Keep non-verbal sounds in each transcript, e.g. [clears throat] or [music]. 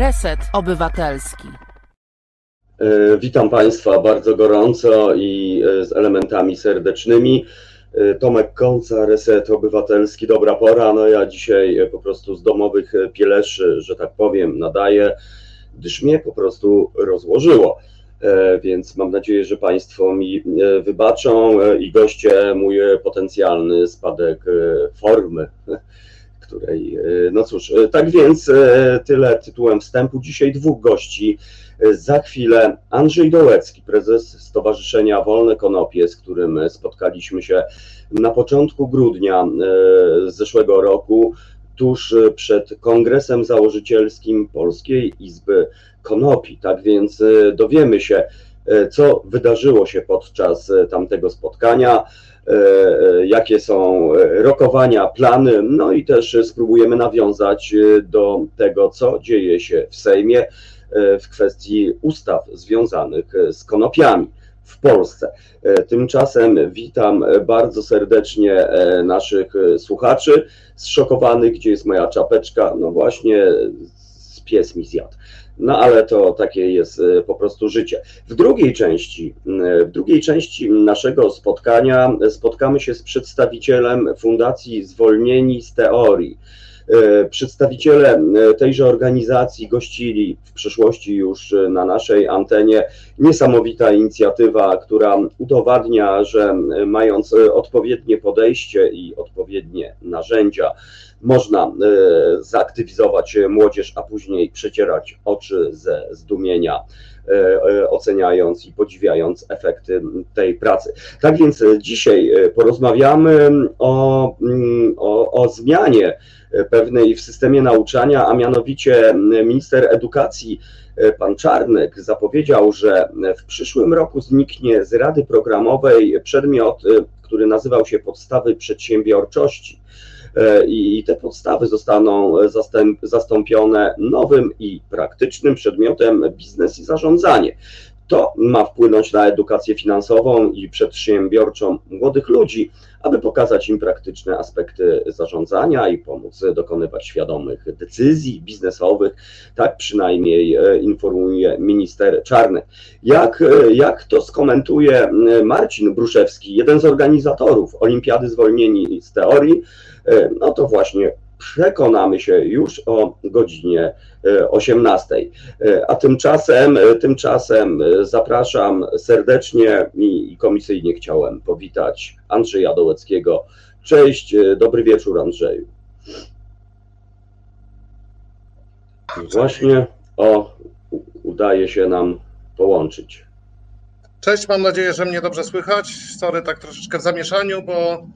Reset Obywatelski. E, witam Państwa bardzo gorąco i e, z elementami serdecznymi. E, Tomek Kołca, Reset Obywatelski, dobra pora. No ja dzisiaj po prostu z domowych pieleszy, że tak powiem, nadaję, gdyż mnie po prostu rozłożyło. Więc mam nadzieję, że Państwo mi wybaczą i goście mój potencjalny spadek formy [laughs] której, no cóż, tak więc tyle tytułem wstępu. Dzisiaj dwóch gości. Za chwilę Andrzej Dołecki, prezes Stowarzyszenia Wolne Konopie, z którym spotkaliśmy się na początku grudnia e, zeszłego roku, tuż przed kongresem założycielskim Polskiej Izby Konopi. Tak więc e, dowiemy się, e, co wydarzyło się podczas tamtego spotkania, jakie są rokowania, plany, no i też spróbujemy nawiązać do tego, co dzieje się w Sejmie E, w kwestii ustaw związanych z konopiami w Polsce. E, tymczasem witam bardzo serdecznie e, naszych słuchaczy, zszokowanych, gdzie jest moja czapeczka, no właśnie z pies mi zjadł. No ale to takie jest po prostu życie. W drugiej części, w drugiej części naszego spotkania spotkamy się z przedstawicielem Fundacji Zwolnieni z Teorii. E, przedstawiciele e, tejże organizacji gościli w przeszłości już e, na naszej antenie. Niesamowita inicjatywa, która udowadnia, że mając odpowiednie podejście i odpowiednie narzędzia, można zaaktywizować młodzież, a później przecierać oczy ze zdumienia oceniając i podziwiając efekty tej pracy. Tak więc dzisiaj porozmawiamy o, mm, o, o zmianie pewnej w systemie nauczania, a mianowicie minister edukacji e, pan Czarnek zapowiedział, że w przyszłym roku zniknie z Rady Programowej przedmiot, e, który nazywał się Podstawy Przedsiębiorczości. E, I te podstawy zostaną zastąpione nowym i praktycznym przedmiotem biznes i zarządzanie. To ma wpłynąć na edukację finansową i przedsiębiorczą młodych ludzi, aby pokazać im praktyczne aspekty zarządzania i pomóc dokonywać świadomych decyzji biznesowych. Tak przynajmniej e, informuje minister Czarny. Jak, e, jak to skomentuje e, Marcin Bruszewski, jeden z organizatorów Olimpiady Zwolnieni z Teorii, no to właśnie przekonamy się już o godzinie 18. A tymczasem, tymczasem zapraszam serdecznie i komisyjnie chciałem powitać Andrzeja Dołeckiego. Cześć, dobry wieczór Andrzeju. Właśnie o, udaje się nam połączyć. Cześć, mam nadzieję, że mnie dobrze słychać. Sorry, tak troszeczkę w zamieszaniu, bo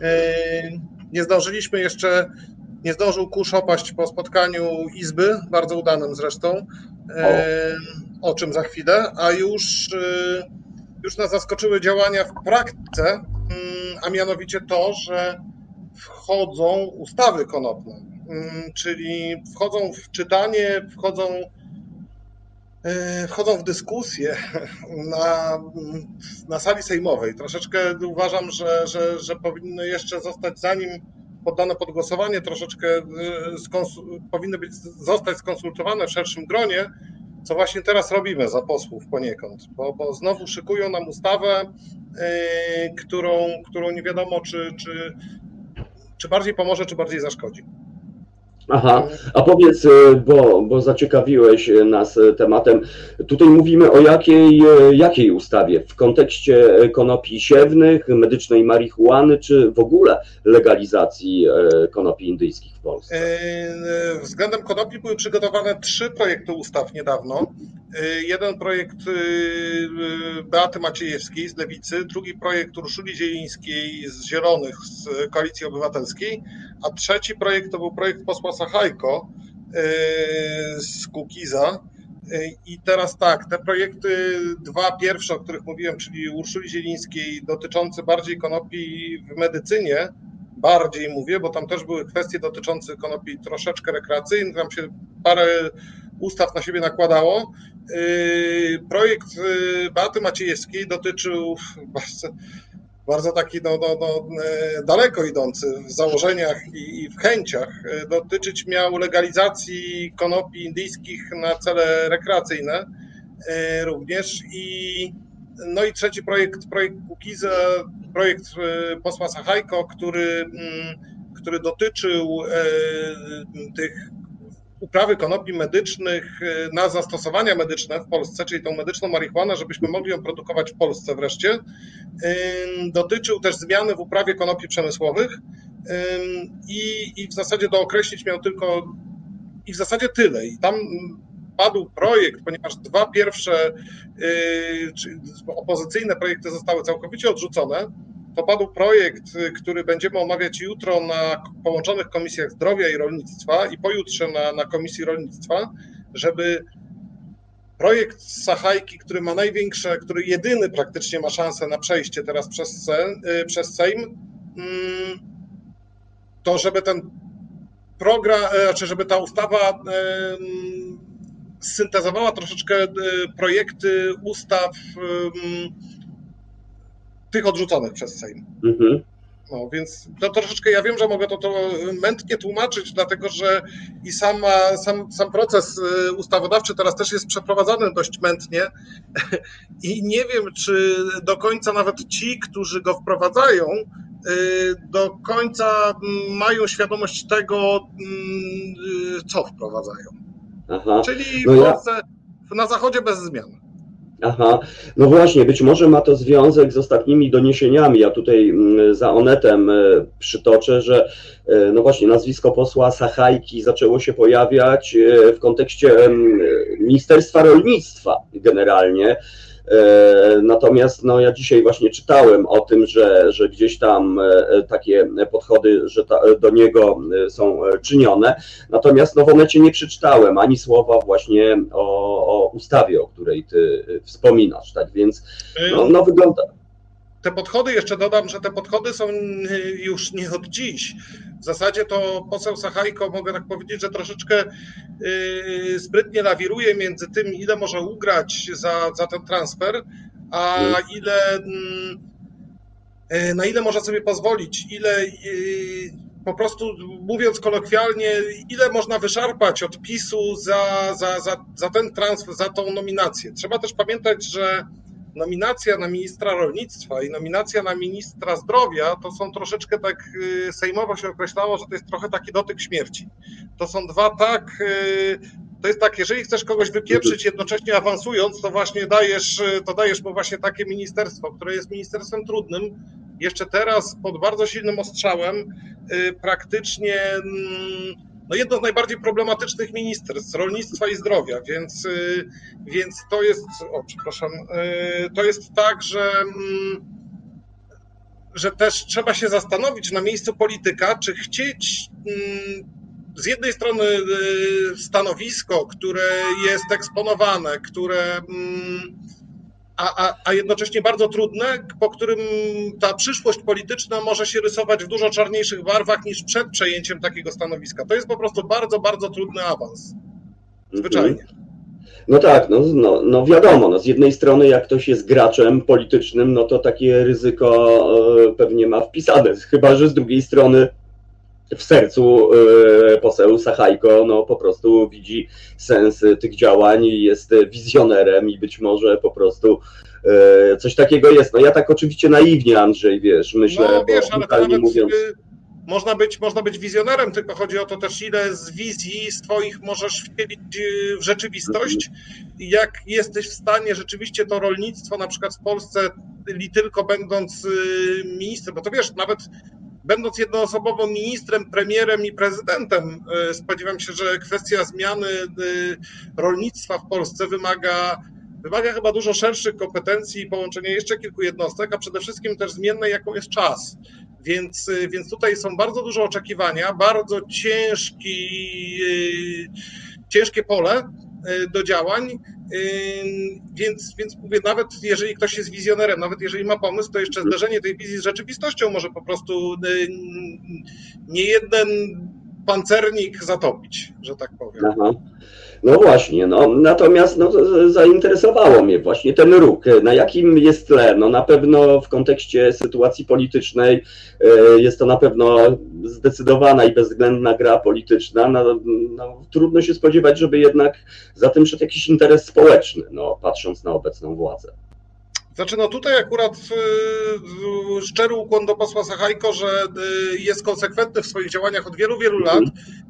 yy, nie zdążyliśmy jeszcze nie zdążył kurz opaść po spotkaniu Izby, bardzo udanym zresztą, o, o czym za chwilę, a już, y, już nas zaskoczyły działania w praktyce, mm, a mianowicie to, że wchodzą ustawy konopne, mm, czyli wchodzą w czytanie, wchodzą y, wchodzą w dyskusję [laughs] na, na sali sejmowej. Troszeczkę uważam, że, że, że powinny jeszcze zostać, zanim poddane pod głosowanie, troszeczkę y, powinny być, zostać skonsultowane w szerszym gronie, co właśnie teraz robimy za posłów poniekąd, bo, bo znowu szykują nam ustawę, yy, którą, którą nie wiadomo, czy, czy, czy bardziej pomoże, czy bardziej zaszkodzi. Aha, a powiedz, e, bo, bo zaciekawiłeś nas tematem. Tutaj mówimy o jakiej, jakiej ustawie? W kontekście konopi siewnych, medycznej marihuany, czy w ogóle legalizacji konopi indyjskich Polsce? Względem konopi były przygotowane trzy projekty ustaw niedawno. Jeden projekt Beaty Maciejewskiej z Lewicy, drugi projekt Urszuli Zielińskiej z Zielonych z Koalicji Obywatelskiej, a trzeci projekt to był projekt posła Sachajko z Kukiza. I teraz tak, te projekty, dwa pierwsze, o których mówiłem, czyli Urszuli Zielińskiej, dotyczące bardziej konopi w medycynie, bardziej mówię, bo tam też były kwestie dotyczące konopi troszeczkę rekreacyjnych, tam się parę ustaw na siebie nakładało. Yy, projekt Beaty Maciejewskiej dotyczył bardzo taki no, no, no, daleko idący w założeniach i, i w chęciach, dotyczyć miał legalizacji konopi indyjskich na cele rekreacyjne również i no i trzeci projekt, projekt Kukiza, projekt posła Sachajko, który, mm, który dotyczył tych uprawy konopi medycznych y, na zastosowania medyczne w Polsce, czyli tą medyczną marihuanę, żebyśmy mogli ją produkować w Polsce wreszcie. Dotyczył też zmiany w uprawie konopi przemysłowych i, i w zasadzie dookreślić miał tylko i w zasadzie tyle. I tam padł projekt, ponieważ dwa pierwsze y, opozycyjne projekty zostały całkowicie odrzucone to padł projekt, y, który będziemy omawiać jutro na połączonych komisjach zdrowia i rolnictwa i pojutrze na, na komisji rolnictwa, żeby projekt Sachajki, który ma największe, który jedyny praktycznie ma szansę na przejście teraz przez, y, przez Sejm, mm, to żeby ten program, e, znaczy żeby ta ustawa syntezowała troszeczkę y, projekty ustaw tych odrzuconych przez Sejm. Mhm. No, więc to troszeczkę ja wiem, że mogę to, to mętnie tłumaczyć, dlatego że i sama, sam, sam proces y, ustawodawczy teraz też jest przeprowadzany dość mętnie [laughs] i nie wiem, czy do końca nawet ci, którzy go wprowadzają, y, do końca mają świadomość tego, co wprowadzają. Aha. Czyli w no Polsce, ja... na zachodzie bez zmian. Aha, no właśnie, być może ma to związek z ostatnimi doniesieniami. Ja tutaj mm, za Onetem e, przytoczę, że e, no właśnie nazwisko posła Sachajki zaczęło się pojawiać e, w kontekście Ministerstwa Rolnictwa generalnie. E, natomiast no, ja dzisiaj właśnie czytałem o tym, że, że gdzieś tam e, takie podchody że ta, do niego e, są czynione. Natomiast no, w Onecie nie przeczytałem ani słowa właśnie o, o ustawie, o której ty wspominasz. Tak więc no, no wygląda. Te podchody, jeszcze dodam, że te podchody są już nie od dziś. W zasadzie to poseł Sachajko, mogę tak powiedzieć, że troszeczkę yy, sprytnie lawiruje między tym, ile może ugrać za, za ten transfer, a ile, mm, yy, na ile może sobie pozwolić, ile po prostu mówiąc kolokwialnie, ile można wyszarpać od PiSu za, za, za, za ten transfer, za tą nominację. Trzeba też pamiętać, że nominacja na ministra rolnictwa i nominacja na ministra zdrowia to są troszeczkę tak, y, sejmowo się określało, że to jest trochę taki dotyk śmierci. To są dwa tak, y, to jest tak, jeżeli chcesz kogoś wypieprzyć jednocześnie awansując, to właśnie dajesz, y, to dajesz mu właśnie takie ministerstwo, które jest ministerstwem trudnym, jeszcze teraz pod bardzo silnym ostrzałem, praktycznie mm, no jedno z najbardziej problematycznych ministerstw rolnictwa i zdrowia, więc, y, więc to jest, o przepraszam, y, to jest tak, że, mm, że też trzeba się zastanowić na miejscu polityka, czy chcieć mm, z jednej strony y, stanowisko, które jest eksponowane, które mm, a, a, a jednocześnie bardzo trudne, po którym ta przyszłość polityczna może się rysować w dużo czarniejszych barwach niż przed przejęciem takiego stanowiska. To jest po prostu bardzo, bardzo trudny awans. Zwyczajnie. Mhm. No tak, no, no, no wiadomo, no z jednej strony jak ktoś jest graczem politycznym, no to takie ryzyko e, pewnie ma wpisane, chyba że z drugiej strony w sercu e, poseł Sachajko no, po prostu widzi sens tych działań i jest wizjonerem i być może po prostu e, coś takiego jest. No ja tak oczywiście naiwnie, Andrzej, wiesz, myślę, no, wiesz, ale to nawet mówiąc... Można być, można być wizjonerem, tylko chodzi o to też, ile z wizji z Twoich możesz wcielić w rzeczywistość. Jak jesteś w stanie rzeczywiście to rolnictwo, na przykład w Polsce, li tylko będąc y, ministrem, bo to wiesz, nawet będąc jednoosobowym ministrem, premierem i prezydentem, e, spodziewam się, że kwestia zmiany e, rolnictwa w Polsce wymaga, wymaga chyba dużo szerszych kompetencji i połączenia jeszcze kilku jednostek, a przede wszystkim też zmiennej, jaką jest czas. Więc, e, więc tutaj są bardzo duże oczekiwania, bardzo ciężki, ciężkie pole do działań więc, więc mówię, nawet jeżeli ktoś jest wizjonerem, nawet jeżeli ma pomysł, to jeszcze zderzenie tej wizji z rzeczywistością może po prostu nie jeden pancernik zatopić, że tak powiem. Aha. No właśnie, no natomiast no, zainteresowało mnie właśnie ten ruch. Na jakim jest tle? No na pewno w kontekście sytuacji politycznej e, jest to na pewno zdecydowana i bezwzględna gra polityczna. No, no, trudno się spodziewać, żeby jednak za tym szedł jakiś interes społeczny, no, patrząc na obecną władzę. Znaczy, no tutaj akurat y, szczery ukłon do posła Sachajko, że y, jest konsekwentny w swoich działaniach od wielu, wielu lat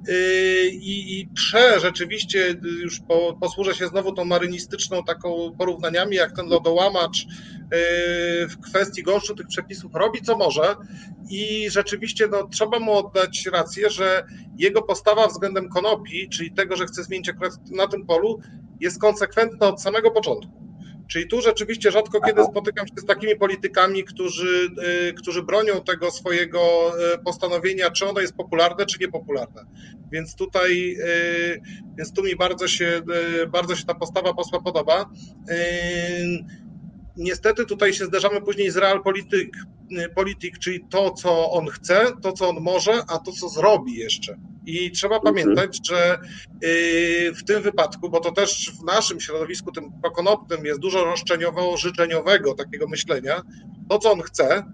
y, i, i prze rzeczywiście, już po, posłużę się znowu tą marynistyczną taką porównaniami, jak ten lodołamacz w kwestii gąszczu tych przepisów robi co może i rzeczywiście no, trzeba mu oddać rację, że jego postawa względem konopi, czyli tego, że chce zmienić akurat na tym polu, jest konsekwentna od samego początku. Czyli tu rzeczywiście rzadko kiedy spotykam się z takimi politykami, którzy, y, którzy bronią tego swojego y, postanowienia, czy ono jest popularne, czy niepopularne. Więc tutaj, y, więc tu mi bardzo się, bardzo się ta postawa posła podoba. Niestety tutaj się zderzamy później z realpolitik, polityk, czyli to, co on chce, to, co on może, a to, co zrobi jeszcze. I trzeba mhm. pamiętać, że y, w tym wypadku, bo to też w naszym środowisku, tym prokonopnym, jest dużo roszczeniowo-życzeniowego takiego myślenia, to, co on chce,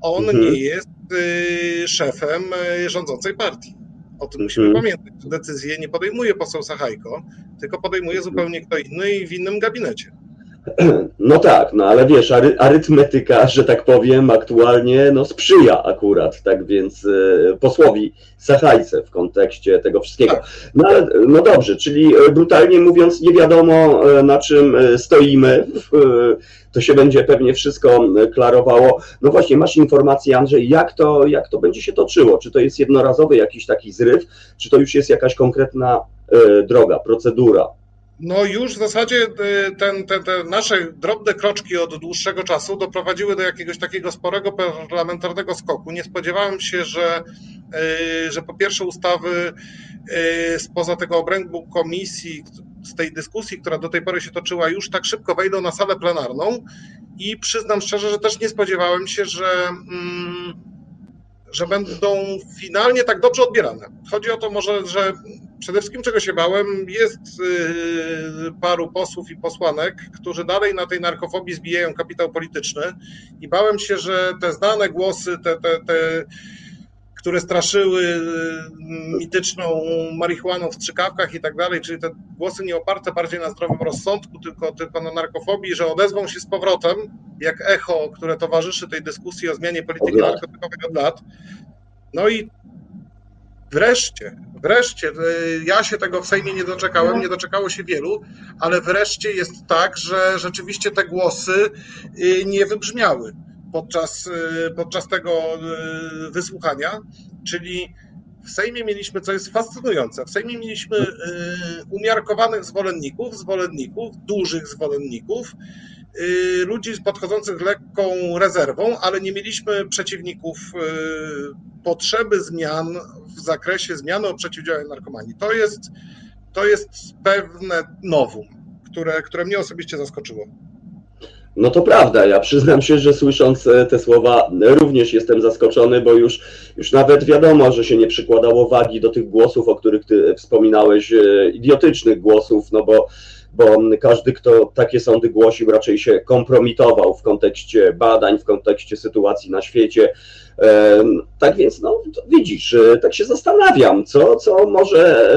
on mhm. nie jest y, szefem y, rządzącej partii. O tym musimy mhm. pamiętać. Decyzję nie podejmuje poseł Sachajko, tylko podejmuje zupełnie kto inny i w innym gabinecie. [clears throat] No tak, no ale wiesz, ary, arytmetyka, że tak powiem, aktualnie no, sprzyja akurat, tak więc y, posłowi Sachajce w kontekście tego wszystkiego. Tak. No ale no dobrze, czyli e, brutalnie mówiąc, nie wiadomo e, na czym stoimy. To się będzie pewnie wszystko klarowało. No właśnie, masz informację, Andrzej, jak to, jak to będzie się toczyło? Czy to jest jednorazowy jakiś taki zryw, czy to już jest jakaś konkretna droga, procedura? No już w zasadzie y, ten, ten, te nasze drobne kroczki od dłuższego czasu doprowadziły do jakiegoś takiego sporego parlamentarnego skoku. Nie spodziewałem się, że, y, że po pierwsze ustawy y, spoza tego obrębu komisji, z tej dyskusji, która do tej pory się toczyła, już tak szybko wejdą na salę plenarną i przyznam szczerze, że też nie spodziewałem się, że. Mm, że będą finalnie tak dobrze odbierane. Chodzi o to może, że przede wszystkim czego się bałem, jest y, paru posłów i posłanek, którzy dalej na tej narkofobii zbijają kapitał polityczny i bałem się, że te znane głosy, te, te, te które straszyły y, mityczną marihuaną w strzykawkach i tak dalej, czyli te głosy nie oparte bardziej na zdrowym rozsądku, tylko, tylko na narkofobii, że odezwą się z powrotem, jak echo, które towarzyszy tej dyskusji o zmianie polityki narkotykowej od lat. No i wreszcie, wreszcie, y, ja się tego w Sejmie nie doczekałem, nie doczekało się wielu, ale wreszcie jest tak, że rzeczywiście te głosy y, nie wybrzmiały podczas, y, podczas tego y, wysłuchania, czyli w Sejmie mieliśmy, co jest fascynujące, w Sejmie mieliśmy y, umiarkowanych zwolenników, zwolenników, dużych zwolenników, ludzi podchodzących lekką rezerwą, ale nie mieliśmy przeciwników potrzeby zmian w zakresie zmiany o przeciwdziałaniu narkomanii. To jest, to jest pewne nowum, które, które mnie osobiście zaskoczyło. No to prawda, ja przyznam się, że słysząc e, te słowa również jestem zaskoczony, bo już, już nawet wiadomo, że się nie przykładało wagi do tych głosów, o których ty wspominałeś, e, idiotycznych głosów, no bo, bo każdy, kto takie sądy głosił, raczej się kompromitował w kontekście badań, w kontekście sytuacji na świecie. E, tak więc, no widzisz, tak się zastanawiam, co, co może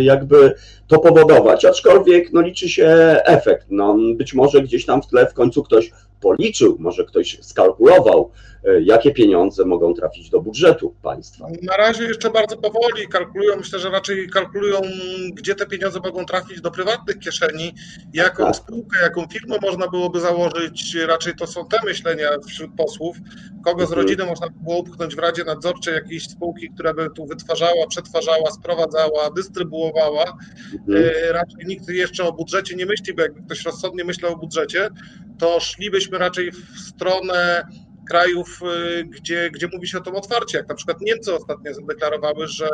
jakby to powodować, aczkolwiek no, liczy się efekt. No, być może gdzieś tam w tle w końcu ktoś policzył, może ktoś skalkulował, e, jakie pieniądze mogą trafić do budżetu państwa. Na razie jeszcze bardzo powoli kalkulują, myślę, że raczej kalkulują, gdzie te pieniądze mogą trafić do prywatnych kieszeni, jaką tak. spółkę, jaką firmę można byłoby założyć, raczej to są te myślenia wśród posłów, kogo z mhm. rodziny można by było upchnąć w Radzie Nadzorczej jakiejś spółki, która by tu wytwarzała, przetwarzała, sprowadzała, dystrybuowała. Mhm. E, raczej nikt jeszcze o budżecie nie myśli, bo jakby ktoś rozsądnie myślał o budżecie, to szlibyśmy raczej w stronę krajów, y, gdzie, gdzie mówi się o tym otwarcie, jak na przykład Niemcy ostatnio zadeklarowały, że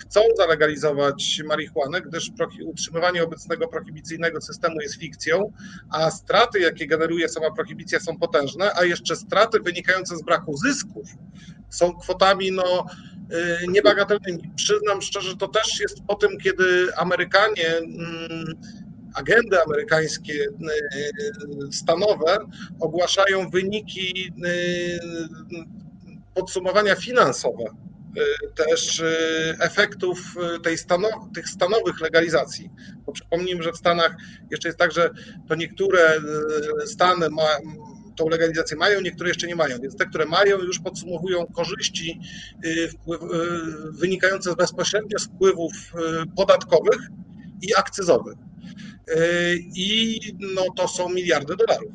chcą zalegalizować marihuanę, gdyż utrzymywanie obecnego prohibicyjnego systemu jest fikcją, a straty, jakie generuje sama prohibicja są potężne, a jeszcze straty wynikające z braku zysków są kwotami no, niebagatelnymi. Przyznam szczerze, to też jest po tym, kiedy Amerykanie mm, agendy amerykańskie stanowe ogłaszają wyniki podsumowania finansowe też efektów tej stanow tych stanowych legalizacji. Bo przypomnijmy, że w Stanach jeszcze jest tak, że to niektóre stany ma, tą legalizację mają, niektóre jeszcze nie mają. Więc te, które mają, już podsumowują korzyści wynikające bezpośrednio z wpływów podatkowych i akcyzowych. I no, to są miliardy dolarów.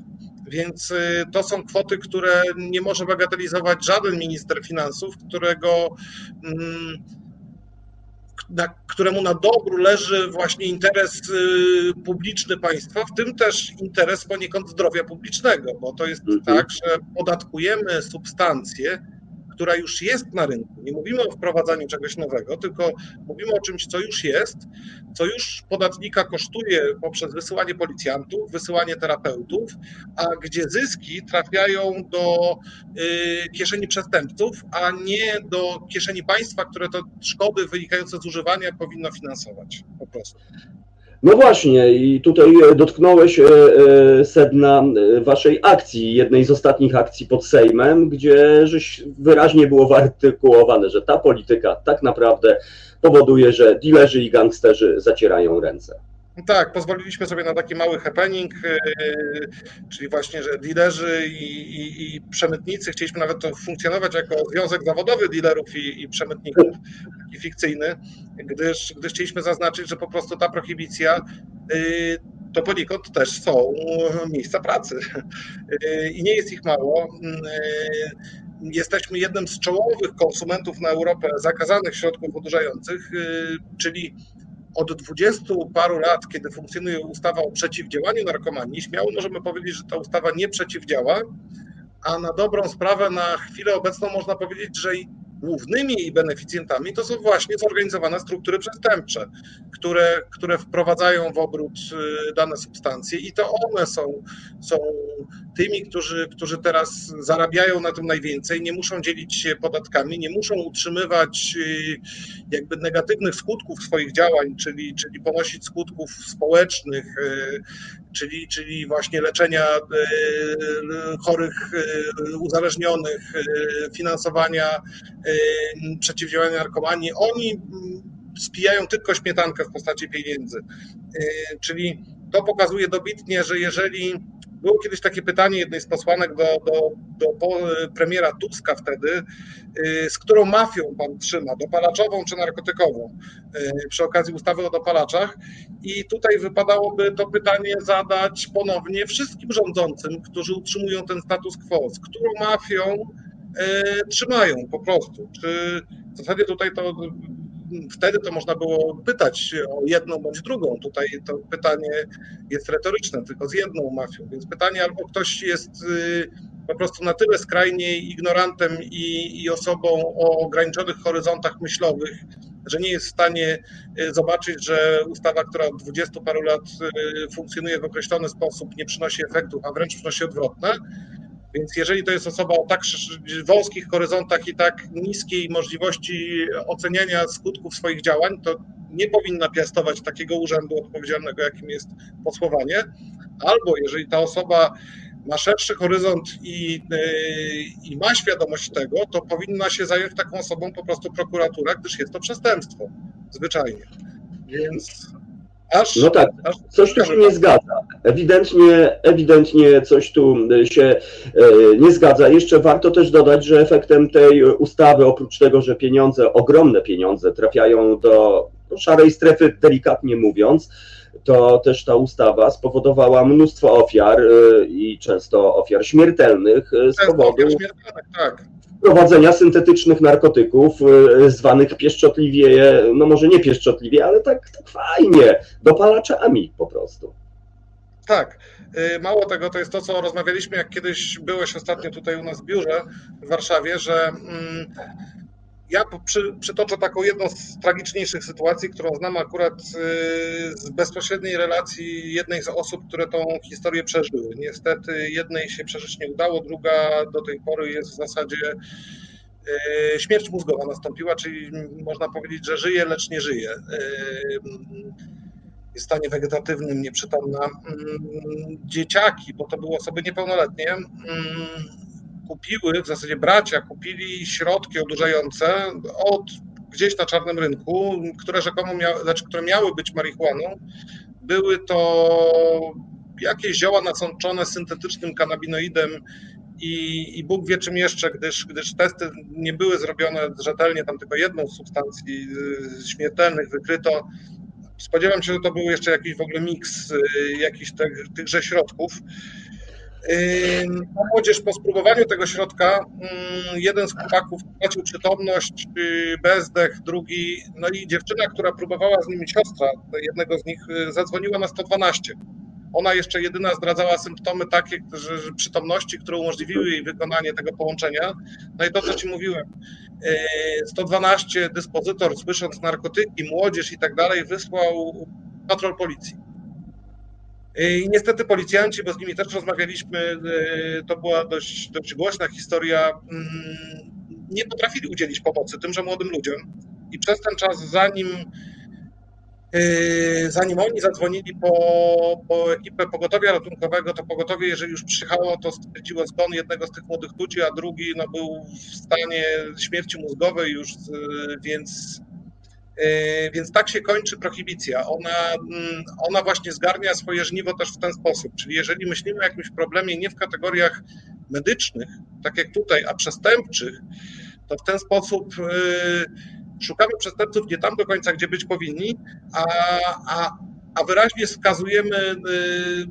Więc y, to są kwoty, które nie może bagatelizować żaden minister finansów, którego, mm, na, któremu na dobru leży właśnie interes y, publiczny państwa, w tym też interes poniekąd zdrowia publicznego, bo to jest mhm. tak, że podatkujemy substancje, która już jest na rynku. Nie mówimy o wprowadzaniu czegoś nowego, tylko mówimy o czymś, co już jest, co już podatnika kosztuje poprzez wysyłanie policjantów, wysyłanie terapeutów, a gdzie zyski trafiają do y, kieszeni przestępców, a nie do kieszeni państwa, które to szkody wynikające z używania powinno finansować po prostu. No właśnie, i tutaj dotknąłeś e, e, sedna e, waszej akcji, jednej z ostatnich akcji pod Sejmem, gdzie żeś wyraźnie było wyartykułowane, że ta polityka tak naprawdę powoduje, że dilerzy i gangsterzy zacierają ręce. Tak, pozwoliliśmy sobie na taki mały happening, czyli właśnie, że dealerzy i, i, i, przemytnicy, chcieliśmy nawet to funkcjonować jako związek zawodowy dealerów i, i przemytników, taki fikcyjny, gdyż, gdyż chcieliśmy zaznaczyć, że po prostu ta prohibicja y, to poniekąd też są miejsca pracy y, i nie jest ich mało. Y, jesteśmy jednym z czołowych konsumentów na Europę zakazanych środków odurzających, czyli od dwudziestu paru lat, kiedy funkcjonuje ustawa o przeciwdziałaniu narkomanii, śmiało możemy powiedzieć, że ta ustawa nie przeciwdziała, a na dobrą sprawę na chwilę obecną można powiedzieć, że głównymi beneficjentami to są właśnie zorganizowane struktury przestępcze, które, które wprowadzają w obrót y, dane substancje i to one są, są tymi, którzy, którzy teraz zarabiają na tym najwięcej, nie muszą dzielić się podatkami, nie muszą utrzymywać y, jakby negatywnych skutków swoich działań, czyli, czyli ponosić skutków społecznych, y, czyli, czyli właśnie leczenia chorych, uzależnionych, finansowania przeciwdziałania narkomanii, oni spijają tylko śmietankę w postaci pieniędzy. Czyli to pokazuje dobitnie, że jeżeli było kiedyś takie pytanie jednej z posłanek do, do, do premiera Tuska wtedy, y, z którą mafią pan trzyma, dopalaczową czy narkotykową, y, przy okazji ustawy o dopalaczach. I tutaj wypadałoby to pytanie zadać ponownie wszystkim rządzącym, którzy utrzymują ten status quo, z którą mafią E, trzymają po prostu. Czy w zasadzie tutaj to wtedy to można było pytać o jedną bądź drugą. Tutaj to pytanie jest retoryczne, tylko z jedną mafią. Więc pytanie, albo ktoś jest y, po prostu na tyle skrajnie ignorantem i, i osobą o ograniczonych horyzontach myślowych, że nie jest w stanie y, zobaczyć, że ustawa, która od 20 paru lat y, funkcjonuje w określony sposób, nie przynosi efektów, a wręcz przynosi odwrotne więc jeżeli to jest osoba o tak wąskich horyzontach i tak niskiej możliwości oceniania skutków swoich działań, to nie powinna piastować takiego urzędu odpowiedzialnego, jakim jest posłowanie. Albo jeżeli ta osoba ma szerszy horyzont i, yy, i ma świadomość tego, to powinna się zająć taką osobą po prostu prokuratura, gdyż jest to przestępstwo zwyczajnie. Więc Aż, no tak, aż coś tu się nie zgadza. Ewidentnie, ewidentnie coś tu e, się e, nie zgadza. Jeszcze warto też dodać, że efektem tej ustawy, oprócz tego, że pieniądze, ogromne pieniądze trafiają do szarej strefy, delikatnie mówiąc, to też ta ustawa spowodowała mnóstwo ofiar e, i często ofiar śmiertelnych z powodu. Tak prowadzenia syntetycznych narkotyków, y, zwanych pieszczotliwie, no może nie pieszczotliwie, ale tak, tak fajnie, dopalaczami po prostu. Tak. Y, mało tego, to jest to, co rozmawialiśmy, jak kiedyś byłeś ostatnio tutaj u nas w biurze w Warszawie, że mm, ja przy, przytoczę taką jedną z tragiczniejszych sytuacji, którą znam akurat y, z bezpośredniej relacji jednej z osób, które tą historię przeżyły. Niestety jednej się przeżyć nie udało, druga do tej pory jest w zasadzie Śmierć mózgowa nastąpiła, czyli można powiedzieć, że żyje, lecz nie żyje. Jest w stanie wegetatywnym, nieprzytomna. Dzieciaki, bo to były osoby niepełnoletnie, kupiły, w zasadzie bracia kupili środki odurzające od gdzieś na czarnym rynku, które rzekomo miały, znaczy, które miały być marihuaną. Były to jakieś zioła nasączone syntetycznym kanabinoidem i, i Bóg wie czym jeszcze, gdyż, gdyż testy nie były zrobione rzetelnie, tam tylko jedną z substancji y, śmiertelnych wykryto. Spodziewam się, że to był jeszcze jakiś w ogóle miks y, jakichś tychże środków. Młodzież po spróbowaniu tego środka, jeden z chłopaków stracił przytomność, y, bezdech, drugi, no i dziewczyna, która próbowała z nimi, siostra jednego z nich, y, zadzwoniła na 112. Ona jeszcze jedyna zdradzała symptomy takie, że, przytomności, które umożliwiły jej wykonanie tego połączenia. No i to, co Ci mówiłem, 112 dyspozytor, słysząc narkotyki, młodzież i tak dalej, wysłał patrol policji. I niestety policjanci, bo z nimi też rozmawialiśmy, e, to była dość, dość głośna historia, mm, nie potrafili udzielić pomocy tymże młodym ludziom. I przez ten czas, zanim, e, zanim oni zadzwonili po, po ekipę pogotowia ratunkowego, to pogotowie, jeżeli już przyjechało, to stwierdziło zgon jednego z tych młodych ludzi, a drugi no, był w stanie śmierci mózgowej już, więc więc tak się kończy prohibicja. Ona, mm, ona właśnie zgarnia swoje żniwo też w ten sposób. Czyli jeżeli myślimy o jakimś problemie nie w kategoriach medycznych, tak jak tutaj, a przestępczych, to w ten sposób yy, szukamy przestępców nie tam do końca, gdzie być powinni, a, a, a wyraźnie wskazujemy, yy,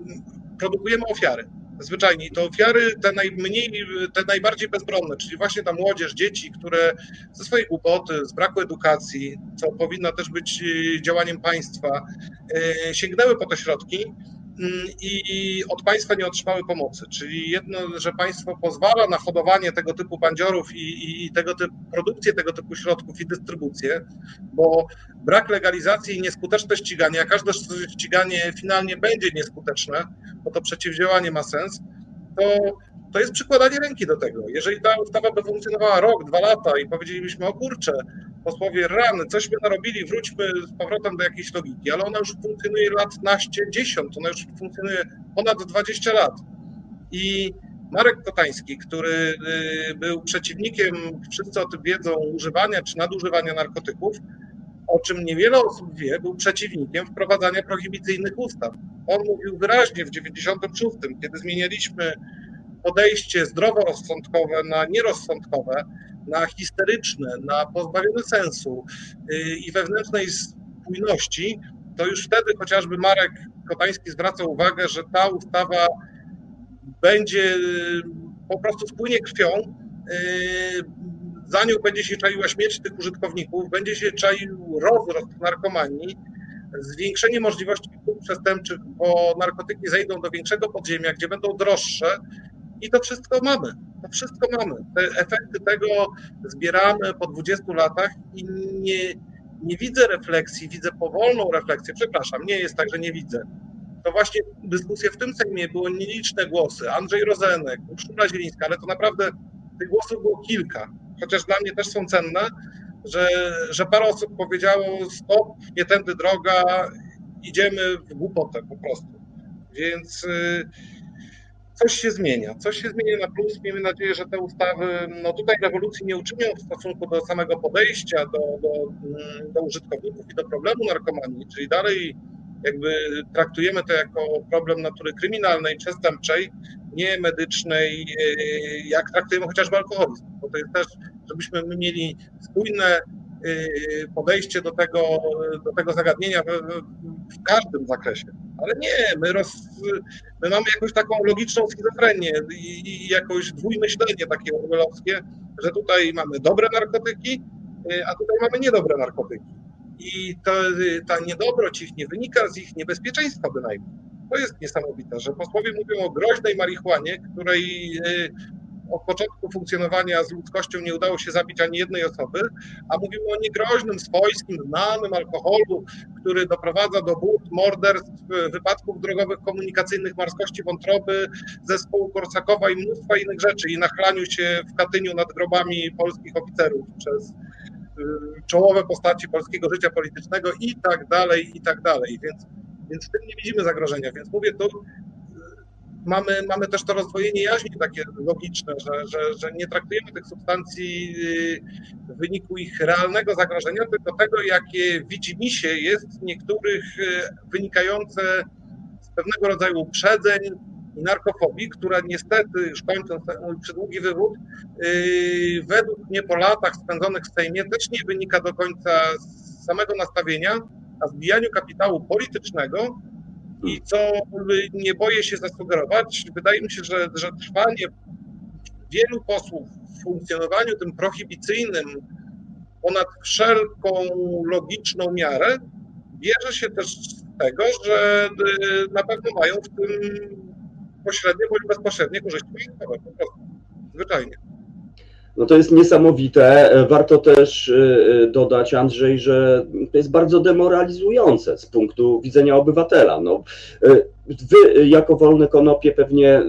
produkujemy ofiary zwyczajnie. To ofiary te najmniej, te najbardziej bezbronne, czyli właśnie ta młodzież, dzieci, które ze swojej głupoty, z braku edukacji, co powinno też być e, działaniem państwa, e, sięgnęły po te środki i od państwa nie otrzymały pomocy. Czyli jedno, że państwo pozwala na hodowanie tego typu bandziorów i, i, i tego typu, produkcję tego typu środków i dystrybucję, bo brak legalizacji i nieskuteczne ściganie, a każde ściganie finalnie będzie nieskuteczne, bo to przeciwdziałanie ma sens, to, to jest przykładanie ręki do tego. Jeżeli ta ustawa by funkcjonowała rok, dwa lata i powiedzielibyśmy, o kurczę, posłowie rany, cośmy narobili, wróćmy z powrotem do jakiejś logiki, ale ona już funkcjonuje lat naście, dziesiąt, ona już funkcjonuje ponad 20 lat. I Marek Kotański, który y, był przeciwnikiem, wszyscy o tym wiedzą, używania czy nadużywania narkotyków, o czym niewiele osób wie, był przeciwnikiem wprowadzania prohibicyjnych ustaw. On mówił wyraźnie w 96, kiedy zmienialiśmy podejście zdroworozsądkowe na nierozsądkowe, na histeryczne, na pozbawione sensu y, i wewnętrznej spójności, to już wtedy chociażby Marek Kotański zwraca uwagę, że ta ustawa będzie y, po prostu spłynie krwią, y, za nią będzie się czaiła śmierć tych użytkowników, będzie się czaił rozrost narkomanii, zwiększenie możliwości grup przestępczych, bo narkotyki zejdą do większego podziemia, gdzie będą droższe, i to wszystko mamy. To wszystko mamy. Te efekty tego zbieramy po 20 latach i nie, nie widzę refleksji, widzę powolną refleksję. Przepraszam, nie jest tak, że nie widzę. To właśnie dyskusje w tym Sejmie były nieliczne głosy. Andrzej Rozenek, Urszula Zielińska, ale to naprawdę tych głosów było kilka. Chociaż dla mnie też są cenne, że, że parę osób powiedziało stop, nie tędy droga, idziemy w głupotę po prostu. Więc... Yy, coś się zmienia. Coś się zmienia na plus. Miejmy nadzieję, że te ustawy no tutaj rewolucji nie uczynią w stosunku do samego podejścia do, do, mm, do użytkowników i do problemu narkomanii, czyli dalej jakby traktujemy to jako problem natury kryminalnej, przestępczej, nie medycznej, e, jak traktujemy chociażby alkoholizm, bo to jest też, żebyśmy mieli spójne podejście do tego, do tego zagadnienia w, w każdym zakresie. Ale nie, my, roz, my mamy jakąś taką logiczną schizofrenię i, i jakieś dwójmyślenie takie orwellowskie, że tutaj mamy dobre narkotyki, y, a tutaj mamy niedobre narkotyki. I to, ta niedobroć ich nie wynika z ich niebezpieczeństwa bynajmniej. To jest niesamowite, że posłowie mówią o groźnej marihuanie, której y, od początku funkcjonowania z ludzkością nie udało się zabić ani jednej osoby, a mówimy o niegroźnym, swojskim, znanym alkoholu, który doprowadza do bód, morderstw, wypadków drogowych, komunikacyjnych, marskości wątroby, zespołu Korsakowa i mnóstwa innych rzeczy i nachlaniu się w Katyniu nad grobami polskich oficerów przez y, czołowe postaci polskiego życia politycznego i tak dalej, i tak dalej. Więc, więc w tym nie widzimy zagrożenia. Więc mówię, to mamy, mamy też to rozdwojenie jaźni takie logiczne, że, że, że nie traktujemy tych substancji y, w wyniku ich realnego zagrożenia, tylko tego, jakie widzimisię jest niektórych y, wynikające z pewnego rodzaju uprzedzeń i narkofobii, która niestety, już kończąc mój przydługi wywód, y, według mnie po latach spędzonych w Sejmie też nie wynika do końca z samego nastawienia, a zbijaniu kapitału politycznego, i co nie boję się zasugerować, wydaje mi się, że, że trwanie wielu posłów w funkcjonowaniu tym prohibicyjnym ponad wszelką logiczną miarę bierze się też z tego, że y, na pewno mają w tym pośrednie bądź bezpośrednie korzyści majątkowe, po prostu, zwyczajnie. No to jest niesamowite. Warto też y, y, dodać, Andrzej, że to jest bardzo demoralizujące z punktu widzenia obywatela. No, wy jako Wolne Konopie pewnie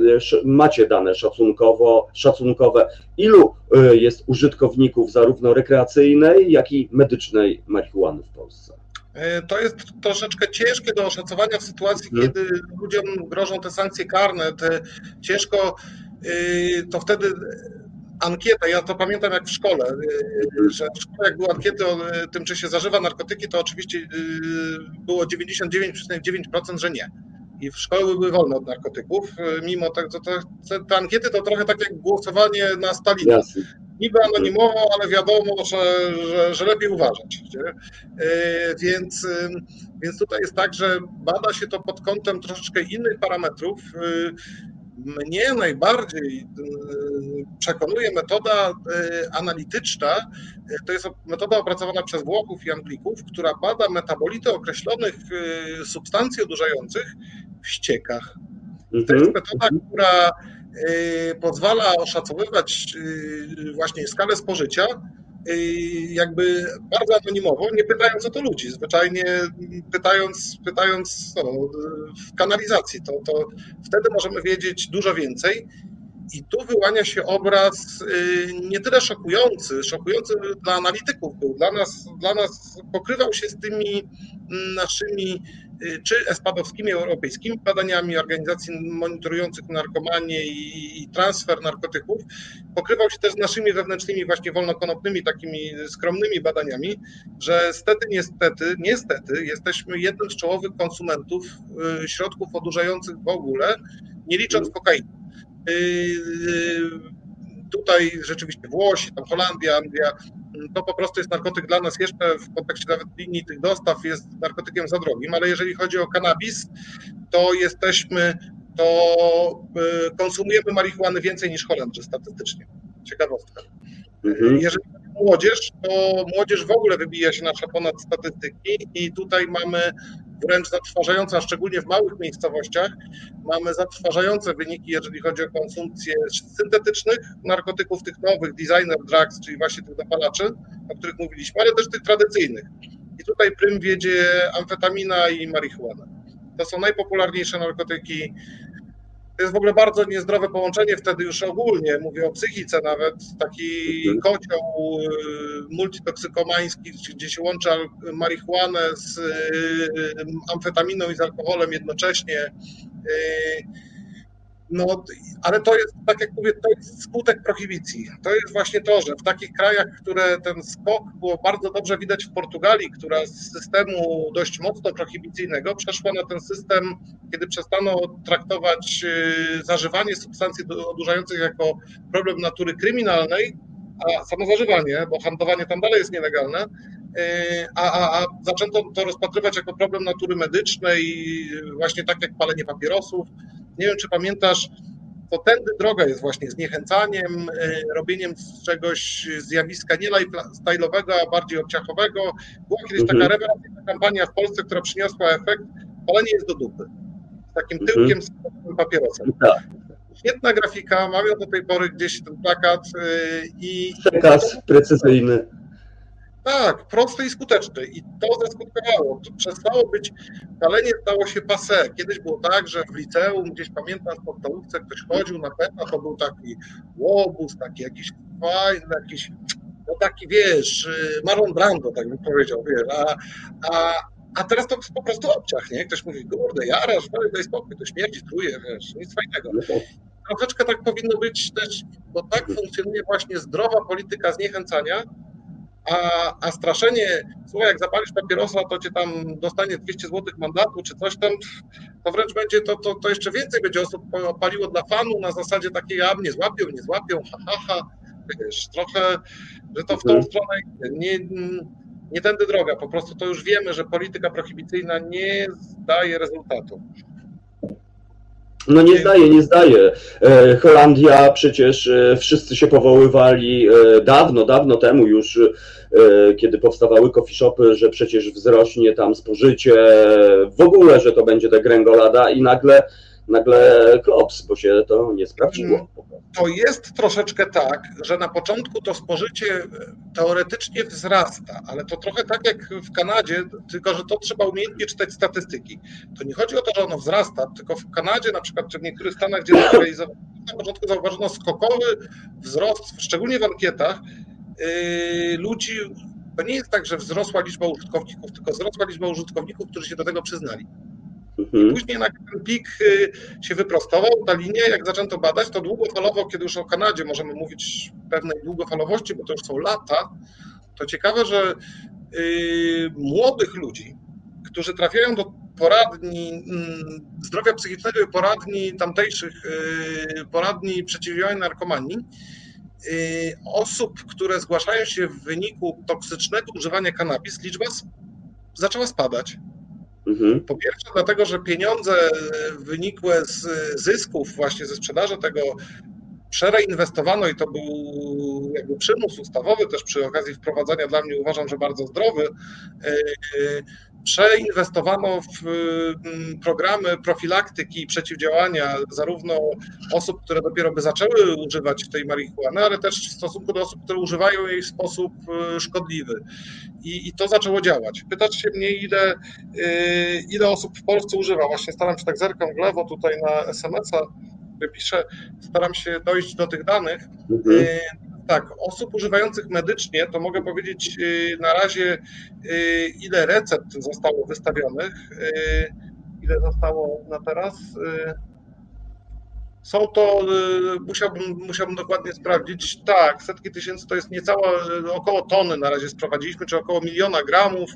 macie dane szacunkowo, szacunkowe, ilu jest użytkowników zarówno rekreacyjnej, jak i medycznej marihuany w Polsce? To jest troszeczkę ciężkie do oszacowania w sytuacji, hmm. kiedy ludziom grożą te sankcje karne. Te ciężko to wtedy ankieta, ja to pamiętam jak w szkole, y, że w szkole jak były ankiety o y, tym, czy się zażywa narkotyki, to oczywiście y, było 99,9%, że nie. I w szkoły były wolne od narkotyków, mimo tego, to, to, te ankiety to trochę tak jak głosowanie na Stalina. Niby anonimowo, ale wiadomo, że, że, że lepiej uważać. Więc, więc tutaj jest tak, że bada się to pod kątem troszeczkę innych parametrów mnie najbardziej y, przekonuje metoda y, analityczna. To jest metoda opracowana przez Włochów i Anglików, która bada metabolity określonych y, substancji odurzających w ściekach. To jest mhm. metoda, która pozwala oszacowywać właśnie skalę spożycia jakby bardzo anonimowo, nie pytając o to ludzi, zwyczajnie pytając, pytając no, w kanalizacji, to, to wtedy możemy wiedzieć dużo więcej. I tu wyłania się obraz y, nie tyle szokujący, szokujący dla analityków był, dla nas, dla nas pokrywał się z tymi naszymi Y, czy espadowskimi europejskimi badaniami organizacji monitorujących narkomanię i transfer narkotyków, pokrywał się też z naszymi wewnętrznymi właśnie wolnokonopnymi, takimi skromnymi badaniami, że stety, niestety, niestety jesteśmy jednym z czołowych konsumentów y, środków odurzających w ogóle, nie licząc kokainy. Y, tutaj rzeczywiście Włosi, tam Holandia, Anglia, to po prostu jest narkotyk dla nas jeszcze w kontekście nawet linii tych dostaw jest narkotykiem za drogim, ale jeżeli chodzi o kanabis, to jesteśmy, to y, konsumujemy marihuany więcej niż Holendrzy statystycznie. Ciekawostka. Mhm. Jeżeli młodzież, to młodzież w ogóle wybija się nasza ponad statystyki i tutaj mamy wręcz zatrważające, a szczególnie w małych miejscowościach, mamy zatrważające wyniki, jeżeli chodzi o konsumpcję syntetycznych narkotyków, tych nowych, designer drugs, czyli właśnie tych dopalaczy, o których mówiliśmy, ale też tych tradycyjnych. I tutaj prym wiedzie amfetamina i marihuana. To są najpopularniejsze narkotyki to jest w ogóle bardzo niezdrowe połączenie wtedy już ogólnie, mówię o psychice nawet, taki mhm. kocioł y, multitoksykomański, gdzie się łączy marihuanę z y, amfetaminą i z alkoholem jednocześnie. No, ale to jest, tak jak mówię, to jest skutek prohibicji. To jest właśnie to, że w takich krajach, które ten skok było bardzo dobrze widać w Portugalii, która z systemu dość mocno prohibicyjnego przeszła na ten system, kiedy przestano traktować y, zażywanie substancji odurzających jako problem natury kryminalnej, a samo zażywanie, bo handlowanie tam dalej jest nielegalne, y, a, a, a zaczęto to rozpatrywać jako problem natury medycznej, właśnie tak jak palenie papierosów, nie wiem, czy pamiętasz, to tędy droga jest właśnie zniechęcaniem, e, robieniem z czegoś zjawiska nie lifestyle'owego, a bardziej obciachowego. Była kiedyś mhm. taka rewelacyjna kampania w Polsce, która przyniosła efekt, palenie jest do dupy. Z takim mhm. tyłkiem z papierosem. Tak. Świetna grafika, mam ją do tej pory gdzieś ten plakat i... Przekaz precyzyjny. Tak, prosty i skuteczny. I to zaskutkowało. To przestało być, palenie stało się pase. Kiedyś było tak, że w liceum, gdzieś pamiętam w podstawówce, ktoś chodził na peta, to był taki łobuz, taki jakiś fajny, jakiś, no taki wiesz, Marlon Brando, tak bym powiedział, wiesz, a, a, a teraz to po prostu obciach, nie? Ktoś mówi, kurde, jarasz, daj spokój, to śmierdzi, truje, wiesz, nic fajnego. No Troszeczkę tak powinno być też, bo tak funkcjonuje właśnie zdrowa polityka zniechęcania, a, a straszenie, słuchaj, jak zapalisz papierosa, to cię tam dostanie 200 zł mandatu czy coś tam, to wręcz będzie, to, to, to jeszcze więcej będzie osób paliło dla fanu na zasadzie takiej, a mnie złapią, nie złapią, ha, ha, ha. Wiesz, trochę, że to w tą mhm. stronę nie, nie tędy droga, po prostu to już wiemy, że polityka prohibicyjna nie daje rezultatu. No nie zdaje, nie zdaje. E, Holandia przecież e, wszyscy się powoływali e, dawno, dawno temu już, kiedy powstawały coffee shopy, że przecież wzrośnie tam spożycie, w ogóle, że to będzie degrengolada i nagle nagle klops, bo się to nie sprawdziło. Mm, to jest troszeczkę tak, że na początku to spożycie teoretycznie wzrasta, ale to trochę tak jak w Kanadzie, tylko że to trzeba umiejętnie czytać statystyki. To nie chodzi o to, że ono wzrasta, tylko w Kanadzie na przykład, czy w niektórych stanach, gdzie na początku zauważono skokowy wzrost, szczególnie w ankietach, yy, ludzi, to nie jest tak, że wzrosła liczba użytkowników, tylko wzrosła liczba użytkowników, którzy się do tego przyznali. Mhm. Później na ten pik y, się wyprostował, ta linia, jak zaczęto badać, to długofalowo, kiedy już o Kanadzie możemy mówić pewnej długofalowości, bo to już są lata, to ciekawe, że yy, młodych ludzi, którzy trafiają do poradni yy, zdrowia psychicznego i poradni tamtejszych, yy, poradni przeciwdziałania narkomanii, y, osób, które zgłaszają się w wyniku toksycznego używania kanabis, liczba zaczęła spadać. Mhm. Po pierwsze, dlatego, że pieniądze wynikłe z zysków właśnie ze sprzedaży tego przereinwestowano i to był jakby przymus ustawowy też przy okazji wprowadzania dla mnie uważam, że bardzo zdrowy. E, przeinwestowano w mm, programy profilaktyki i przeciwdziałania zarówno osób, które dopiero by zaczęły używać tej marihuany, ale też w stosunku do osób, które używają jej w sposób e, szkodliwy. I, i to zaczęło działać. Pytać się mnie, ile, e, ile osób w Polsce używa. Właśnie staram się tak zerkam w lewo tutaj na SMS-a piszę, staram się dojść do tych danych. Mhm. Y, tak, osób używających medycznie, to mogę powiedzieć y, na razie, y, ile recept zostało wystawionych, ile zostało na teraz. Są to, musiałbym, musiałbym dokładnie sprawdzić, tak, setki tysięcy to jest niecała, około tony na razie sprowadziliśmy, czy około miliona gramów,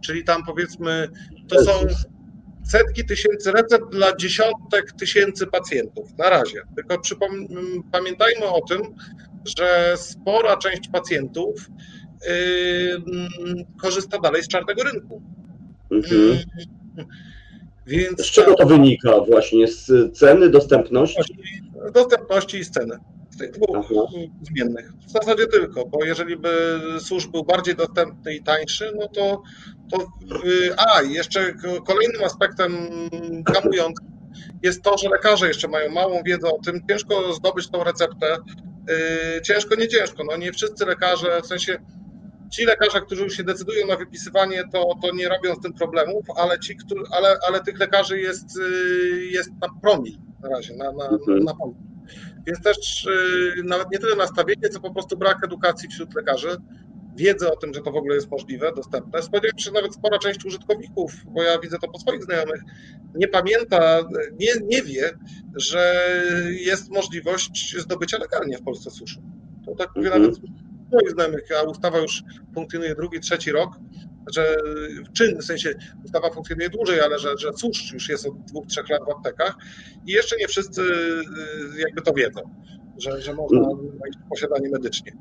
czyli tam powiedzmy, to są setki tysięcy recept dla dziesiątek tysięcy pacjentów na razie. Tylko pamiętajmy o tym, że spora część pacjentów yy, korzysta dalej z czarnego rynku. Mhm. Yy, więc z czego to wynika właśnie? Z ceny, dostępności? Dostępności i z ceny z tych dwóch Aha. zmiennych. W zasadzie tylko, bo jeżeli by służb był bardziej dostępny i tańszy, no to, to y, a jeszcze kolejnym aspektem hamującym jest to, że lekarze jeszcze mają małą wiedzę o tym, ciężko zdobyć tą receptę, y, ciężko, nie ciężko, no nie wszyscy lekarze, w sensie ci lekarze, którzy już się decydują na wypisywanie, to, to nie robią z tym problemów, ale, ci, którzy, ale, ale tych lekarzy jest, y, jest na promil na razie, na, na, mhm. na, na więc też nawet nie tyle nastawienie, co po prostu brak edukacji wśród lekarzy, wiedzy o tym, że to w ogóle jest możliwe, dostępne. Spodziewam się, że nawet spora część użytkowników, bo ja widzę to po swoich znajomych, nie pamięta, nie, nie wie, że jest możliwość zdobycia legalnie w Polsce suszy. To tak mówię mhm. nawet moich znajomych, a ustawa już funkcjonuje drugi, trzeci rok, że czyn, w sensie ustawa funkcjonuje dłużej, ale że, że cóż już jest od dwóch, trzech lat w aptekach i jeszcze nie wszyscy y, jakby to wiedzą, że, że można mieć posiadanie medycznie.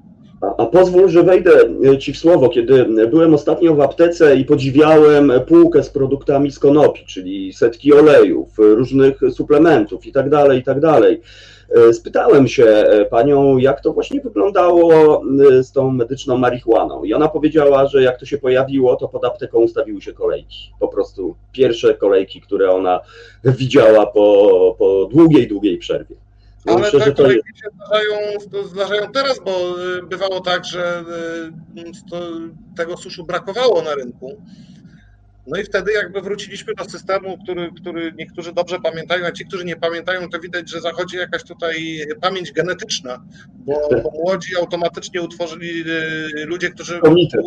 A, a, pozwól, że wejdę y, Ci w słowo. Kiedy byłem ostatnio w aptece i podziwiałem półkę z produktami z konopi, czyli setki olejów, różnych suplementów i tak dalej, i tak dalej E, spytałem się e, panią, jak to właśnie wyglądało e, z tą medyczną marihuaną. I ona powiedziała, że jak to się pojawiło, to pod apteką ustawiły się kolejki. Po prostu pierwsze kolejki, które ona [laughs] widziała po, po długiej, długiej przerwie. Ale myślę, te kolejki jest... się zdarzają, zdarzają teraz, bo y, bywało tak, że y, tego suszu brakowało na rynku. No i wtedy jakby wróciliśmy do systemu, który, który niektórzy dobrze pamiętają, a ci, którzy nie pamiętają, to widać, że zachodzi jakaś tutaj pamięć genetyczna, bo, bo młodzi automatycznie utworzyli y, ludzie, którzy Komitet.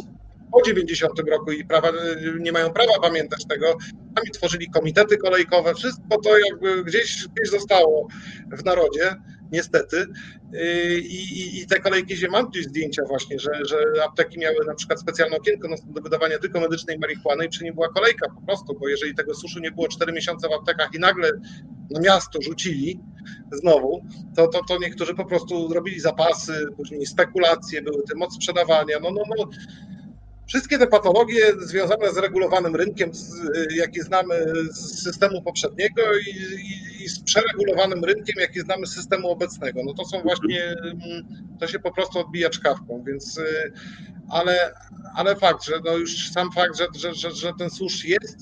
Po 90 roku i prawa, nie mają prawa pamiętać tego, sami tworzyli komitety kolejkowe, wszystko to jakby gdzieś, gdzieś zostało w narodzie niestety. Yy, I, i, te kolejki, gdzie mam gdzieś zdjęcia właśnie, że, że apteki miały na przykład specjalne okienko do wydawania tylko medycznej marihuany i przy nim była kolejka po prostu, bo jeżeli tego suszu nie było 4 miesiące w aptekach i nagle no miasto rzucili znowu, to, to, to niektórzy po prostu robili zapasy, później spekulacje były, tym moc sprzedawania, no, no, no Wszystkie te patologie związane z regulowanym rynkiem, jaki znamy z systemu poprzedniego i, i, i, z przeregulowanym rynkiem, jaki znamy z systemu obecnego, no to są właśnie, to się po prostu odbija czkawką, więc ale, ale fakt, że no już sam fakt, że, że, że, że ten susz jest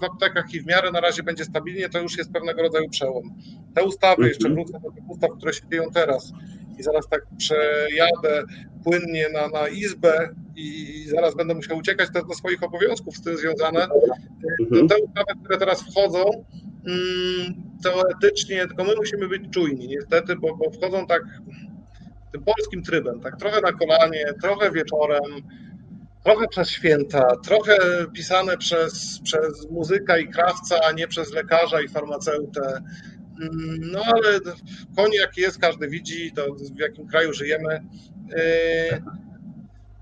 w aptekach i w miarę na razie będzie stabilnie, to już jest pewnego rodzaju przełom. Te ustawy, jeszcze mhm. wrócę do tych ustaw, które się dzieją teraz i zaraz tak przejadę płynnie na, na izbę i zaraz będę musiał uciekać też do swoich obowiązków z tym związane. Mhm. Te ustawy, które teraz wchodzą, mm, teoretycznie, tylko my musimy być czujni niestety, bo, bo wchodzą tak tym polskim trybem, tak trochę na kolanie, trochę wieczorem, trochę przez święta, trochę pisane przez, przez muzyka i krawca, a nie przez lekarza i farmaceutę. Mm, no ale koń jaki jest, każdy widzi, to w jakim kraju żyjemy.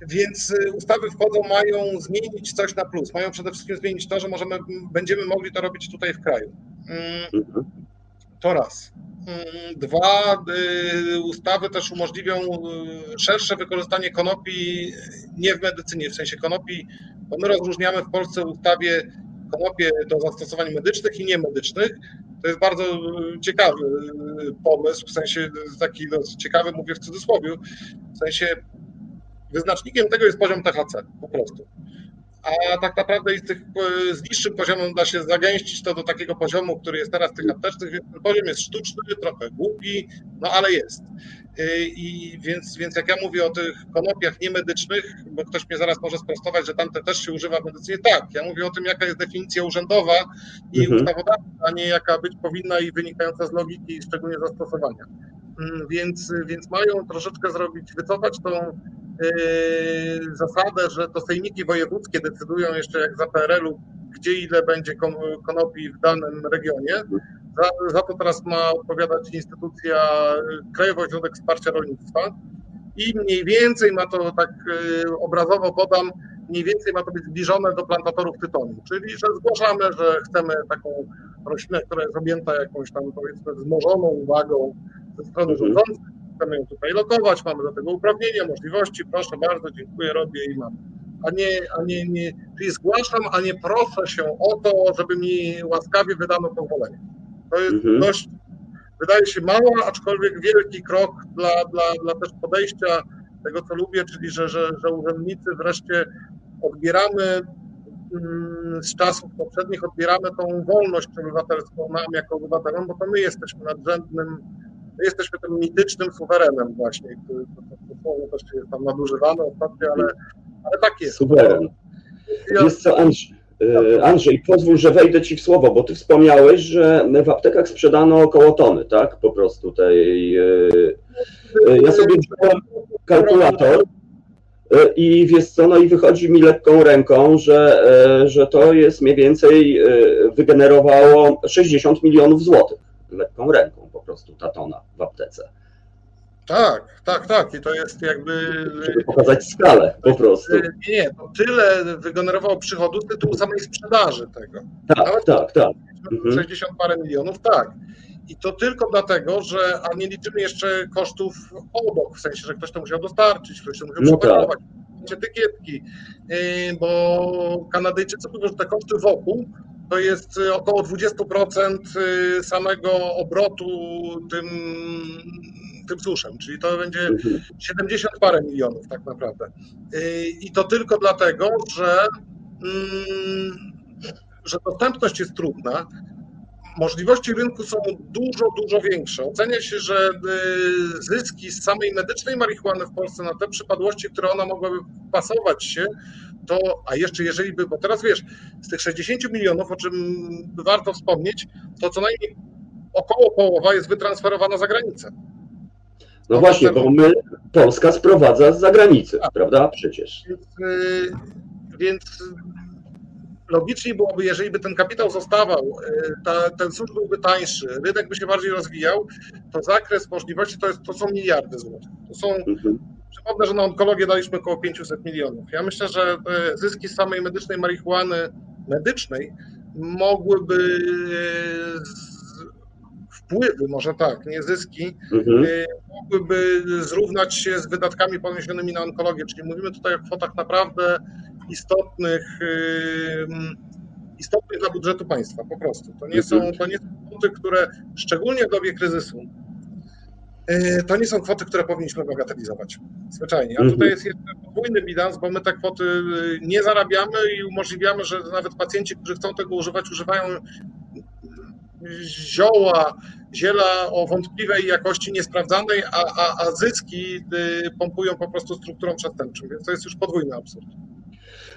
Więc ustawy wchodzą, mają zmienić coś na plus. Mają przede wszystkim zmienić to, że możemy, będziemy mogli to robić tutaj w kraju. Mm, mhm. To raz. Mm, dwa, y, ustawy też umożliwią y, szersze wykorzystanie konopi nie w medycynie, w sensie konopi, bo my rozróżniamy w Polsce w ustawie konopie do zastosowań medycznych i niemedycznych. To jest bardzo y, ciekawy pomysł, w sensie taki no, ciekawy, mówię w cudzysłowie, w sensie wyznacznikiem tego jest poziom THC po prostu a tak naprawdę z, tych, z niższym poziomem da się zagęścić to do takiego poziomu, który jest teraz w tych aptecznych, więc ten poziom jest sztuczny, trochę głupi, no ale jest. Y, I więc, więc jak ja mówię o tych konopiach niemedycznych, bo ktoś mnie zaraz może sprostować, że tamte też się używa w medycynie, tak, ja mówię o tym, jaka jest definicja urzędowa i mhm. ustawodawcza, a nie jaka być powinna i wynikająca z logiki, szczególnie zastosowania. Mm, więc, więc mają troszeczkę zrobić, wycofać tą zasadę, że to sejmiki wojewódzkie decydują jeszcze jak za PRL-u, gdzie ile będzie konopi w danym regionie. Za, za to teraz ma odpowiadać instytucja Krajowy Ośrodek Wsparcia Rolnictwa i mniej więcej ma to tak yy, obrazowo podam, mniej więcej ma to być zbliżone do plantatorów tytoniu, czyli że zgłaszamy, że chcemy taką roślinę, która jest objęta jakąś tam powiedzmy wzmożoną uwagą ze strony mhm. rządzących, chcemy ją tutaj lokować, mamy do tego uprawnienia, możliwości, proszę bardzo, dziękuję, robię i mam. A nie, a nie, nie, czyli zgłaszam, a nie proszę się o to, żeby mi łaskawie wydano pozwolenie. To jest mhm. dość, wydaje się mało, aczkolwiek wielki krok dla, dla, dla też podejścia tego, co lubię, czyli że, że, że urzędnicy wreszcie odbieramy mm, z czasów poprzednich odbieramy tą wolność obywatelską nam jako obywatelom, bo to my jesteśmy nadrzędnym My jesteśmy tym mitycznym suwerenem właśnie, który to, słowo też jest tam nadużywane ostatnio, ale, ale tak jest. Suweren. Jest co, Andrzej, e, Andrzej, pozwól, że wejdę Ci w słowo, bo Ty wspomniałeś, że w aptekach sprzedano około tony, tak? Po prostu tej... E, e, ja sobie wziąłem kalkulator i wiesz co, no i wychodzi mi lekką ręką, że, że to jest mniej więcej wygenerowało 60 milionów złotych lekką ręką prostu ta tona w aptece. Tak, tak, tak. I to jest jakby. Żeby pokazać skalę po prostu. Nie, nie, to tyle wygenerowało przychodu z tytułu samej sprzedaży tego. Tak, Nawet tak, tak. 60 mhm. parę milionów, tak. I to tylko dlatego, że, a nie liczymy jeszcze kosztów obok, w sensie, że ktoś to musiał dostarczyć, ktoś to musiał no przepakować, tak. etykietki, yy, bo Kanadyjczycy mówią, że te koszty wokół to jest y, około 20% y, samego obrotu tym, tym suszem, czyli to będzie 70 parę milionów tak naprawdę. Y, I to tylko dlatego, że, mm, że dostępność jest trudna. możliwości rynku są dużo, dużo większe. Ocenia się, że zyski z samej medycznej marihuany w Polsce na te przypadłości, które ona mogłaby pasować się, to, a jeszcze jeżeli by, bo teraz wiesz, z tych 60 milionów, o czym warto wspomnieć, to co najmniej około połowa jest wytransferowana za granicę. No właśnie, bo my, Polska sprowadza z zagranicy, tak. prawda? Przecież. Więc, yy, więc logicznie byłoby, jeżeli by ten kapitał zostawał, yy, ta, ten służb byłby tańszy, rynek by się bardziej rozwijał, to zakres możliwości to, jest, to są miliardy złotych. To są, mhm. Przypomnę, że na onkologię daliśmy około 500 milionów. Ja myślę, że zyski z samej medycznej marihuany medycznej mogłyby wpływy, może tak, nie zyski, mhm. Y, mogłyby zrównać się z wydatkami poniesionymi na onkologię. Czyli mówimy tutaj o kwotach naprawdę istotnych, y, istotnych dla budżetu państwa po prostu. To nie, są, mhm. to nie są kwoty, które szczególnie w dobie kryzysu, to nie są kwoty, które powinniśmy bagatelizować. Zwyczajnie. A tutaj mhm. jest jeszcze podwójny bilans, bo my te kwoty nie zarabiamy i umożliwiamy, że nawet pacjenci, którzy chcą tego używać, używają zioła, ziela o wątpliwej jakości, niesprawdzanej, a, a, a zyski y, pompują po prostu strukturą przestępczą, więc to jest już podwójny absurd.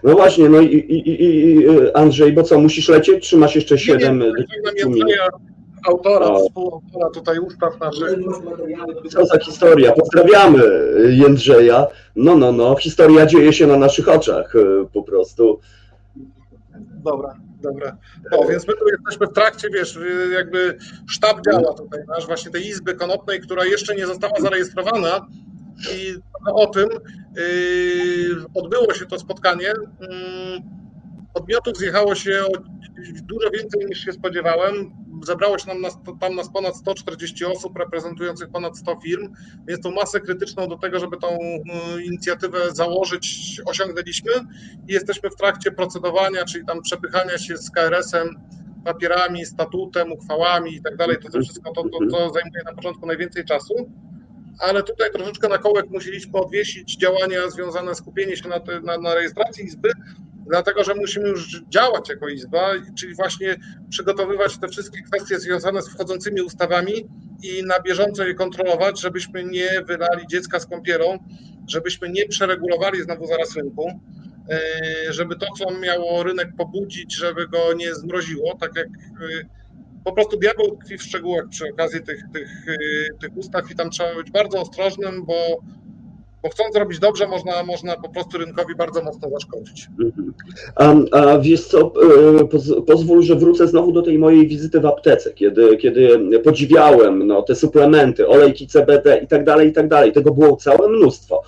No właśnie, no i, i, i Andrzej, bo co, musisz lecieć, czy masz jeszcze 7 minut? Autora, o. współautora tutaj ustaw naszych. Za historia. Pozdrawiamy Jędrzeja. No, no, no. Historia dzieje się na naszych oczach y, po prostu. Dobra. Dobra. O, więc my tu jesteśmy w trakcie, wiesz, jakby sztab działa tutaj, nasz właśnie tej Izby Konopnej, która jeszcze nie została zarejestrowana i o tym yy, odbyło się to spotkanie. Yy, podmiotów zjechało się dużo więcej niż się spodziewałem. Zebrało się nam nas, tam nas ponad 140 osób reprezentujących ponad 100 firm, więc tą masę krytyczną do tego, żeby tą y, inicjatywę założyć, osiągnęliśmy. I jesteśmy w trakcie procedowania, czyli tam przepychania się z KRS-em, papierami, statutem, uchwałami i tak dalej. To, wszystko to, to, to zajmuje na początku najwięcej czasu. Ale tutaj troszeczkę na kołek musieliśmy odwiesić działania związane z skupieniem się na, te, na, na rejestracji izby, dlatego że musimy już działać jako Izba, czyli właśnie przygotowywać te wszystkie kwestie związane z wchodzącymi ustawami i na bieżąco je kontrolować, żebyśmy nie wylali dziecka z kąpielą, żebyśmy nie przeregulowali znowu zaraz rynku, e, żeby to, co miało rynek pobudzić, żeby go nie zmroziło, tak jak e, po prostu diabeł tkwi w szczegółach przy okazji tych, tych, e, tych ustaw i tam trzeba być bardzo ostrożnym, bo bo chcąc zrobić dobrze, można, można po prostu rynkowi bardzo mocno zaszkodzić. A, a wiesz co, e, poz, pozwól, że wrócę znowu do tej mojej wizyty w aptece, kiedy, kiedy podziwiałem no, te suplementy, olejki CBD i tak dalej, i tak dalej. Tego było całe mnóstwo.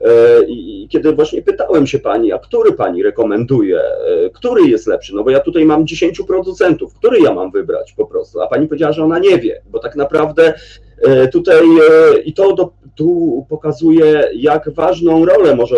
E, I kiedy właśnie pytałem się pani, a który pani rekomenduje, e, który jest lepszy? No bo ja tutaj mam 10 producentów, który ja mam wybrać po prostu? A pani powiedziała, że ona nie wie, bo tak naprawdę tutaj i to do, tu pokazuje, jak ważną rolę może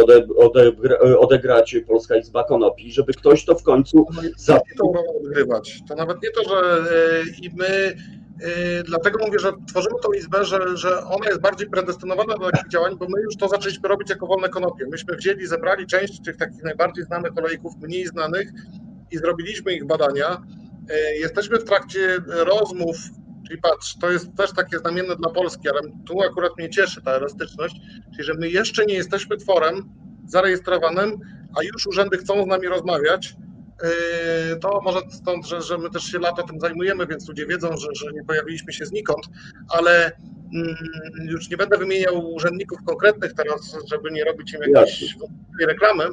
odegrać Polska Izba Konopi, żeby ktoś to w końcu zaczął. tą rolę odgrywać. To nawet nie to, że e, i my e, Dlatego mówię, że tworzymy tą izbę, że, że ona jest bardziej predestynowana do takich działań, bo my już to zaczęliśmy robić jako wolne konopie. Myśmy wzięli, zebrali część tych takich najbardziej znanych olejków, mniej znanych i zrobiliśmy ich badania. E, jesteśmy w trakcie rozmów Czyli patrz, to jest też takie znamienne dla Polski, ale tu akurat mnie cieszy ta elastyczność, czyli że my jeszcze nie jesteśmy tworem zarejestrowanym, a już urzędy chcą z nami rozmawiać. Yy, to może stąd, że, że my też się lata tym zajmujemy, więc ludzie wiedzą, że, że nie pojawiliśmy się znikąd, ale mm, już nie będę wymieniał urzędników konkretnych teraz, żeby nie robić im jakiejś reklamy,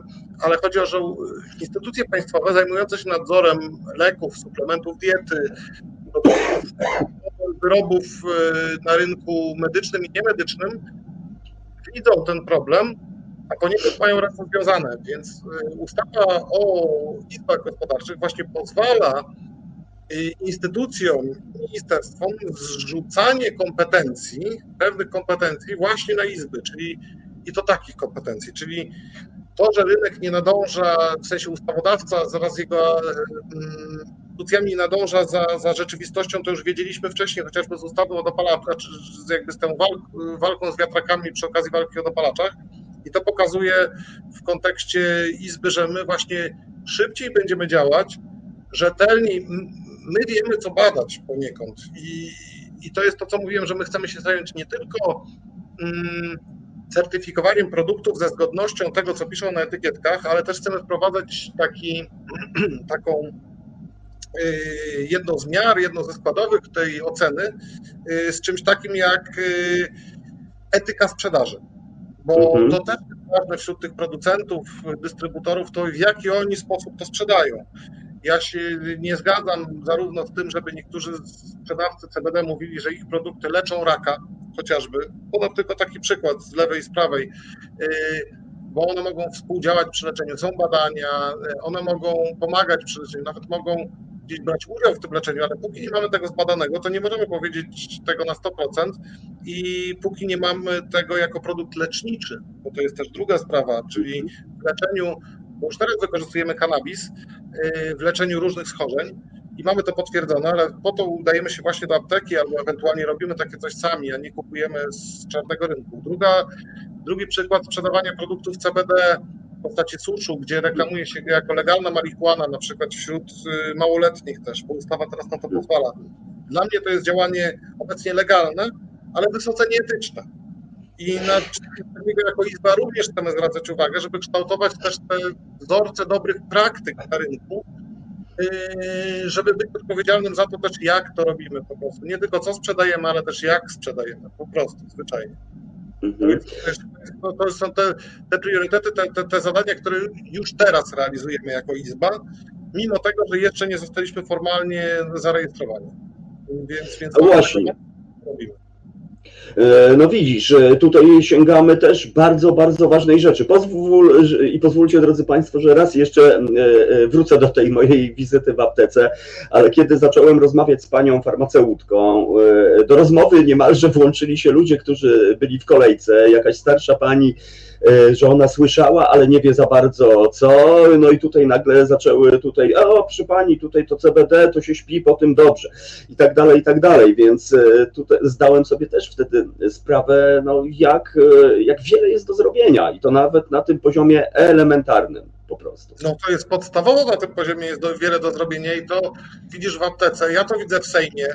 ale chodzi o, że instytucje państwowe zajmujące się nadzorem leków, suplementów diety, wyrobów e, na rynku medycznym i niemedycznym widzą ten problem, a poniekąd mają ręce związane, więc e, ustawa o izbach gospodarczych właśnie pozwala e, instytucjom, ministerstwom zrzucanie kompetencji, pewnych kompetencji właśnie na izby, czyli i to takich kompetencji, czyli to, że rynek nie nadąża, w sensie ustawodawca zaraz jego instytucjami nadąża za, za rzeczywistością, to już wiedzieliśmy wcześniej, chociażby z ustawy o dopalaczach, czy jakby z tą walk, walką z wiatrakami przy okazji walki o dopalaczach. I to pokazuje w kontekście Izby, że my właśnie szybciej będziemy działać, rzetelniej. my wiemy, co badać poniekąd. I, I to jest to, co mówiłem, że my chcemy się zająć nie tylko mm, certyfikowaniem produktów ze zgodnością tego, co piszą na etykietkach, ale też chcemy wprowadzać taki, [clears throat] taką y, jedną z miar, jedną ze składowych tej oceny y, z czymś takim jak y, etyka sprzedaży. Bo mhm. to też jest ważne wśród tych producentów, dystrybutorów, to w jaki oni sposób to sprzedają. Ja się nie zgadzam zarówno z tym, żeby niektórzy sprzedawcy CBD mówili, że ich produkty leczą raka, chociażby. Podam tylko taki przykład z lewej i z prawej, yy, bo one mogą współdziałać przy leczeniu. Są badania, yy, one mogą pomagać przy leczeniu, nawet mogą gdzieś brać udział w tym leczeniu, ale póki nie mamy tego zbadanego, to nie możemy powiedzieć tego na 100% i póki nie mamy tego jako produkt leczniczy, bo to jest też druga sprawa, czyli w leczeniu, bo już teraz wykorzystujemy kanabis w leczeniu różnych schorzeń, i mamy to potwierdzone, ale po to udajemy się właśnie do apteki albo ewentualnie robimy takie coś sami, a nie kupujemy z czarnego rynku. Druga, drugi przykład sprzedawania produktów CBD w postaci suszu, gdzie reklamuje się jako legalna marihuana, na przykład wśród y, małoletnich też, bo ustawa teraz na to pozwala. Dla mnie to jest działanie obecnie legalne, ale wysoce nieetyczne. I na tego jako Izba również chcemy zwracać uwagę, żeby kształtować też te wzorce dobrych praktyk na rynku, Yy, żeby być odpowiedzialnym za to też, jak to robimy po prostu. Nie tylko co sprzedajemy, ale też jak sprzedajemy, po prostu, zwyczajnie. Mhm. To, to, są te, te priorytety, te, te, te, zadania, które już teraz realizujemy jako Izba, mimo tego, że jeszcze nie zostaliśmy formalnie zarejestrowani. Więc, więc właśnie. Robimy. E, no widzisz, tutaj sięgamy też bardzo, bardzo ważnej rzeczy. Pozwól i pozwólcie, drodzy Państwo, że raz jeszcze e, e, wrócę do tej mojej wizyty w aptece, ale kiedy zacząłem rozmawiać z panią farmaceutką, do rozmowy niemalże włączyli się ludzie, którzy byli w kolejce, jakaś starsza pani E, że ona słyszała, ale nie wie za bardzo co, no i tutaj nagle zaczęły tutaj, o przy pani, tutaj to CBD, to się śpi po tym dobrze. I tak dalej, i tak dalej, więc e, tutaj zdałem sobie też wtedy sprawę, no jak, e, jak wiele jest do zrobienia. I to nawet na tym poziomie elementarnym po prostu. No to jest podstawowo na tym poziomie jest do, wiele do zrobienia i to widzisz w aptece, ja to widzę w Sejmie,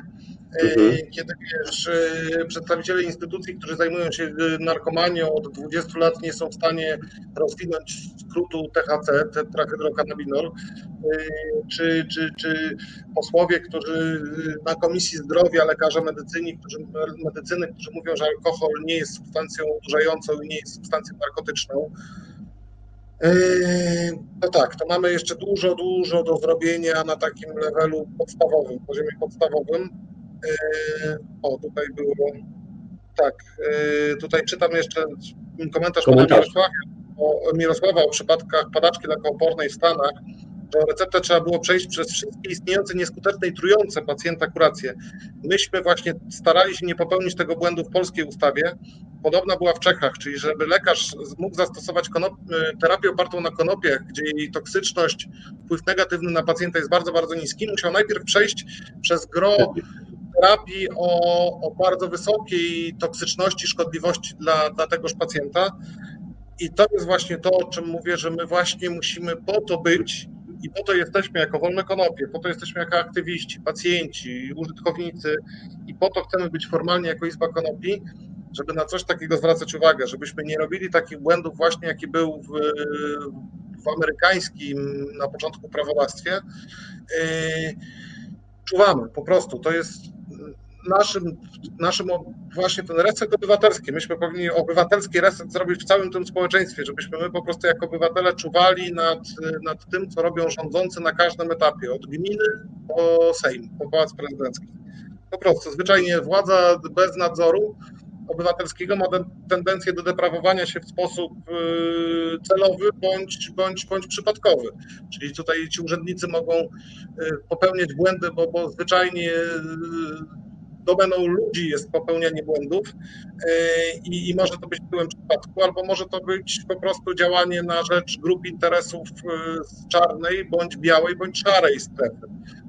Mhm. Kiedy wiesz, y, przedstawiciele instytucji, którzy zajmują się y, narkomanią od 20 lat nie są w stanie rozwinąć skrótu THC, tetrahydrokannabinol, y, czy, czy, czy posłowie, którzy na Komisji Zdrowia, lekarze medycyny, którzy, medycyny, którzy mówią, że alkohol nie jest substancją odurzającą i nie jest substancją narkotyczną, no tak, to mamy jeszcze dużo, dużo do zrobienia na takim levelu podstawowym, poziomie podstawowym. O, tutaj było. Tak, e, tutaj czytam jeszcze komentarz, komentarz. pana Mirosława o, Mirosława o przypadkach padaczki lekoopornej w Stanach, że receptę trzeba było przejść przez wszystkie istniejące nieskuteczne i trujące pacjenta kuracje. Myśmy właśnie starali się nie popełnić tego błędu w polskiej ustawie. Podobna była w Czechach, czyli żeby lekarz mógł zastosować konop- e, terapię opartą na konopiach, gdzie jej toksyczność, wpływ negatywny na pacjenta jest bardzo, bardzo niski, musiał najpierw przejść przez gro terapii o, o bardzo wysokiej toksyczności, szkodliwości dla, dla tegoż pacjenta. I to jest właśnie to, o czym mówię, że my właśnie musimy po to być i po to jesteśmy jako wolne konopie, po to jesteśmy jako aktywiści, pacjenci, użytkownicy i po to chcemy być formalnie jako Izba Konopi, żeby na coś takiego zwracać uwagę, żebyśmy nie robili takich błędów właśnie, jaki był w, w amerykańskim na początku prawodawstwie. Yy, czuwamy po prostu, to jest naszym, naszym właśnie ten reset obywatelski. Myśmy powinni obywatelski reset zrobić w całym tym społeczeństwie, żebyśmy my po prostu jako obywatele czuwali nad, nad tym, co robią rządzący na każdym etapie, od gminy po Sejm, po Pałac Prezydencki. Po prostu, zwyczajnie władza bez nadzoru obywatelskiego ma tendencję do deprawowania się w sposób y, celowy bądź, bądź, bądź przypadkowy. Czyli tutaj ci urzędnicy mogą y, popełniać błędy, bo, bo zwyczajnie y, domeną ludzi jest popełnianie błędów e, i, i może to być w tym przypadku, albo może to być po prostu działanie na rzecz grup interesów e, z czarnej, bądź białej, bądź szarej strefy.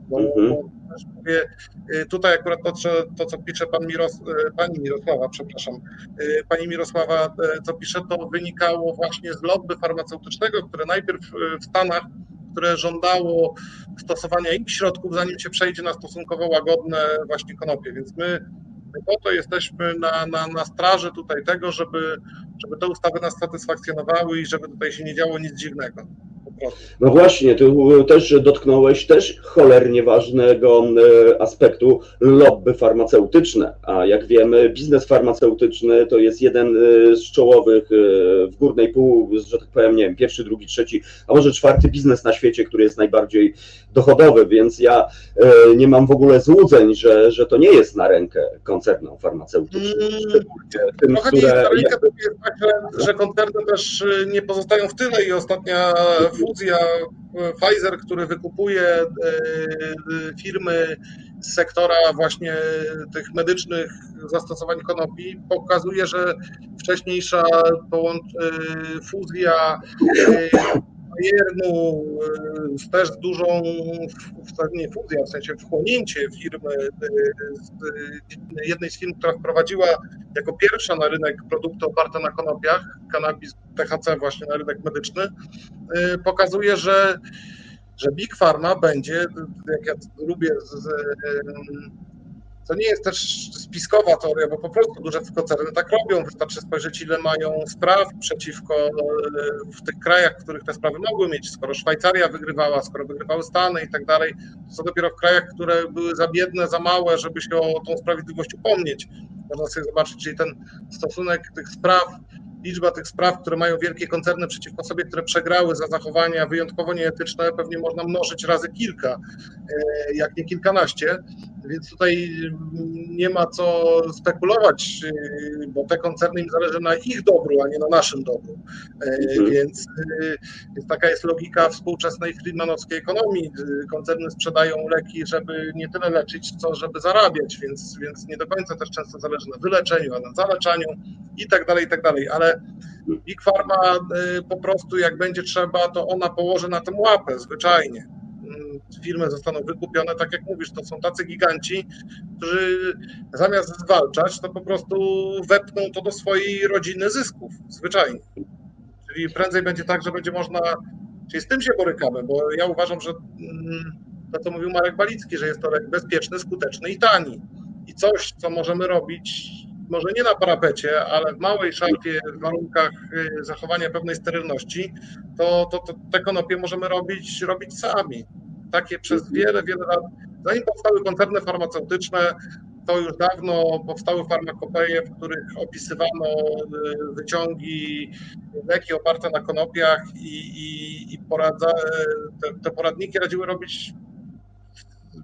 Bo, mhm. bo mówię, e, tutaj akurat to, co, to, co pisze pan Miros, pani Mirosława, przepraszam, pani Mirosława, co pisze, to wynikało właśnie z lobby farmaceutycznego, które najpierw w Stanach które żądało stosowania ich środków, zanim się przejdzie na stosunkowo łagodne właśnie konopie. Więc my po to jesteśmy na, na, na straży tutaj tego, żeby, żeby te ustawy nas satysfakcjonowały i żeby tutaj się nie działo nic dziwnego. No właśnie, tu też dotknąłeś też cholernie ważnego e, aspektu lobby farmaceutyczne, a jak wiemy biznes farmaceutyczny to jest jeden e, z czołowych e, w górnej pół, że tak powiem, nie wiem, pierwszy, drugi, trzeci, a może czwarty biznes na świecie, który jest najbardziej dochodowy, więc ja nie mam w ogóle złudzeń, że, że to nie jest na rękę koncernom farmaceutycznym. Mm, tym, Trochę które... nie jest na rękę, to jest tak, że, że koncerny też nie pozostają w tyle i ostatnia fuzja Pfizer, który wykupuje e, firmy z sektora właśnie tych medycznych zastosowań konopi, pokazuje, że wcześniejsza e, fuzja e, Bayernu z też dużą, nie fuzja, w sensie wchłonięcie firmy, jednej z firm, która wprowadziła jako pierwsza na rynek produkty oparte na konopiach, kanabis THC właśnie na rynek medyczny, pokazuje, że że Big Pharma będzie, jak ja lubię z, to nie jest też spiskowa teoria, bo po prostu duże koncerny tak robią. Wystarczy spojrzeć, ile mają spraw przeciwko e, w tych krajach, w których te sprawy mogły mieć. Skoro Szwajcaria wygrywała, skoro wygrywały Stany i tak dalej, to dopiero w krajach, które były za biedne, za małe, żeby się o tą sprawiedliwość upomnieć. Można sobie zobaczyć, czyli ten stosunek tych spraw liczba tych spraw, które mają wielkie koncerny przeciwko sobie, które przegrały za zachowania wyjątkowo nieetyczne, pewnie można mnożyć razy kilka, e, jak nie kilkanaście. Więc tutaj nie ma co spekulować, e, bo te koncerny im zależy na ich dobru, a nie na naszym dobru. E, mhm. Więc, więc taka jest logika współczesnej friedmanowskiej ekonomii. Koncerny sprzedają leki, żeby nie tyle leczyć, co żeby zarabiać, więc, więc nie do końca też często zależy na wyleczeniu, a na zaleczaniu i tak dalej, i tak dalej. Ale Big Pharma y, po prostu jak będzie trzeba, to ona położy na tym łapę zwyczajnie. Mm, firmy zostaną wykupione, tak jak mówisz, to są tacy giganci, którzy zamiast zwalczać, to po prostu wepną to do swojej rodziny zysków, zwyczajnie. Czyli prędzej będzie tak, że będzie można, czyli z tym się borykamy, bo ja uważam, że mm, to, co mówił Marek Balicki, że jest to lek bezpieczny, skuteczny i tani. I coś, co możemy robić może nie na parapecie, ale w małej szafie, w warunkach y, zachowania pewnej sterylności, to, to, to te konopie możemy robić, robić sami. Takie przez mhm. wiele, wiele lat. Zanim powstały koncerny farmaceutyczne, to już dawno powstały farmakopeje, w których opisywano y, wyciągi, leki oparte na konopiach i, i, i poradza, te, te poradniki radziły robić,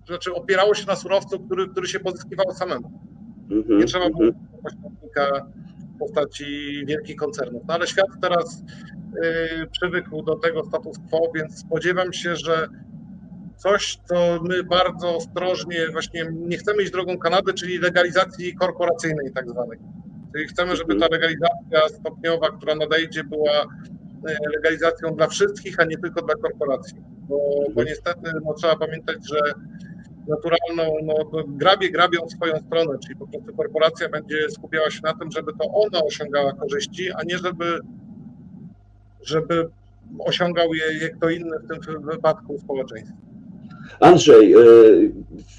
znaczy opierało się na surowcu, który, który się pozyskiwał samemu. Mhm, Nie trzeba było mhm. pośrednika w postaci wielkich koncernów. No ale świat teraz y, przywykł do tego status quo, więc spodziewam się, że coś, co my bardzo ostrożnie właśnie nie chcemy iść drogą Kanady, czyli legalizacji korporacyjnej tak zwanej. Czyli chcemy, żeby ta mhm. legalizacja stopniowa, która nadejdzie, była y, legalizacją dla wszystkich, a nie tylko dla korporacji. Bo, bo niestety no, trzeba pamiętać, że naturalną, no, grabie grabią swoją stronę, czyli po prostu korporacja będzie skupiała się na tym, żeby to ona osiągała korzyści, a nie żeby, żeby osiągał je kto inny w tym wypadku społeczeństwo. Andrzej, e,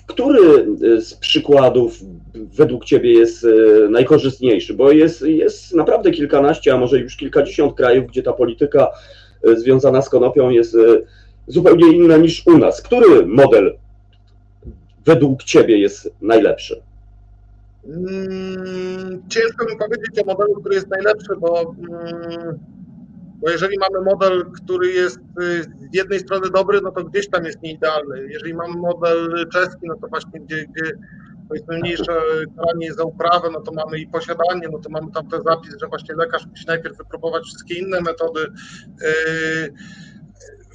który z przykładów według Ciebie jest e, najkorzystniejszy? Bo jest, jest naprawdę kilkanaście, a może już kilkadziesiąt krajów, gdzie ta polityka e, związana z konopią jest zupełnie inna niż u nas. Który model według Ciebie jest najlepszy? Hmm, ciężko mi powiedzieć o modelu, który jest najlepszy, bo, hmm, bo jeżeli mamy model, który jest y, z jednej strony dobry, no to gdzieś tam jest nieidealny. Jeżeli mamy model czeski, no to właśnie gdzie, gdzie powiedzmy mniejsze karanie za uprawę, no to mamy i posiadanie, no to mamy tam ten zapis, że właśnie lekarz musi najpierw wypróbować wszystkie inne metody. Yy,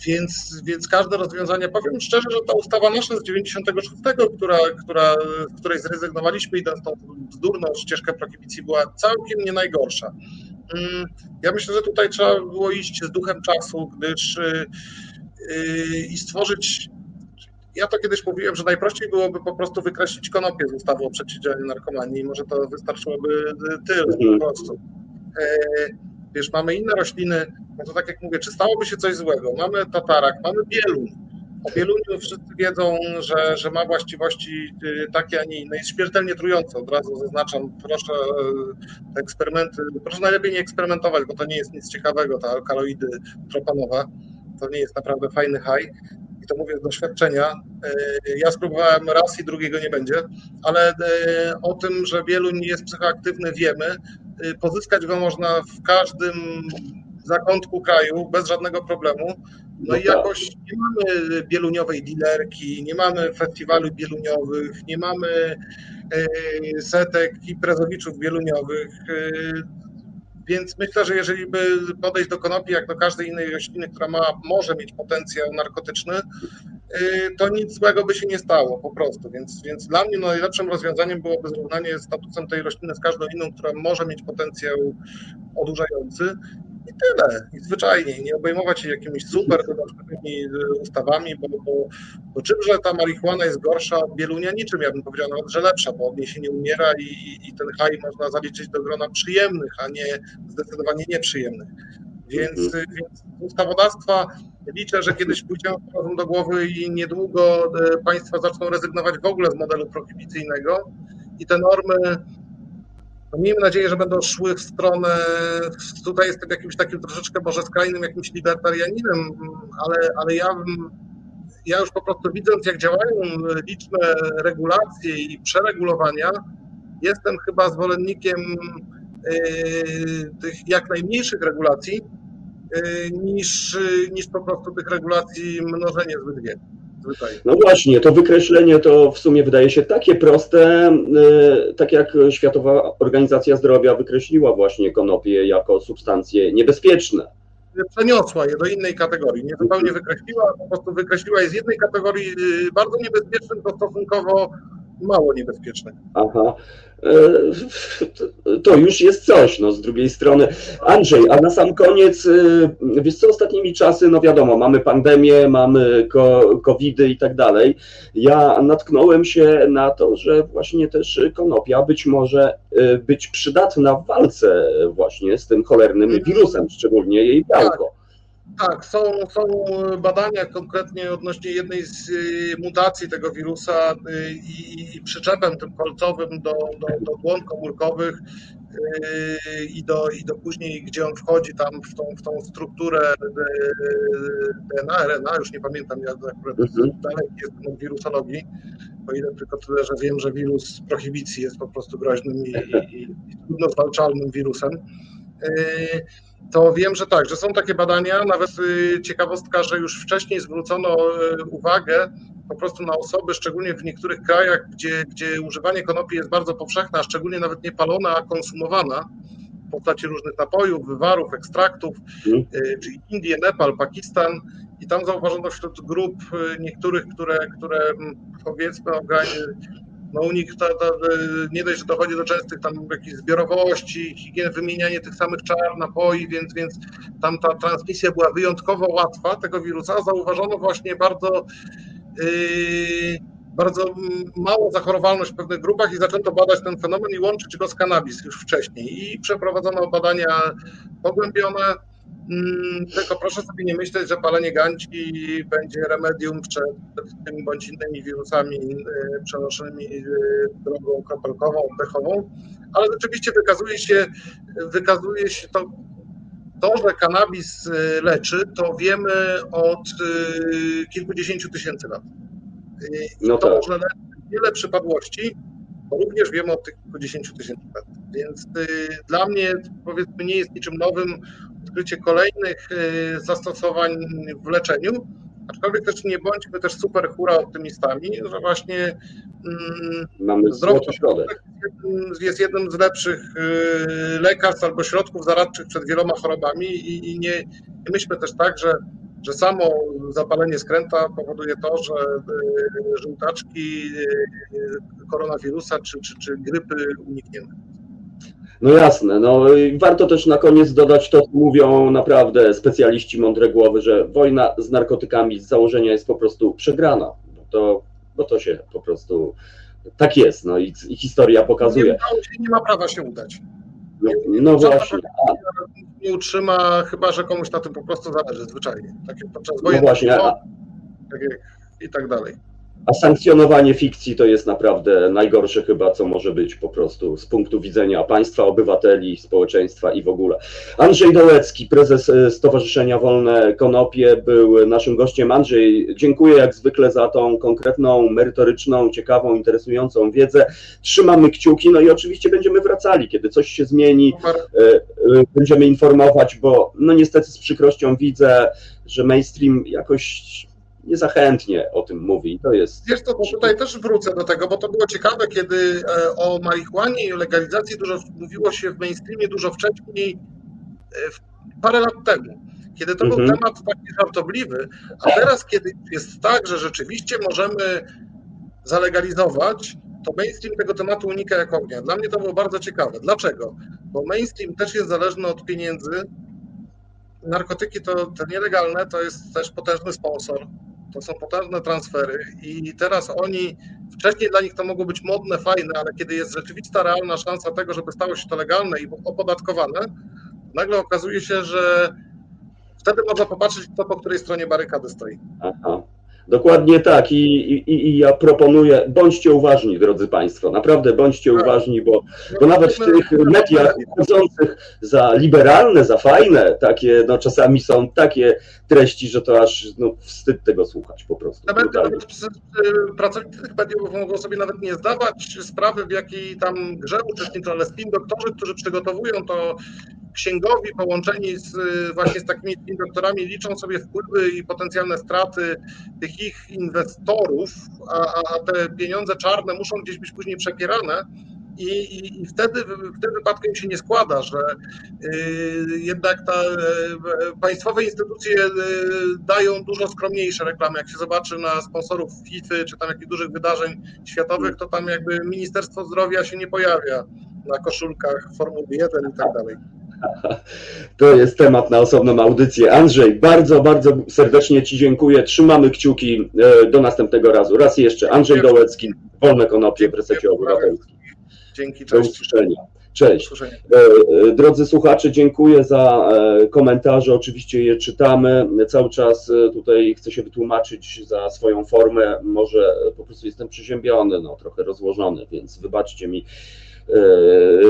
więc, więc każde rozwiązanie, powiem szczerze, że ta ustawa nasza z 96, która, która, z której zrezygnowaliśmy idąc tą bzdurną ścieżkę prohibicji, była całkiem nie najgorsza. Mm, ja myślę, że tutaj trzeba było iść z duchem czasu, gdyż yy, i stworzyć. Ja to kiedyś mówiłem, że najprościej byłoby po prostu wykreślić konopie z ustawy o przeciwdziałaniu narkomanii. Może to wystarczyłoby tyle po prostu. Wiesz, mamy inne rośliny, no to tak jak mówię, czy stałoby się coś złego? Mamy tatarak, mamy bieluń. O bieluniu wszyscy wiedzą, że, że ma właściwości y, takie, a nie inne. Jest śmiertelnie trujące, od razu zaznaczam. Proszę y, te eksperymenty, proszę najlepiej nie eksperymentować, bo to nie jest nic ciekawego, ta alkaloidy tropanowe. To nie jest naprawdę fajny haj i to mówię z doświadczenia. Y, ja spróbowałem raz i drugiego nie będzie, ale o tym, że bieluń jest psychoaktywny wiemy. Pozyskać go można w każdym zakątku kraju bez żadnego problemu. No, no i tak. jakoś nie mamy bieluniowej dilerki, nie mamy festiwalu bieluniowych, nie mamy e, setek imprezowiczów bieluniowych. Więc myślę, że jeżeli by podejść do konopi jak do każdej innej rośliny, która ma, może mieć potencjał narkotyczny, e, to nic złego by się nie stało po prostu. Więc, więc dla mnie najlepszym rozwiązaniem byłoby zrównanie statusem tej rośliny z każdą inną, która może mieć potencjał odurzający i tyle. I zwyczajnie. Nie obejmować się jakimiś super dodatkowymi e, ustawami, bo, bo, bo czym, że ta marihuana jest gorsza od bielunia? Niczym, ja bym powiedział nawet, że lepsza, bo od niej się nie umiera i, i ten haj można zaliczyć do grona przyjemnych, a nie zdecydowanie nieprzyjemnych. Więc, mhm. więc ustawodawstwa liczę, że kiedyś pójdziemy do głowy i niedługo e, państwa zaczną rezygnować w ogóle z modelu prohibicyjnego i te normy no miejmy nadzieję, że będą szły w stronę, tutaj jestem jakimś takim troszeczkę może skrajnym jakimś libertarianinem, ale, ale ja, ja już po prostu widząc, jak działają liczne regulacje i przeregulowania, jestem chyba zwolennikiem yy, tych jak najmniejszych regulacji, yy, niż, niż po prostu tych regulacji mnożenie zbyt wiele. No właśnie, to wykreślenie to w sumie wydaje się takie proste, y, tak jak Światowa Organizacja Zdrowia wykreśliła właśnie konopie jako substancje niebezpieczne. Przeniosła je do innej kategorii, nie zupełnie wykreśliła, po prostu wykreśliła je z jednej kategorii y, bardzo niebezpiecznej do stosunkowo mało niebezpiecznych. Aha. E, to już jest coś, no z drugiej strony. Andrzej, a na sam koniec, e, wiesz co, ostatnimi czasy, no wiadomo, mamy pandemię, mamy covidy i tak dalej. Ja natknąłem się na to, że właśnie też konopia być może e, być przydatna w walce właśnie z tym cholernym mhm. wirusem, szczególnie jej białko. Tak. Są, są badania konkretnie odnośnie jednej z y, mutacji tego wirusa y, i, i przyczepem tym kolcowym do, do, do błon komórkowych y, i do, i do później, gdzie on wchodzi tam w tą, w tą strukturę DNA, RNA, już nie pamiętam, ja akurat mhm. dalej jestem od wirusologii, o ile tylko tyle, że wiem, że wirus prohibicji jest po prostu groźnym i, i, i trudno zwalczalnym wirusem to wiem, że tak, że są takie badania, nawet y, ciekawostka, że już wcześniej zwrócono y, uwagę po prostu na osoby, szczególnie w niektórych krajach, gdzie, gdzie używanie konopi jest bardzo powszechne, a szczególnie nawet nie palona, a konsumowana w postaci różnych napojów, wywarów, ekstraktów, mm. czyli Indie, Nepal, Pakistan i tam zauważono wśród grup niektórych, które, które mm, powiedzmy no u nich ta, ta, nie dość, że dochodzi do częstych tam jakichś zbiorowości, higien, wymienianie tych samych czar, napoi, więc, więc tam ta transmisja była wyjątkowo łatwa tego wirusa. Zauważono właśnie bardzo yy, bardzo małą zachorowalność w pewnych grupach i zaczęto badać ten fenomen i łączyć go z kanabis już wcześniej. I przeprowadzono badania pogłębione, tylko proszę sobie nie myśleć, że palenie ganci będzie remedium przed tymi bądź innymi wirusami y, przenoszonymi y, drogą kropelkową, oddechową, ale rzeczywiście wykazuje się, wykazuje się to, to, że kanabis y, leczy, to wiemy od kilkudziesięciu tysięcy lat. I no to tak. może leczyć wiele przypadłości, również wiemy od tych kilkudziesięciu tysięcy lat. Więc dla mnie powiedzmy nie jest niczym nowym odkrycie kolejnych y, zastosowań w leczeniu, aczkolwiek też nie bądźmy też super hura optymistami, że właśnie mm, Mamy zdrowy środek jest jednym z lepszych y, lekarstw albo środków zaradczych przed wieloma chorobami i, nie myślmy też tak, że że samo zapalenie skręta powoduje to, że y, żółtaczki koronawirusa czy, czy, czy grypy unikniemy. No jasne, no warto też na koniec dodać to, co mówią naprawdę specjaliści mądre głowy, że wojna z narkotykami z założenia jest po prostu przegrana, bo to, bo to się po prostu tak jest, no i, i historia pokazuje. Nie, nie ma prawa się udać. No, no właśnie. A, Nie utrzyma, chyba że komuś na tym po prostu zależy zwyczajnie. Tak jak podczas no wojen, właśnie, a, tak jak, i tak dalej. A sankcjonowanie fikcji to jest naprawdę najgorsze chyba, co może być po prostu z punktu widzenia państwa, obywateli, społeczeństwa i w ogóle. Andrzej Dołecki, prezes e, Stowarzyszenia Wolne Konopie, był naszym gościem. Andrzej, dziękuję jak zwykle za tą konkretną, merytoryczną, ciekawą, interesującą wiedzę. Trzymamy kciuki, no i oczywiście będziemy wracali, kiedy coś się zmieni. E, e, będziemy informować, bo no niestety z przykrością widzę, że mainstream jakoś niezachętnie o tym mówi. To jest. Wiesz to tutaj też wrócę do tego, bo to było ciekawe, kiedy e, o marihuanie i o legalizacji dużo mówiło się w mainstreamie dużo wcześniej, e, parę lat temu, kiedy to był Mhm. temat taki żartobliwy, a teraz, kiedy jest tak, że rzeczywiście możemy zalegalizować, to mainstream tego tematu unika jak ognia. Dla mnie to było bardzo ciekawe. Dlaczego? Bo mainstream też jest zależny od pieniędzy. Narkotyki to te nielegalne to jest też potężny sponsor. To są potężne transfery i teraz oni, wcześniej dla nich to mogło być modne, fajne, ale kiedy jest rzeczywista, realna szansa tego, żeby stało się to legalne i opodatkowane, nagle okazuje się, że wtedy można popatrzeć, kto po której stronie barykady stoi. Aha. Dokładnie tak. I, i, i ja proponuję, bądźcie uważni, drodzy Państwo. Naprawdę bądźcie Tak. uważni, bo, bo nawet w tych mediach uchodzących za liberalne, za fajne, takie, no czasami są takie treści, że to aż no, wstyd tego słuchać po prostu. Nawet, nawet y, pracownicy tych mediów mogą sobie nawet nie zdawać sprawy, w jakiej tam grze uczestniczą, ale spin doktorzy, którzy przygotowują to księgowi połączeni z, y, właśnie z takimi spin doktorami, liczą sobie wpływy i potencjalne straty tych ich inwestorów, a, a- te pieniądze czarne muszą gdzieś być później przepierane. I, i, I wtedy w tym wypadku im się nie składa, że y, jednak ta, y, państwowe instytucje dają dużo skromniejsze reklamy. Jak się zobaczy na sponsorów FIFA czy tam jakichś dużych wydarzeń światowych, to tam jakby Ministerstwo Zdrowia się nie pojawia na koszulkach Formuły 1 i tak dalej. To jest temat na osobną audycję. Andrzej, bardzo, bardzo serdecznie Ci dziękuję. Trzymamy kciuki e, do następnego razu. Raz jeszcze, Andrzej Dołecki, Wolne Konopie w Resecie Obywatelskim. Dzięki, cześć. Do Cześć. usłyszenia. E, e, Drodzy słuchacze, dziękuję za e, komentarze. Oczywiście je czytamy. Cały czas tutaj chcę się wytłumaczyć za swoją formę. Może po prostu jestem przeziębiony, no, trochę rozłożony, więc wybaczcie mi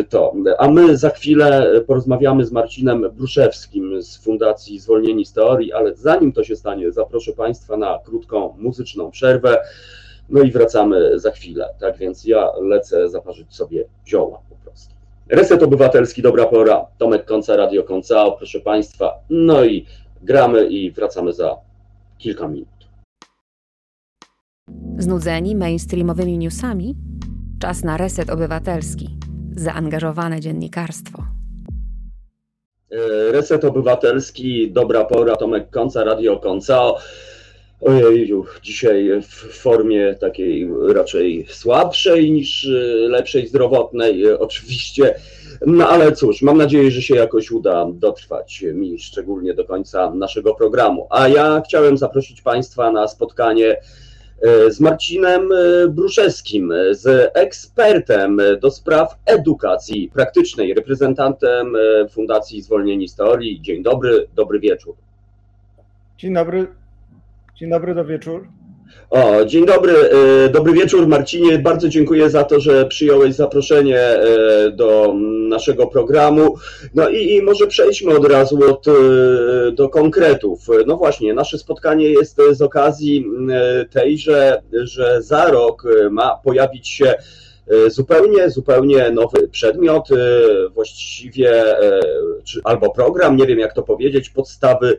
to. A my za chwilę porozmawiamy z Marcinem Bruszewskim z Fundacji Zwolnieni z Teorii, ale zanim to się stanie, zaproszę Państwa na krótką muzyczną przerwę. No i wracamy za chwilę. Tak więc ja lecę zaparzyć sobie zioła po prostu. Reset Obywatelski, dobra pora. Tomek Konca, Radio Koncao, proszę Państwa. No i gramy i wracamy za kilka minut. Znudzeni mainstreamowymi newsami? Czas na reset obywatelski. Zaangażowane dziennikarstwo. E, Reset Obywatelski, dobra pora. Tomek Konca, Radio Koncao. Ojeju, dzisiaj w formie takiej raczej słabszej niż e, lepszej zdrowotnej, e, oczywiście. No ale cóż, mam nadzieję, że się jakoś uda dotrwać mi szczególnie do końca naszego programu. A ja chciałem zaprosić Państwa na spotkanie z Marcinem e, Bruszewskim, e, z ekspertem e, do spraw edukacji praktycznej, reprezentantem e, Fundacji Zwolnieni z Teorii. Dzień dobry, dobry wieczór. Dzień dobry. Dzień dobry, do wieczór. O, dzień dobry, e, dobry wieczór Marcinie. Bardzo dziękuję za to, że przyjąłeś zaproszenie e, do naszego programu. No i, i może przejdźmy od razu od, e, do konkretów. No właśnie, nasze spotkanie jest z okazji tej, że, że za rok ma pojawić się zupełnie, zupełnie nowy przedmiot, właściwie czy, albo program, nie wiem jak to powiedzieć, podstawy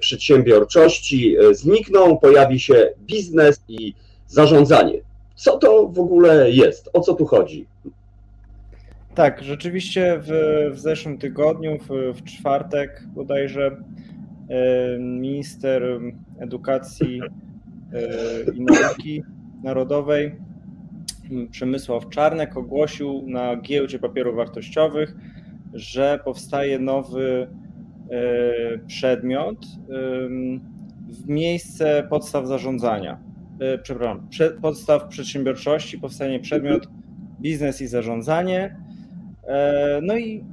przedsiębiorczości e, znikną, pojawi się biznes i zarządzanie. Co to w ogóle jest? O co tu chodzi? Tak, rzeczywiście w, w zeszłym tygodniu, w, w czwartek bodajże, e, minister edukacji e, i nauki narodowej Przemysław Czarnek ogłosił na giełdzie papierów wartościowych, że powstaje nowy e, przedmiot em, w miejsce podstaw zarządzania. E, Przepraszam, prze- podstaw przedsiębiorczości powstanie przedmiot biznes i zarządzanie. E, no i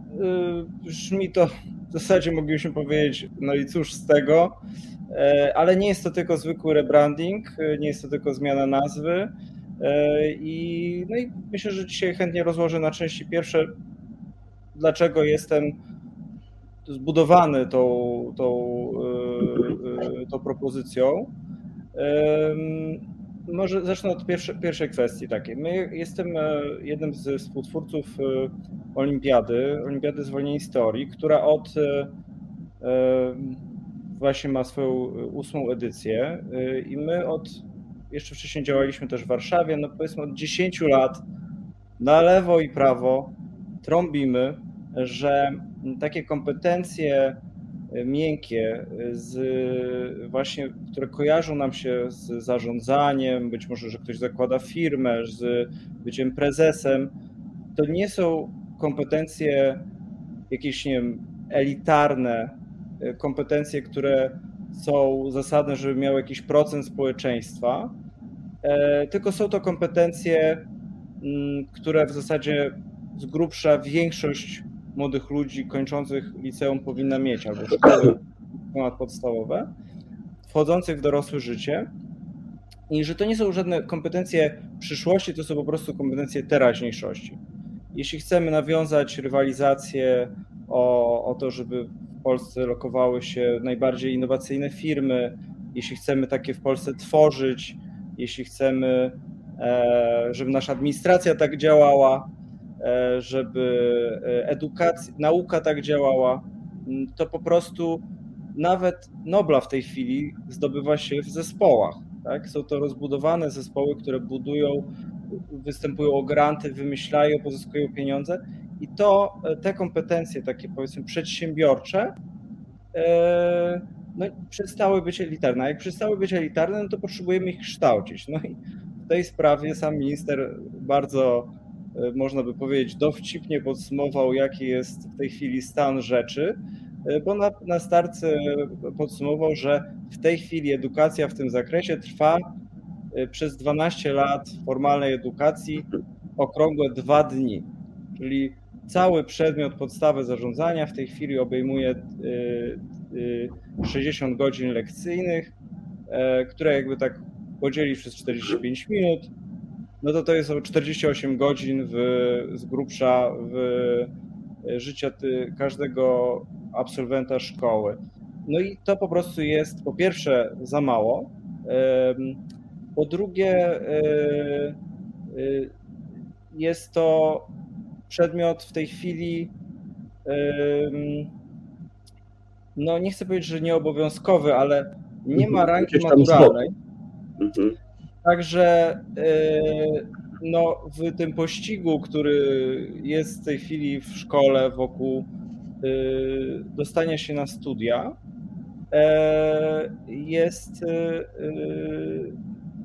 brzmi to w zasadzie moglibyśmy powiedzieć, no i cóż z tego, e, ale nie jest to tylko zwykły rebranding, nie jest to tylko zmiana nazwy. I, no i myślę, że dzisiaj chętnie rozłożę na części pierwsze, dlaczego jestem zbudowany tą, tą, tą propozycją. Może zacznę od pierwszej, pierwszej kwestii takiej. My jestem e, jednym z współtwórców e, Olimpiady, Olimpiady Zwolnień Historii, która od e, właśnie ma swoją ósmą edycję i my od, jeszcze wcześniej działaliśmy też w Warszawie, no powiedzmy od 10 lat na lewo i prawo trąbimy, że takie kompetencje miękkie, z, właśnie, które kojarzą nam się z zarządzaniem, być może, że ktoś zakłada firmę, z byciem prezesem, to nie są kompetencje jakieś, nie wiem, elitarne, kompetencje, które są zasadne, żeby miał jakiś procent społeczeństwa, e, tylko są to kompetencje, mm, które w zasadzie z grubsza większość młodych ludzi kończących liceum powinna mieć, albo szkoły podstawowe, wchodzących w dorosłe życie. I że to nie są żadne kompetencje przyszłości, to są po prostu kompetencje teraźniejszości. Jeśli chcemy nawiązać rywalizację o, o to, żeby w Polsce lokowały się najbardziej innowacyjne firmy, jeśli chcemy takie w Polsce tworzyć, jeśli chcemy, e, żeby nasza administracja tak działała, żeby e, edukacja, nauka tak działała, to po prostu nawet Nobla w tej chwili zdobywa się w zespołach. Tak? Są to rozbudowane zespoły, które budują, występują o granty, wymyślają, pozyskują pieniądze i to e, te kompetencje takie powiedzmy przedsiębiorcze no, przestały być elitarne. A jak przestały być elitarne, no to potrzebujemy ich kształcić. No i w tej sprawie sam minister bardzo E, można by powiedzieć, dowcipnie podsumował, jaki jest w tej chwili stan rzeczy, e, bo na, na starce podsumował, że w tej chwili edukacja w tym zakresie trwa e, przez 12 lat formalnej edukacji okrągłe dwa dni, czyli cały przedmiot podstawy zarządzania w tej chwili obejmuje 60 godzin lekcyjnych, które jakby tak podzielić przez 45 minut, no to to jest 48 godzin w, z grubsza w e, życia ty, każdego absolwenta szkoły. No i to po prostu jest po pierwsze za mało, po drugie e, e, jest to przedmiot w tej chwili no nie chcę powiedzieć, że nieobowiązkowy, ale nie ma mhm. rangi maturalnej. Mhm. Także e, no, w tym pościgu, który jest w tej chwili w szkole wokół e, dostania się na studia, e, jest,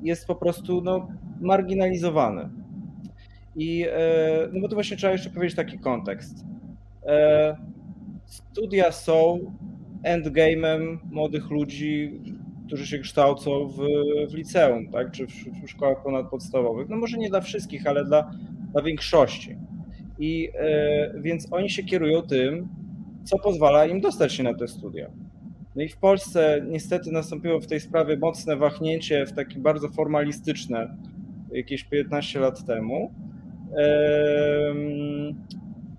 jest po prostu no, marginalizowany. I no bo to właśnie trzeba jeszcze powiedzieć taki kontekst. Studia są endgame'em młodych ludzi, którzy się kształcą w, w liceum, tak, czy w, w szkołach ponadpodstawowych. No może nie dla wszystkich, ale dla, dla większości. I e, więc oni się kierują tym, co pozwala im dostać się na te studia. No i w Polsce niestety nastąpiło w tej sprawie mocne wahnięcie w takie bardzo formalistyczne jakieś 15 lat temu.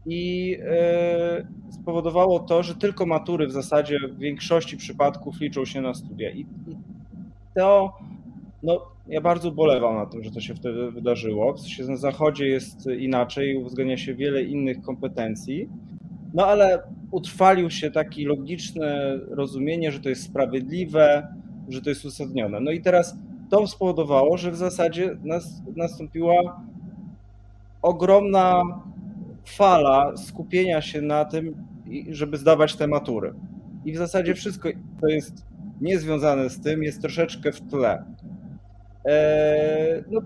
I e, spowodowało to, że tylko matury w zasadzie w większości przypadków liczą się na studia. I, to, no, ja bardzo bolewam na tym, że to się wtedy wydarzyło. W sensie na zachodzie jest inaczej, uwzględnia się wiele innych kompetencji, no ale utrwalił się takie logiczne rozumienie, że to jest sprawiedliwe, że to jest uzasadnione. No i teraz to spowodowało, że w zasadzie nas, nastąpiła ogromna fala skupienia się na tym, żeby zdawać te matury. I w zasadzie wszystko, co jest niezwiązane z tym, jest troszeczkę w tle. Eee, no,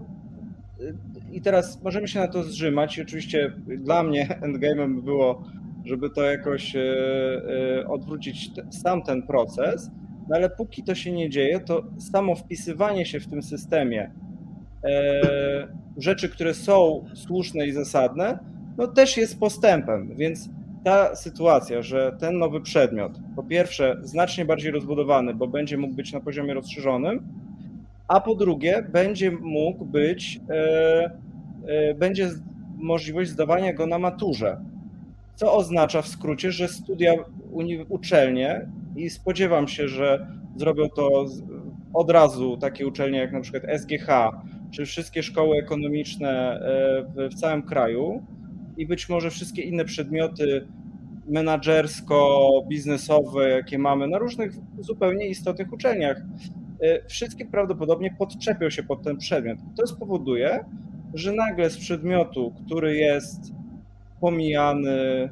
I teraz możemy się na to zrzymać. Oczywiście dla mnie endgame'em było, żeby to jakoś e, e, odwrócić sam ten proces, no ale póki to się nie dzieje, to samo wpisywanie się w tym systemie e, rzeczy, które są słuszne i zasadne, no też jest postępem, więc ta sytuacja, że ten nowy przedmiot, po pierwsze, znacznie bardziej rozbudowany, bo będzie mógł być na poziomie rozszerzonym, a po drugie, będzie mógł być, e, e, będzie możliwość zdawania go na maturze. Co oznacza w skrócie, że studia uczelnie i spodziewam się, że zrobią to od razu takie uczelnie jak na przykład SGH, czy wszystkie szkoły ekonomiczne e, w, całym kraju i być może wszystkie inne przedmioty menadżersko-biznesowe, jakie mamy na różnych zupełnie istotnych uczelniach, e, wszystkie prawdopodobnie podczepią się pod ten przedmiot. To spowoduje, że nagle z przedmiotu, który jest pomijany,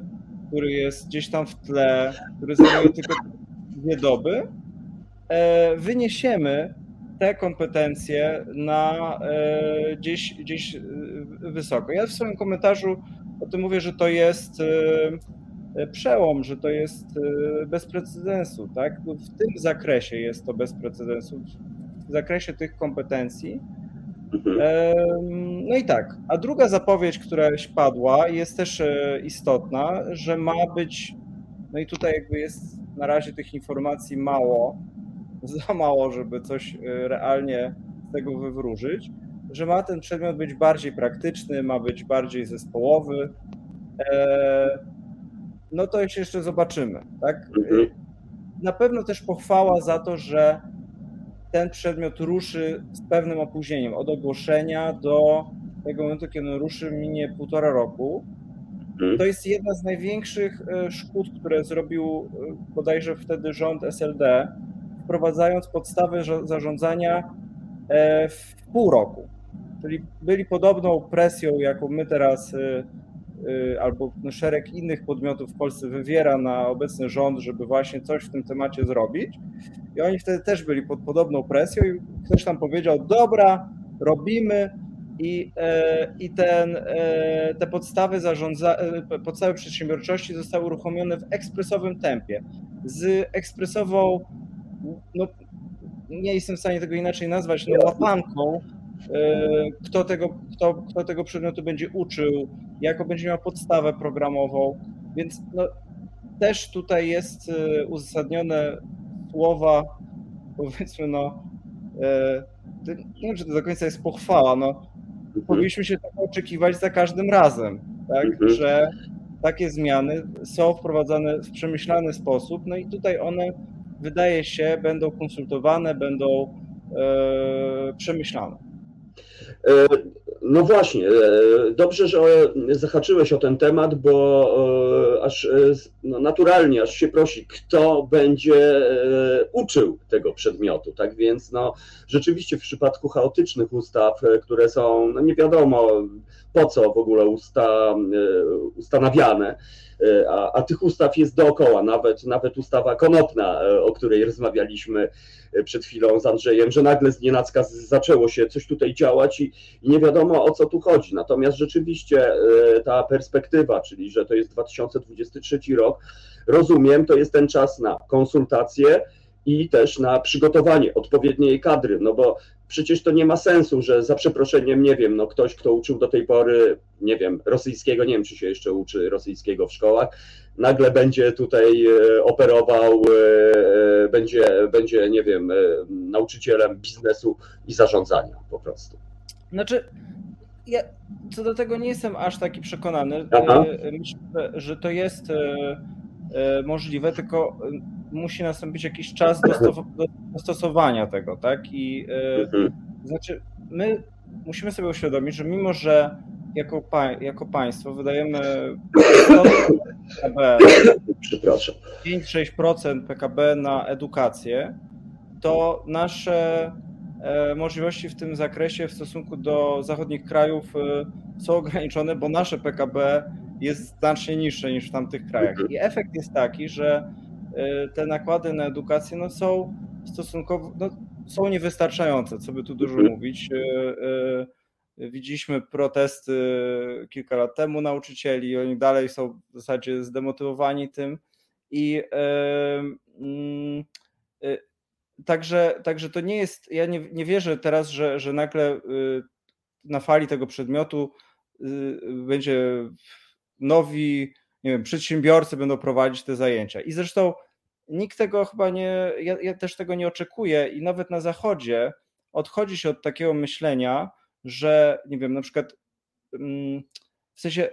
który jest gdzieś tam w tle, który zajmuje tylko dwie doby, e, wyniesiemy te kompetencje na e, gdzieś, gdzieś e, wysoko. Ja w swoim komentarzu o tym mówię, że to jest przełom, że to jest bez precedensu. Tak? W tym zakresie jest to bez precedensu, w zakresie tych kompetencji. Mhm. No i tak. A druga zapowiedź, która padła, jest też istotna, że ma być, no i tutaj jakby jest na razie tych informacji mało, [laughs] za mało, żeby coś e, realnie z tego wywróżyć, że ma ten przedmiot być bardziej praktyczny, ma być bardziej zespołowy. E, no to jeszcze zobaczymy. Tak? Mhm. Na pewno też pochwała za to, że ten przedmiot ruszy z pewnym opóźnieniem. Od ogłoszenia do tego momentu, kiedy on ruszy, minie półtora roku. Mhm. To jest jedna z największych e, szkód, które zrobił bodajże wtedy rząd SLD, wprowadzając podstawy zarządzania e, w pół roku. Czyli byli podobną presją, jaką my teraz e, e, albo szereg innych podmiotów w Polsce wywiera na obecny rząd, żeby właśnie coś w tym temacie zrobić. I oni wtedy też byli pod podobną presją i ktoś tam powiedział, dobra, robimy i, i ten, te podstawy, zarządza, podstawy przedsiębiorczości zostały uruchomione w ekspresowym tempie, z ekspresową no, nie jestem w stanie tego inaczej nazwać, no, łapanką, e, kto tego, kto, kto tego przedmiotu będzie uczył, jaką będzie miał podstawę programową, więc no, też tutaj jest e, uzasadnione słowa, powiedzmy, no, e, nie wiem, czy to do końca jest pochwała, no, mhm. powinniśmy się tego oczekiwać za każdym razem, tak, mhm. że takie zmiany są wprowadzane w przemyślany sposób, no i tutaj one wydaje się, będą konsultowane, będą e, przemyślane. E, no właśnie, e, dobrze, że zahaczyłeś o ten temat, bo aż no naturalnie, aż się prosi, kto będzie uczył tego przedmiotu. Tak więc, no, rzeczywiście w przypadku chaotycznych ustaw, które są, no nie wiadomo po co w ogóle usta, ustanawiane, E, a, a tych ustaw jest dookoła, nawet, nawet ustawa konopna, e, o której rozmawialiśmy e, przed chwilą z Andrzejem, że nagle z nienacka zaczęło się coś tutaj działać i, i nie wiadomo o co tu chodzi. Natomiast rzeczywiście ta perspektywa, czyli że to jest 2023 rok, rozumiem, to jest ten czas na konsultacje i też na przygotowanie odpowiedniej kadry, no bo przecież to nie ma sensu, że za przeproszeniem, nie wiem, no ktoś, kto uczył do tej pory, nie wiem, rosyjskiego, nie wiem, czy się jeszcze uczy rosyjskiego w szkołach, nagle będzie tutaj e, operował, e, e, będzie, będzie nie wiem, nauczycielem biznesu i zarządzania po prostu. Znaczy, ja co do tego nie jestem aż taki przekonany. Aha. Myślę, że to jest możliwe, tylko musi nastąpić jakiś czas dostosowania tego, tak? I mhm. znaczy, my musimy sobie uświadomić, że mimo, że jako, pa, jako państwo wydajemy PKB, 5-6% PKB na edukację, to nasze e, możliwości w tym zakresie w stosunku do zachodnich krajów e, są ograniczone, bo nasze PKB jest znacznie niższe niż w tamtych krajach. Mhm. I efekt jest taki, że e, te nakłady na edukację no, są stosunkowo no, są niewystarczające, co by tu dużo mhm. mówić. Widzieliśmy protesty kilka lat temu nauczycieli, oni dalej są w zasadzie zdemotywowani tym i yy, także, także to nie jest, ja nie, nie wierzę teraz, że, że nagle na fali tego przedmiotu y, będzie nowi nie wiem, przedsiębiorcy będą prowadzić te zajęcia. I zresztą nikt tego chyba nie, ja, ja też tego nie oczekuję i nawet na zachodzie odchodzi się od takiego myślenia, że nie wiem, na przykład mm, w sensie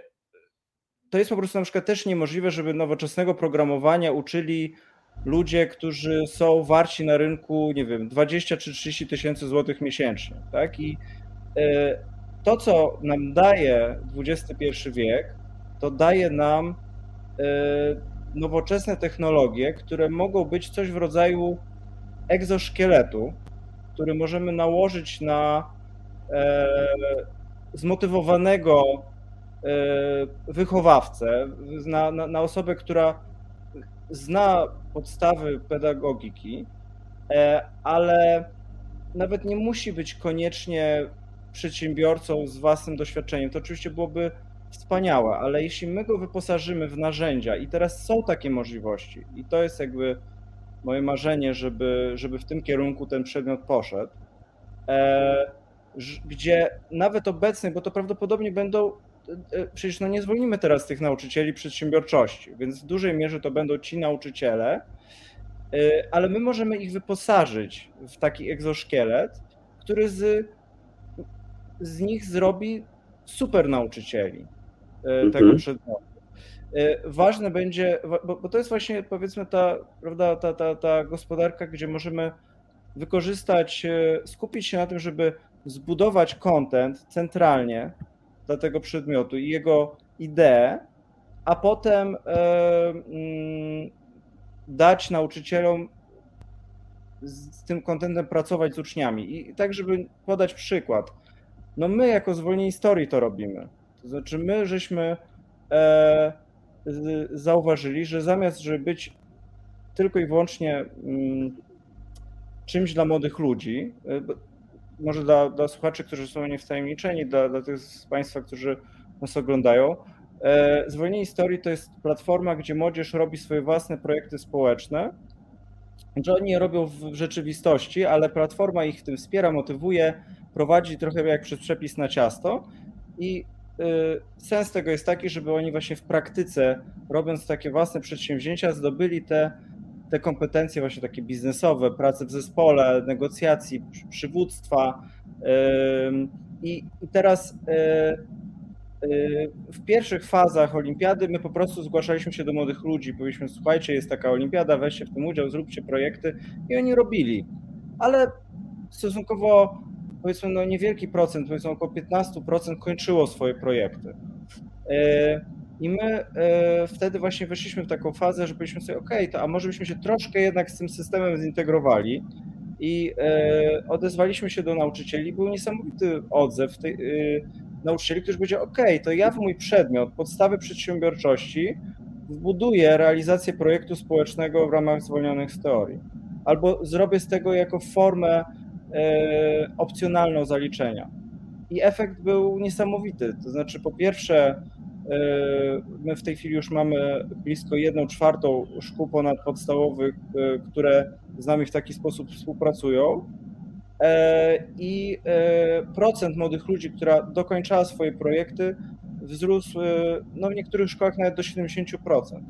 to jest po prostu na przykład też niemożliwe, żeby nowoczesnego programowania uczyli ludzie, którzy są warci na rynku, nie wiem, 20 czy 30 tysięcy złotych miesięcznie, tak? I e, to, co nam daje XXI wiek, to daje nam e, nowoczesne technologie, które mogą być coś w rodzaju egzoszkieletu, który możemy nałożyć na e, zmotywowanego wychowawcę, na, na, na osobę, która zna podstawy pedagogiki, e, ale nawet nie musi być koniecznie przedsiębiorcą z własnym doświadczeniem. To oczywiście byłoby wspaniałe, ale jeśli my go wyposażymy w narzędzia i teraz są takie możliwości i to jest jakby moje marzenie, żeby, żeby w tym kierunku ten przedmiot poszedł, e, gdzie nawet obecny, bo to prawdopodobnie będą E, przecież no nie zwolnimy teraz tych nauczycieli przedsiębiorczości, więc w dużej mierze to będą ci nauczyciele, e, ale my możemy ich wyposażyć w taki egzoszkielet, który z, z nich zrobi super nauczycieli e, mhm. tego przedmiotu. Ważne będzie, bo, bo, to jest właśnie powiedzmy ta, prawda, ta, ta, ta gospodarka, gdzie możemy wykorzystać, skupić się na tym, żeby zbudować content centralnie, dla tego przedmiotu i jego ideę, a potem e, mm, dać nauczycielom z tym kontentem pracować z uczniami. I tak, żeby podać przykład. No my jako zwolnieni historii to robimy. To znaczy my żeśmy e, zauważyli, że zamiast, żeby być tylko i wyłącznie mm, czymś dla młodych ludzi, e, może dla, dla słuchaczy, którzy są niewtajemniczeni, dla, dla tych z Państwa, którzy nas oglądają, e, Zwolnienie Historii to jest platforma, gdzie młodzież robi swoje własne projekty społeczne. Że oni je robią w rzeczywistości, ale platforma ich w tym wspiera, motywuje, prowadzi trochę jak przez przepis na ciasto. I sens tego jest taki, żeby oni właśnie w praktyce, robiąc takie własne przedsięwzięcia, zdobyli te te kompetencje właśnie takie biznesowe, pracy w zespole, negocjacji, przywództwa. I teraz e, e, w pierwszych fazach olimpiady my po prostu zgłaszaliśmy się do młodych ludzi, powiedzieliśmy, słuchajcie, jest taka olimpiada, weźcie w tym udział, zróbcie projekty i oni robili. Ale stosunkowo powiedzmy no niewielki procent, powiedzmy około 15% kończyło swoje projekty. E, i my e, wtedy właśnie weszliśmy w taką fazę, że powiedzieliśmy sobie, ok, to a może byśmy się troszkę jednak z tym systemem zintegrowali i e, odezwaliśmy się do nauczycieli. Był niesamowity odzew tej, nauczycieli, którzy powiedzieli, ok, to ja w mój przedmiot, podstawy przedsiębiorczości, wbuduję realizację projektu społecznego w ramach zwolnionych z teorii. Albo zrobię z tego jako formę opcjonalną zaliczenia. I efekt był niesamowity. To znaczy, po pierwsze, E, my w tej chwili już mamy blisko jedną czwartą szkół ponadpodstawowych, e, które z nami w taki sposób współpracują. E, I procent młodych ludzi, która dokończała swoje projekty, wzrósł no w niektórych szkołach nawet do 70%.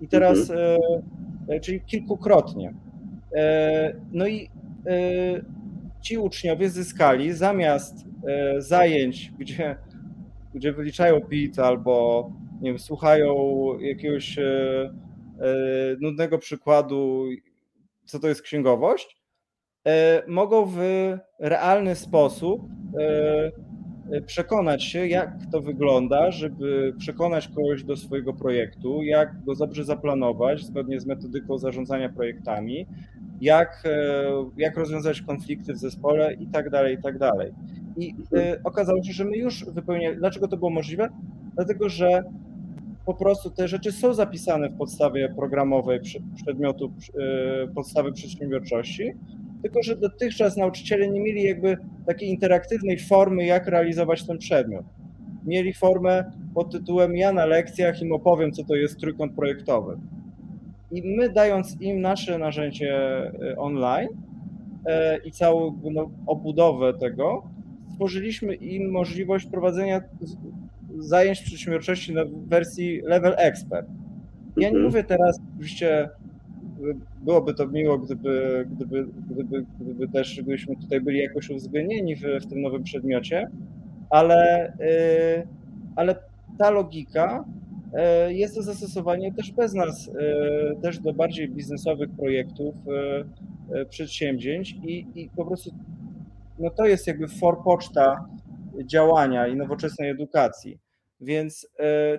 I teraz, mhm. czyli kilkukrotnie. No i ci uczniowie zyskali zamiast zajęć, gdzie gdzie wyliczają PIT albo nie wiem, słuchają jakiegoś e, e, nudnego przykładu, co to jest księgowość, e, mogą w realny sposób przekonać się, jak to wygląda, żeby przekonać kogoś do swojego projektu, jak go dobrze zaplanować zgodnie z metodyką zarządzania projektami, jak, jak rozwiązać konflikty w zespole i tak dalej, i tak dalej. I y, okazało się, że my już wypełniali. Dlaczego to było możliwe? Dlatego, że po prostu te rzeczy są zapisane w podstawie programowej przedmiotu y, podstawy przedsiębiorczości, tylko że dotychczas nauczyciele nie mieli jakby takiej interaktywnej formy, jak realizować ten przedmiot. Mieli formę pod tytułem Ja na lekcjach im opowiem, co to jest trójkąt projektowy. I my dając im nasze narzędzie online i całą no, obudowę tego, stworzyliśmy im możliwość prowadzenia zajęć przedsiębiorczości na wersji level expert. Ja nie Mhm. mówię teraz, oczywiście byłoby to miło, gdyby, gdyby, gdyby, gdyby też gdybyśmy tutaj byli jakoś uwzględnieni w, w tym nowym przedmiocie, ale, y, ale ta logika jest do zastosowania też bez nas, y, też do bardziej biznesowych projektów, y, przedsięwzięć i, i po prostu no to jest jakby forpoczta działania i nowoczesnej edukacji. Więc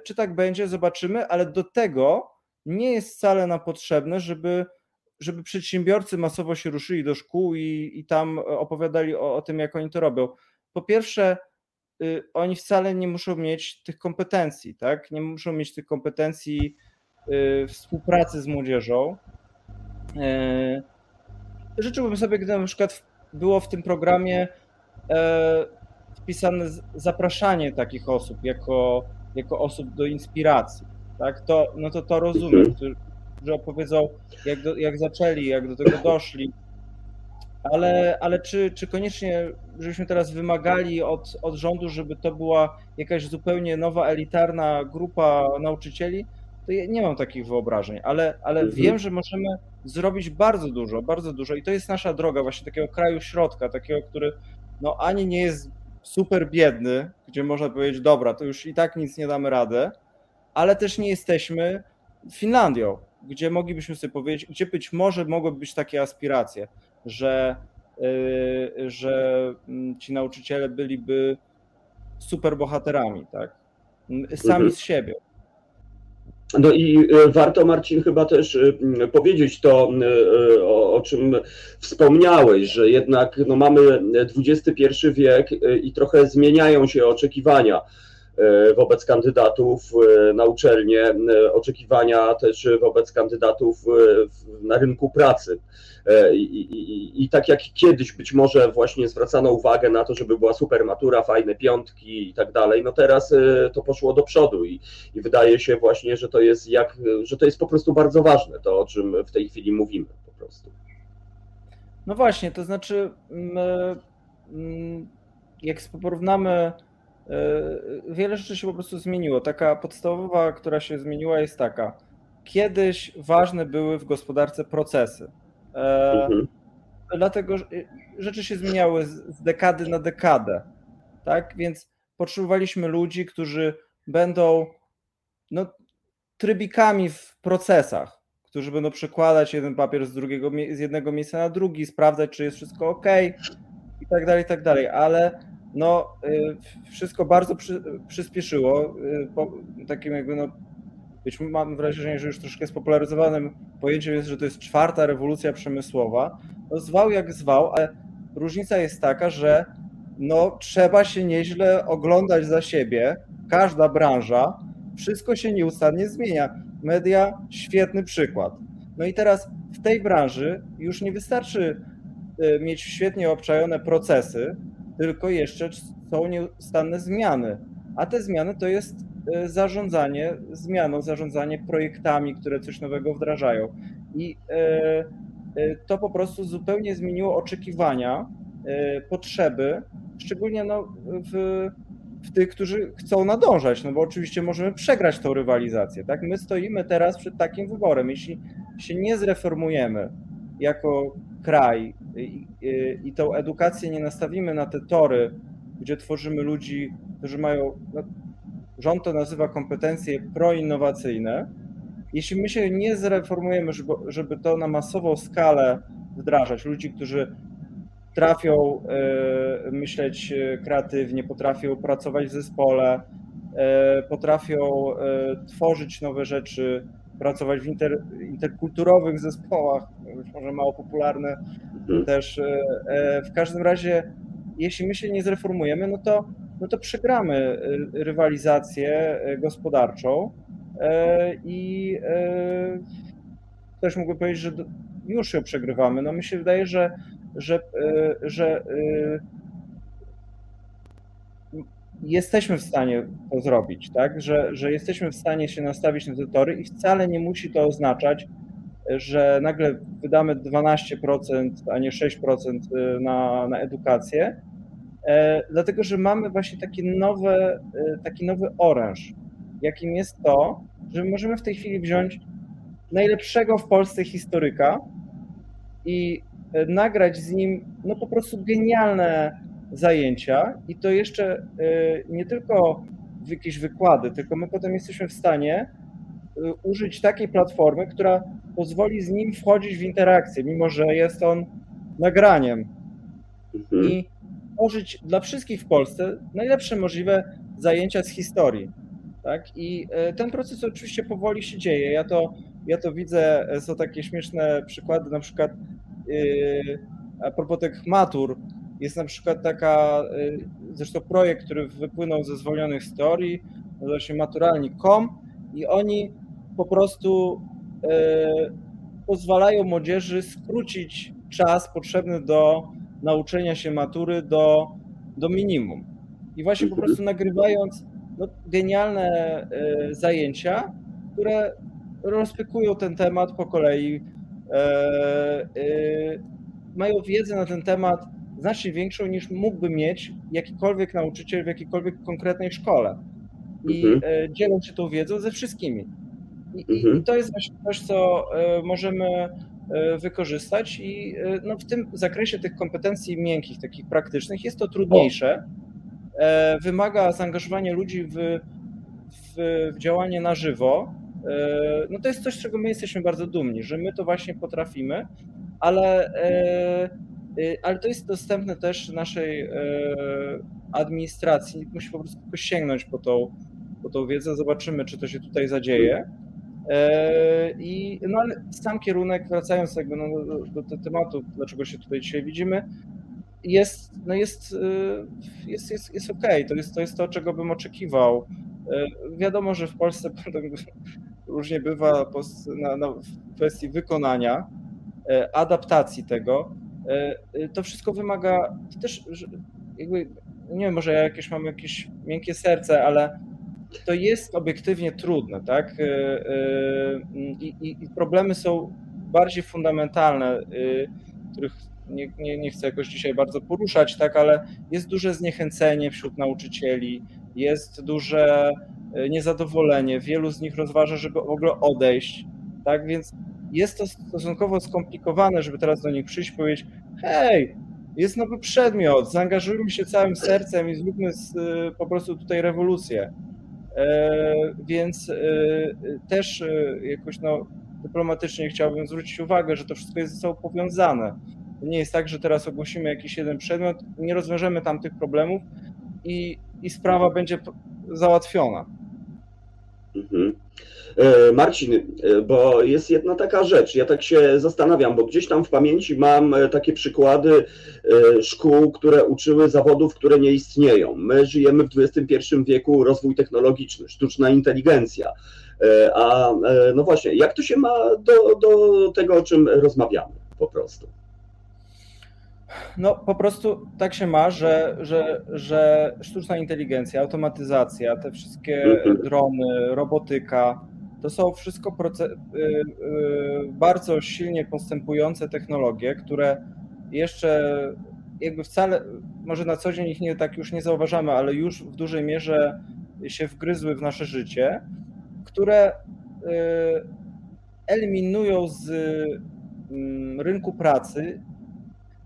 czy tak będzie, zobaczymy, ale do tego nie jest wcale nam potrzebne, żeby, żeby przedsiębiorcy masowo się ruszyli do szkół i, i tam opowiadali o, o tym, jak oni to robią. Po pierwsze, oni wcale nie muszą mieć tych kompetencji, tak? Nie muszą mieć tych kompetencji y, współpracy z młodzieżą. Y, Życzyłbym sobie, gdyby na przykład było w tym programie e, wpisane zapraszanie takich osób jako, jako osób do inspiracji. Tak? To, no to to rozumiem, którzy opowiedzą, jak, do, jak zaczęli, jak do tego doszli. Ale, ale czy, czy koniecznie, żebyśmy teraz wymagali od, od rządu, żeby to była jakaś zupełnie nowa, elitarna grupa nauczycieli, to ja nie mam takich wyobrażeń, ale, ale Mhm. wiem, że możemy zrobić bardzo dużo, bardzo dużo i to jest nasza droga właśnie takiego kraju środka, takiego, który no ani nie jest super biedny, gdzie można powiedzieć, dobra, to już i tak nic nie damy radę, ale też nie jesteśmy Finlandią, gdzie moglibyśmy sobie powiedzieć, gdzie być może mogłyby być takie aspiracje, że, yy, że mm, ci nauczyciele byliby super bohaterami, tak? Mm, Sami Mhm. z siebie. No i e, warto, Marcin, chyba też e, m, powiedzieć to, o, o czym wspomniałeś, że jednak no, mamy XXI wiek i trochę zmieniają się oczekiwania wobec kandydatów na uczelnie, oczekiwania też wobec kandydatów na rynku pracy. E, I, tak jak kiedyś być może właśnie zwracano uwagę na to, żeby była super matura, fajne piątki i tak dalej, no teraz e, to poszło do przodu i, i wydaje się właśnie, że to jest jak, że to jest po prostu bardzo ważne, to o czym w tej chwili mówimy po prostu. No właśnie, to znaczy, mm, mm, jak porównamy, e, wiele rzeczy się po prostu zmieniło. Taka podstawowa, która się zmieniła, jest taka. Kiedyś ważne były w gospodarce procesy. E, Mhm. Dlatego że rzeczy się zmieniały z dekady na dekadę. Tak? Więc potrzebowaliśmy ludzi, którzy będą no, trybikami w procesach, którzy będą przekładać jeden papier z, drugiego, z jednego miejsca na drugi, sprawdzać, czy jest wszystko ok i tak dalej, i tak dalej. Ale no, y, wszystko bardzo przy, przyspieszyło. y, Po, takim jakby no, być mam wrażenie, że już troszkę spopularyzowanym pojęciem jest, że to jest czwarta rewolucja przemysłowa. No, zwał jak zwał, ale różnica jest taka, że no, trzeba się nieźle oglądać za siebie. Każda branża, wszystko się nieustannie zmienia. Media, świetny przykład. No i teraz w tej branży już nie wystarczy y, mieć świetnie obczajone procesy, tylko jeszcze są nieustanne zmiany. A te zmiany to jest zarządzanie zmianą, zarządzanie projektami, które coś nowego wdrażają. I y, y, to po prostu zupełnie zmieniło oczekiwania, potrzeby, szczególnie no, w, w tych, którzy chcą nadążać, no bo oczywiście możemy przegrać tą rywalizację. Tak? My stoimy teraz przed takim wyborem. Jeśli się nie zreformujemy jako kraj i, i, i tą edukację nie nastawimy na te tory, gdzie tworzymy ludzi, którzy mają, no, rząd to nazywa kompetencje proinnowacyjne, jeśli my się nie zreformujemy, żeby, żeby to na masową skalę wdrażać, ludzi, którzy potrafią e, myśleć e, kreatywnie, potrafią pracować w zespole, e, potrafią tworzyć nowe rzeczy, pracować w inter, interkulturowych zespołach, być może mało popularne Mhm. też. W każdym razie, jeśli my się nie zreformujemy, no to, no to przegramy e, rywalizację e, gospodarczą e, i ktoś mógłby powiedzieć, że już ją przegrywamy. No mi się wydaje, że, że, że jesteśmy w stanie to zrobić, tak? Że, że jesteśmy w stanie się nastawić na te tory i wcale nie musi to oznaczać, że nagle wydamy 12%, a nie 6% na, na edukację, dlatego, że mamy właśnie taki nowy, e, taki nowy oręż, jakim jest to, że możemy w tej chwili wziąć najlepszego w Polsce historyka i e, nagrać z nim no po prostu genialne zajęcia i to jeszcze nie tylko w jakieś wykłady, tylko my potem jesteśmy w stanie użyć takiej platformy, która pozwoli z nim wchodzić w interakcję, mimo że jest on nagraniem. Mhm. I tworzyć dla wszystkich w Polsce najlepsze możliwe zajęcia z historii. Tak? I e, ten proces oczywiście powoli się dzieje. Ja to, ja to widzę, e, są takie śmieszne przykłady, na przykład yy, a propos tych matur, jest na przykład taka, zresztą projekt, który wypłynął ze zwolnionych historii, nazywa się maturalni.com i oni po prostu pozwalają młodzieży skrócić czas potrzebny do nauczenia się matury do, do minimum. I właśnie po mhm. prostu nagrywając no, genialne e, zajęcia, które rozpykują ten temat po kolei, e, e, mają wiedzę na ten temat znacznie większą niż mógłby mieć jakikolwiek nauczyciel w jakiejkolwiek konkretnej szkole. I mhm. dzielą się tą wiedzą ze wszystkimi. I, mhm. I, to jest właśnie coś, co możemy wykorzystać i e, no, w tym zakresie tych kompetencji miękkich, takich praktycznych jest to trudniejsze. E, wymaga zaangażowania ludzi w, w, w działanie na żywo. No to jest coś, z czego my jesteśmy bardzo dumni, że my to właśnie potrafimy, ale, ale to jest dostępne też naszej administracji. Musi po prostu sięgnąć po tą, po tą wiedzę, zobaczymy, czy to się tutaj zadzieje. E, I no ale sam kierunek, wracając jakby no, do, do tematu, dlaczego się tutaj dzisiaj widzimy, jest, no jest, e, jest, jest, jest okej, okay. to, jest, to jest to, czego bym oczekiwał. E, wiadomo, że w Polsce [laughs] różnie bywa na, na w kwestii wykonania, adaptacji tego. To wszystko wymaga to też, jakby, nie wiem, może ja jakieś mam jakieś miękkie serce, ale to jest obiektywnie trudne, tak? Y, y, I, i, i problemy są bardziej fundamentalne, y, których nie, nie, nie, chcę jakoś dzisiaj bardzo poruszać, tak, ale jest duże zniechęcenie wśród nauczycieli, jest duże niezadowolenie, wielu z nich rozważa, żeby w ogóle odejść, tak, więc jest to stosunkowo skomplikowane, żeby teraz do nich przyjść i powiedzieć, hej, jest nowy przedmiot, zaangażujmy się całym sercem i zróbmy z, po prostu tutaj rewolucję. E, więc e, też e, jakoś no, dyplomatycznie chciałbym zwrócić uwagę, że to wszystko jest ze sobą powiązane. To nie jest tak, że teraz ogłosimy jakiś jeden przedmiot, nie rozwiążemy tam tych problemów i, i sprawa będzie załatwiona. Mhm. E, Marcin, e, bo jest jedna taka rzecz, ja tak się zastanawiam, bo gdzieś tam w pamięci mam e, takie przykłady szkół, które uczyły zawodów, które nie istnieją. My żyjemy w XXI wieku, rozwój technologiczny, sztuczna inteligencja. A no właśnie, jak to się ma do, do tego, o czym rozmawiamy po prostu? No po prostu tak się ma, że, że, że sztuczna inteligencja, automatyzacja, te wszystkie mhm. drony, robotyka, to są wszystko y, y, bardzo silnie postępujące technologie, które jeszcze jakby wcale, może na co dzień ich nie, tak już nie zauważamy, ale już w dużej mierze się wgryzły w nasze życie, które y, eliminują z mm, rynku pracy,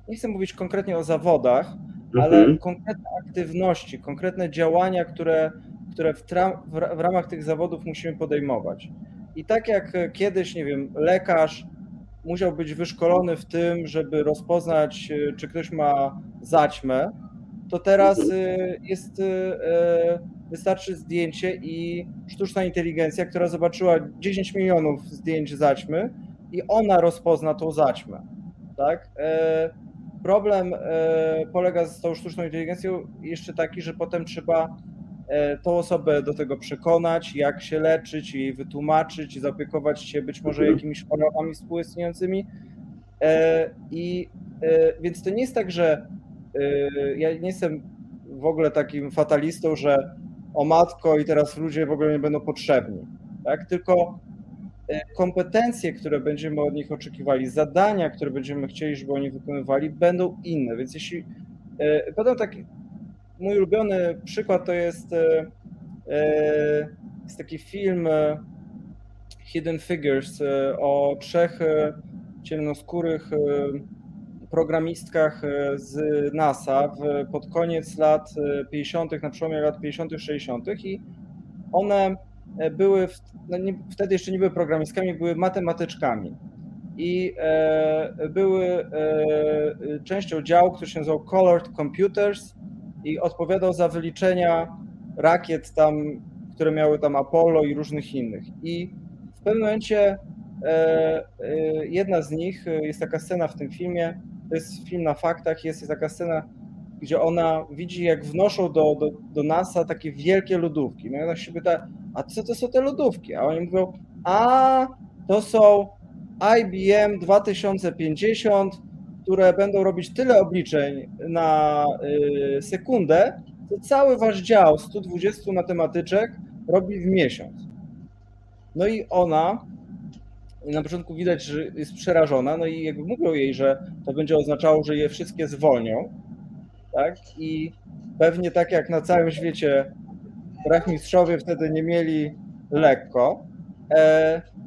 nie chcę mówić konkretnie o zawodach, ale mhm. konkretne aktywności, konkretne działania, które które w, w, ramach tych zawodów musimy podejmować. I tak jak kiedyś, nie wiem, lekarz musiał być wyszkolony w tym, żeby rozpoznać, e, czy ktoś ma zaćmę, to teraz e, jest, e, wystarczy zdjęcie i sztuczna inteligencja, która zobaczyła 10 milionów zdjęć zaćmy i ona rozpozna tą zaćmę. Tak? Problem polega z tą sztuczną inteligencją jeszcze taki, że potem trzeba E, tą osobę do tego przekonać, jak się leczyć, jej wytłumaczyć, zaopiekować się być może mhm. jakimiś chorobami współistniejącymi. E, I e, więc to nie jest tak, że ja nie jestem w ogóle takim fatalistą, że o matko i teraz ludzie w ogóle nie będą potrzebni, tak? Tylko kompetencje, które będziemy od nich oczekiwali, zadania, które będziemy chcieli, żeby oni wykonywali, będą inne. Więc jeśli podam taki mój ulubiony przykład to jest, e, e, jest taki film Hidden Figures o trzech ciemnoskórych programistkach z NASA w, pod koniec lat 50., na przełomie lat 50., 60. i one były, no nie, wtedy jeszcze nie były programistkami, były matematyczkami i e, były e, częścią działu, który się nazywał Colored Computers i odpowiadał za wyliczenia rakiet tam, które miały tam Apollo i różnych innych. I w pewnym momencie e, jedna z nich, jest taka scena w tym filmie, to jest film na faktach, jest, jest taka scena, gdzie ona widzi, jak wnoszą do, do, do NASA takie wielkie lodówki. No i ona się pyta, a co to są te lodówki? A oni mówią, a to są IBM 2050, które będą robić tyle obliczeń na y, sekundę, to cały wasz dział 120 matematyczek robi w miesiąc. No i ona, na początku widać, że jest przerażona, no i jakby mówią jej, że to będzie oznaczało, że je wszystkie zwolnią, tak? I pewnie tak jak na całym świecie rachmistrzowie wtedy nie mieli lekko,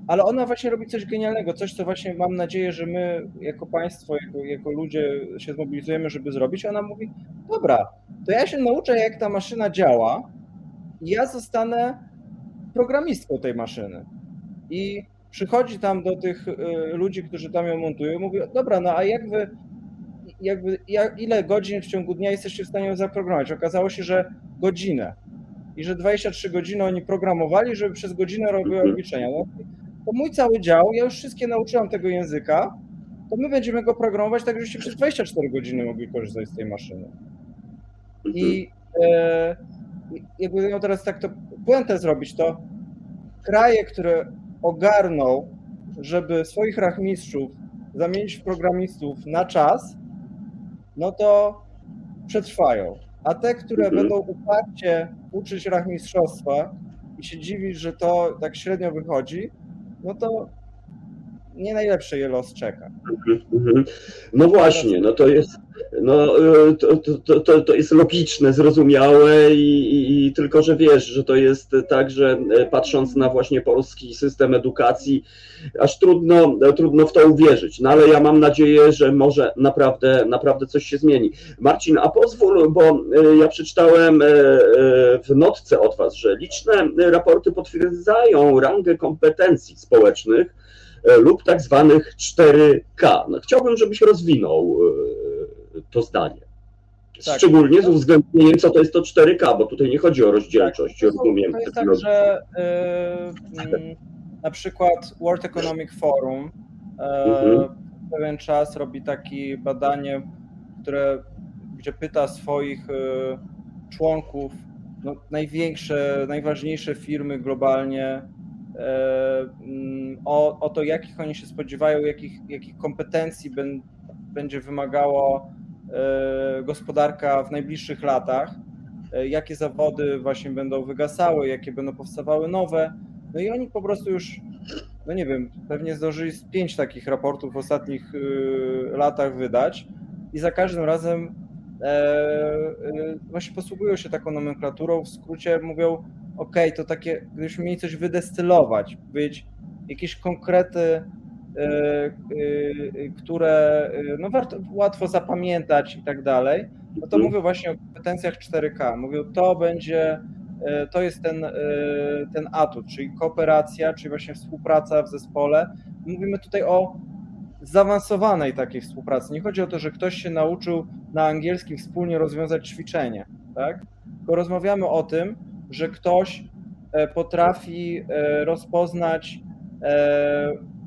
ale ona właśnie robi coś genialnego, coś, co właśnie mam nadzieję, że my jako państwo, jako, jako ludzie się zmobilizujemy, żeby zrobić. Ona mówi, dobra, to ja się nauczę, jak ta maszyna działa i ja zostanę programistką tej maszyny. I przychodzi tam do tych y, ludzi, którzy tam ją montują, mówi, dobra, no a jak wy, jakby, jak, ile godzin w ciągu dnia jesteście w stanie ją zaprogramować? Okazało się, że godzinę. I że 23 godziny oni programowali, żeby przez godzinę robiły mhm. obliczenia. No, to mój cały dział, ja już wszystkie nauczyłam tego języka, to my będziemy go programować tak, żebyście przez 24 godziny mogli korzystać z tej maszyny. I e, jakby miał teraz tak to puentę zrobić, to kraje, które ogarną, żeby swoich rachmistrzów zamienić w programistów na czas, no to przetrwają. A te, które mhm. będą uparcie uczyć rachmistrzostwa i się dziwić, że to tak średnio wychodzi, no to nie najlepszy je los czeka. Mhm. No właśnie, no to jest, no, to, to, to, to jest logiczne, zrozumiałe i, i, i, tylko, że wiesz, że to jest tak, że e, patrząc na właśnie polski system edukacji, aż trudno, trudno w to uwierzyć. No ale ja mam nadzieję, że może naprawdę, naprawdę coś się zmieni. Marcin, a pozwól, bo e, ja przeczytałem w notce od Was, że liczne raporty potwierdzają rangę kompetencji społecznych lub tak zwanych 4K. No, chciałbym, żebyś rozwinął to zdanie. Tak. Szczególnie z uwzględnieniem, co to jest to 4K, bo tutaj nie chodzi o rozdzielczość, tak, rozumiem. To jest tak, że yy, na przykład World Economic Forum mhm. pewien czas robi takie badanie, które, gdzie pyta swoich członków, no, największe, najważniejsze firmy globalnie o, o to, jakich oni się spodziewają, jakich, jakich kompetencji ben, będzie wymagało E, gospodarka w najbliższych latach, e, jakie zawody właśnie będą wygasały, jakie będą powstawały nowe. No i oni po prostu już, no nie wiem, pewnie zdążyli z pięć takich raportów w ostatnich e, latach wydać i za każdym razem właśnie posługują się taką nomenklaturą, w skrócie mówią, ok, to takie, gdybyśmy mieli coś wydestylować, być jakieś konkrety E, e, które e, no warto, łatwo zapamiętać i tak dalej, no to mhm. mówię właśnie o kompetencjach 4K. Mówię, to będzie, to jest ten, ten atut, czyli kooperacja, czyli właśnie współpraca w zespole. Mówimy tutaj o zaawansowanej takiej współpracy. Nie chodzi o to, że ktoś się nauczył na angielskim wspólnie rozwiązać ćwiczenie, tak? Tylko rozmawiamy o tym, że ktoś potrafi rozpoznać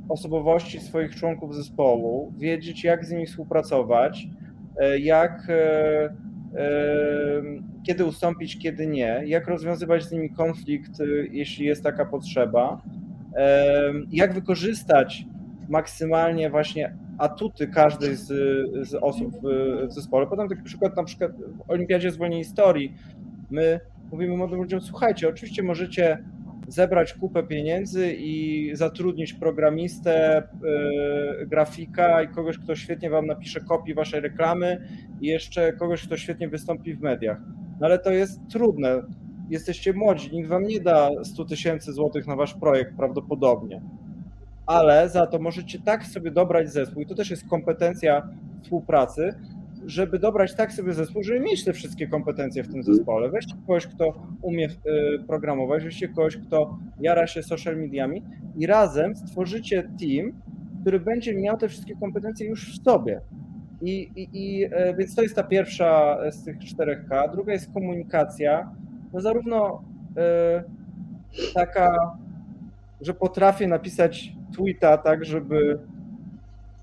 osobowości swoich członków zespołu, wiedzieć jak z nimi współpracować, e, jak e, e, kiedy ustąpić, kiedy nie, jak rozwiązywać z nimi konflikt, jeśli jest taka potrzeba, jak wykorzystać maksymalnie właśnie atuty każdej z, z osób w, w zespole. Podam taki przykład, na przykład w Olimpiadzie Zwolnień Historii my mówimy młodym ludziom, słuchajcie, oczywiście możecie zebrać kupę pieniędzy i zatrudnić programistę, yy, grafika i kogoś, kto świetnie wam napisze kopię waszej reklamy i jeszcze kogoś, kto świetnie wystąpi w mediach. No ale to jest trudne. Jesteście młodzi, nikt wam nie da 100 tysięcy złotych na wasz projekt prawdopodobnie. Ale za to możecie tak sobie dobrać zespół, i to też jest kompetencja współpracy, żeby dobrać tak sobie zespół, żeby mieć te wszystkie kompetencje w tym zespole. Weźcie kogoś, kto umie y, programować, weźcie kogoś, kto jara się social mediami i razem stworzycie team, który będzie miał te wszystkie kompetencje już w sobie. I, i, i e, więc to jest ta pierwsza z tych czterech K. Druga jest komunikacja. No zarówno y, taka, że potrafię napisać tweeta tak, żeby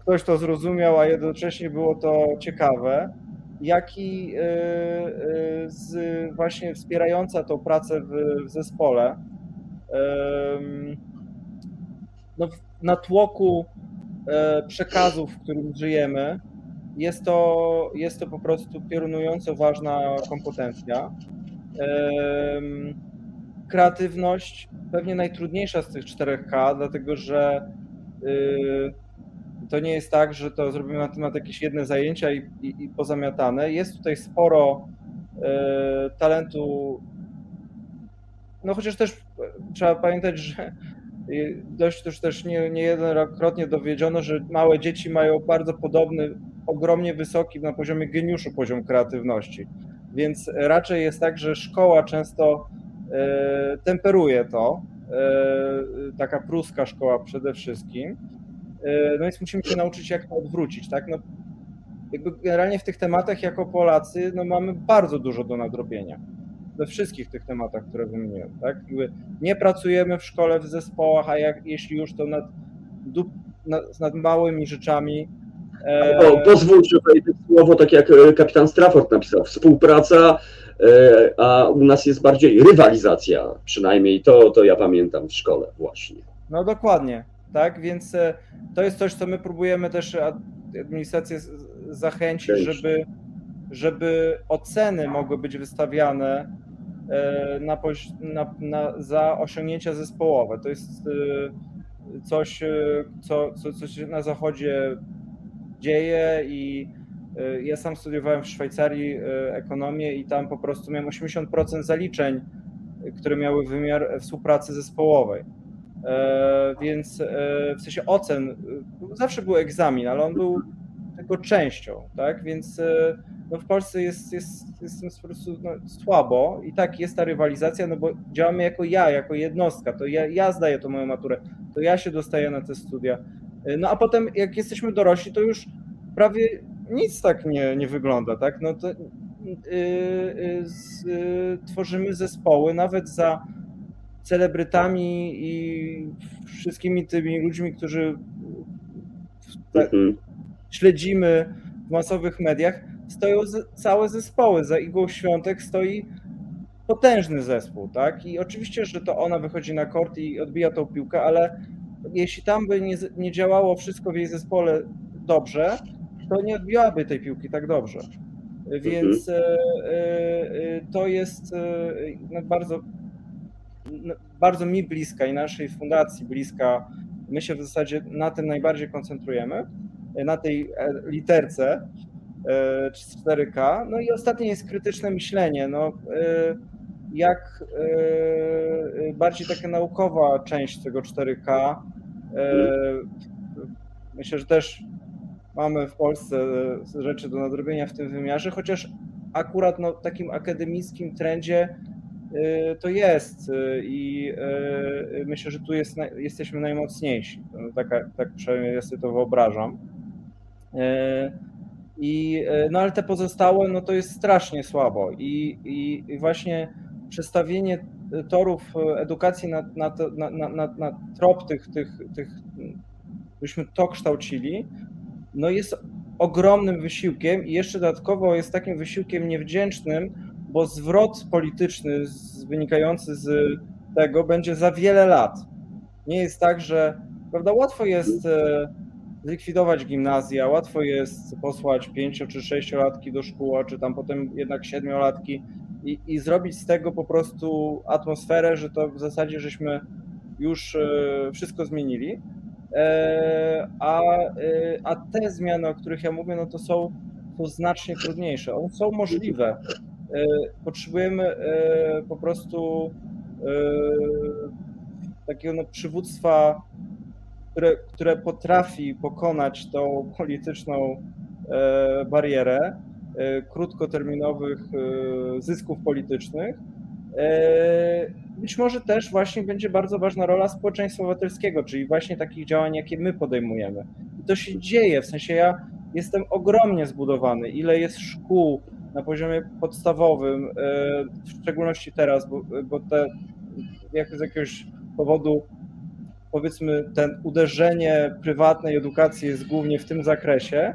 ktoś to zrozumiał, a jednocześnie było to ciekawe, jak i y, y, z, właśnie wspierająca tą pracę w, w zespole. No, na tłoku e, przekazów, w którym żyjemy, jest to, jest to po prostu piorunująco ważna kompetencja. Kreatywność pewnie najtrudniejsza z tych 4K, dlatego że y, to nie jest tak, że to zrobimy na temat jakieś jedne zajęcia i, i, i pozamiatane. Jest tutaj sporo e, talentu. No chociaż też trzeba pamiętać, że dość już też nie, niejednokrotnie dowiedziono, że małe dzieci mają bardzo podobny, ogromnie wysoki na poziomie geniuszu poziom kreatywności. Więc raczej jest tak, że szkoła często e, temperuje to, e, taka pruska szkoła przede wszystkim. E, no więc musimy się nauczyć, jak to odwrócić, tak? No, jakby generalnie w tych tematach jako Polacy no mamy bardzo dużo do nadrobienia. We wszystkich tych tematach, które wymieniłem, tak? Jakby nie pracujemy w szkole w zespołach, a jak, jeśli już to nad, nad, nad małymi rzeczami. E... O, pozwól, że słowo, tak jak e, kapitan Strafford napisał, współpraca, e, a u nas jest bardziej rywalizacja, przynajmniej to, to ja pamiętam w szkole właśnie. No dokładnie, tak? Więc e, to jest coś, co my próbujemy też administrację zachęcić, żeby, żeby oceny mogły być wystawiane e, na, na, na, za osiągnięcia zespołowe. To jest e, coś, co, co, co się na Zachodzie dzieje i ja sam studiowałem w Szwajcarii ekonomię i tam po prostu miałem 80% zaliczeń, które miały wymiar współpracy zespołowej. E, więc e, w sensie ocen, e, zawsze był egzamin, ale on był tylko częścią, tak? Więc no w Polsce jest, jest, jest po prostu no, słabo i tak jest ta rywalizacja, no bo działamy jako ja, jako jednostka, to ja, ja zdaję tą moją maturę, to ja się dostaję na te studia. No a potem jak jesteśmy dorośli, to już prawie nic tak nie, nie wygląda, tak? No to yy, yy, yy, tworzymy zespoły nawet za celebrytami i wszystkimi tymi ludźmi, którzy mhm. śledzimy w masowych mediach, stoją całe zespoły. Za Igą Świątek stoi potężny zespół, tak? I oczywiście, że to ona wychodzi na kort i odbija tą piłkę, ale jeśli tam by nie, nie działało wszystko w jej zespole dobrze, to nie odbiłaby tej piłki tak dobrze. Więc mhm. e, e, to jest e, no, bardzo no, bardzo mi bliska i naszej fundacji bliska. My się w zasadzie na tym najbardziej koncentrujemy, na tej e, literce 4K. E, no i ostatnie jest krytyczne myślenie. No, e, jak bardziej taka naukowa część tego 4K. Myślę, że też mamy w Polsce rzeczy do nadrobienia w tym wymiarze, chociaż akurat no, takim akademickim trendzie Y, to jest y, i myślę, że tu jest, jesteśmy najmocniejsi. Tak, tak przynajmniej ja sobie to wyobrażam. I, no ale te pozostałe, no to jest strasznie słabo i, i, i właśnie przestawienie torów edukacji na, na, na, na, na trop tych, tych, tych, byśmy to kształcili, no jest ogromnym wysiłkiem i jeszcze dodatkowo jest takim wysiłkiem niewdzięcznym, bo zwrot polityczny wynikający z tego będzie za wiele lat. Nie jest tak, że prawda, łatwo jest e, zlikwidować gimnazja, łatwo jest posłać pięcio czy sześciolatki do szkół, czy tam potem jednak siedmiolatki i, i zrobić z tego po prostu atmosferę, że to w zasadzie żeśmy już e, wszystko zmienili. E, a, a te zmiany, o których ja mówię, no to są, są znacznie trudniejsze. One są możliwe, potrzebujemy po prostu takiego no, przywództwa, które, które potrafi pokonać tą polityczną barierę krótkoterminowych zysków politycznych być może też właśnie będzie bardzo ważna rola społeczeństwa obywatelskiego, czyli właśnie takich działań, jakie my podejmujemy. I to się dzieje, w sensie ja jestem ogromnie zbudowany, ile jest szkół na poziomie podstawowym, e, w szczególności teraz, bo, bo te, jak z jakiegoś powodu powiedzmy ten uderzenie prywatnej edukacji jest głównie w tym zakresie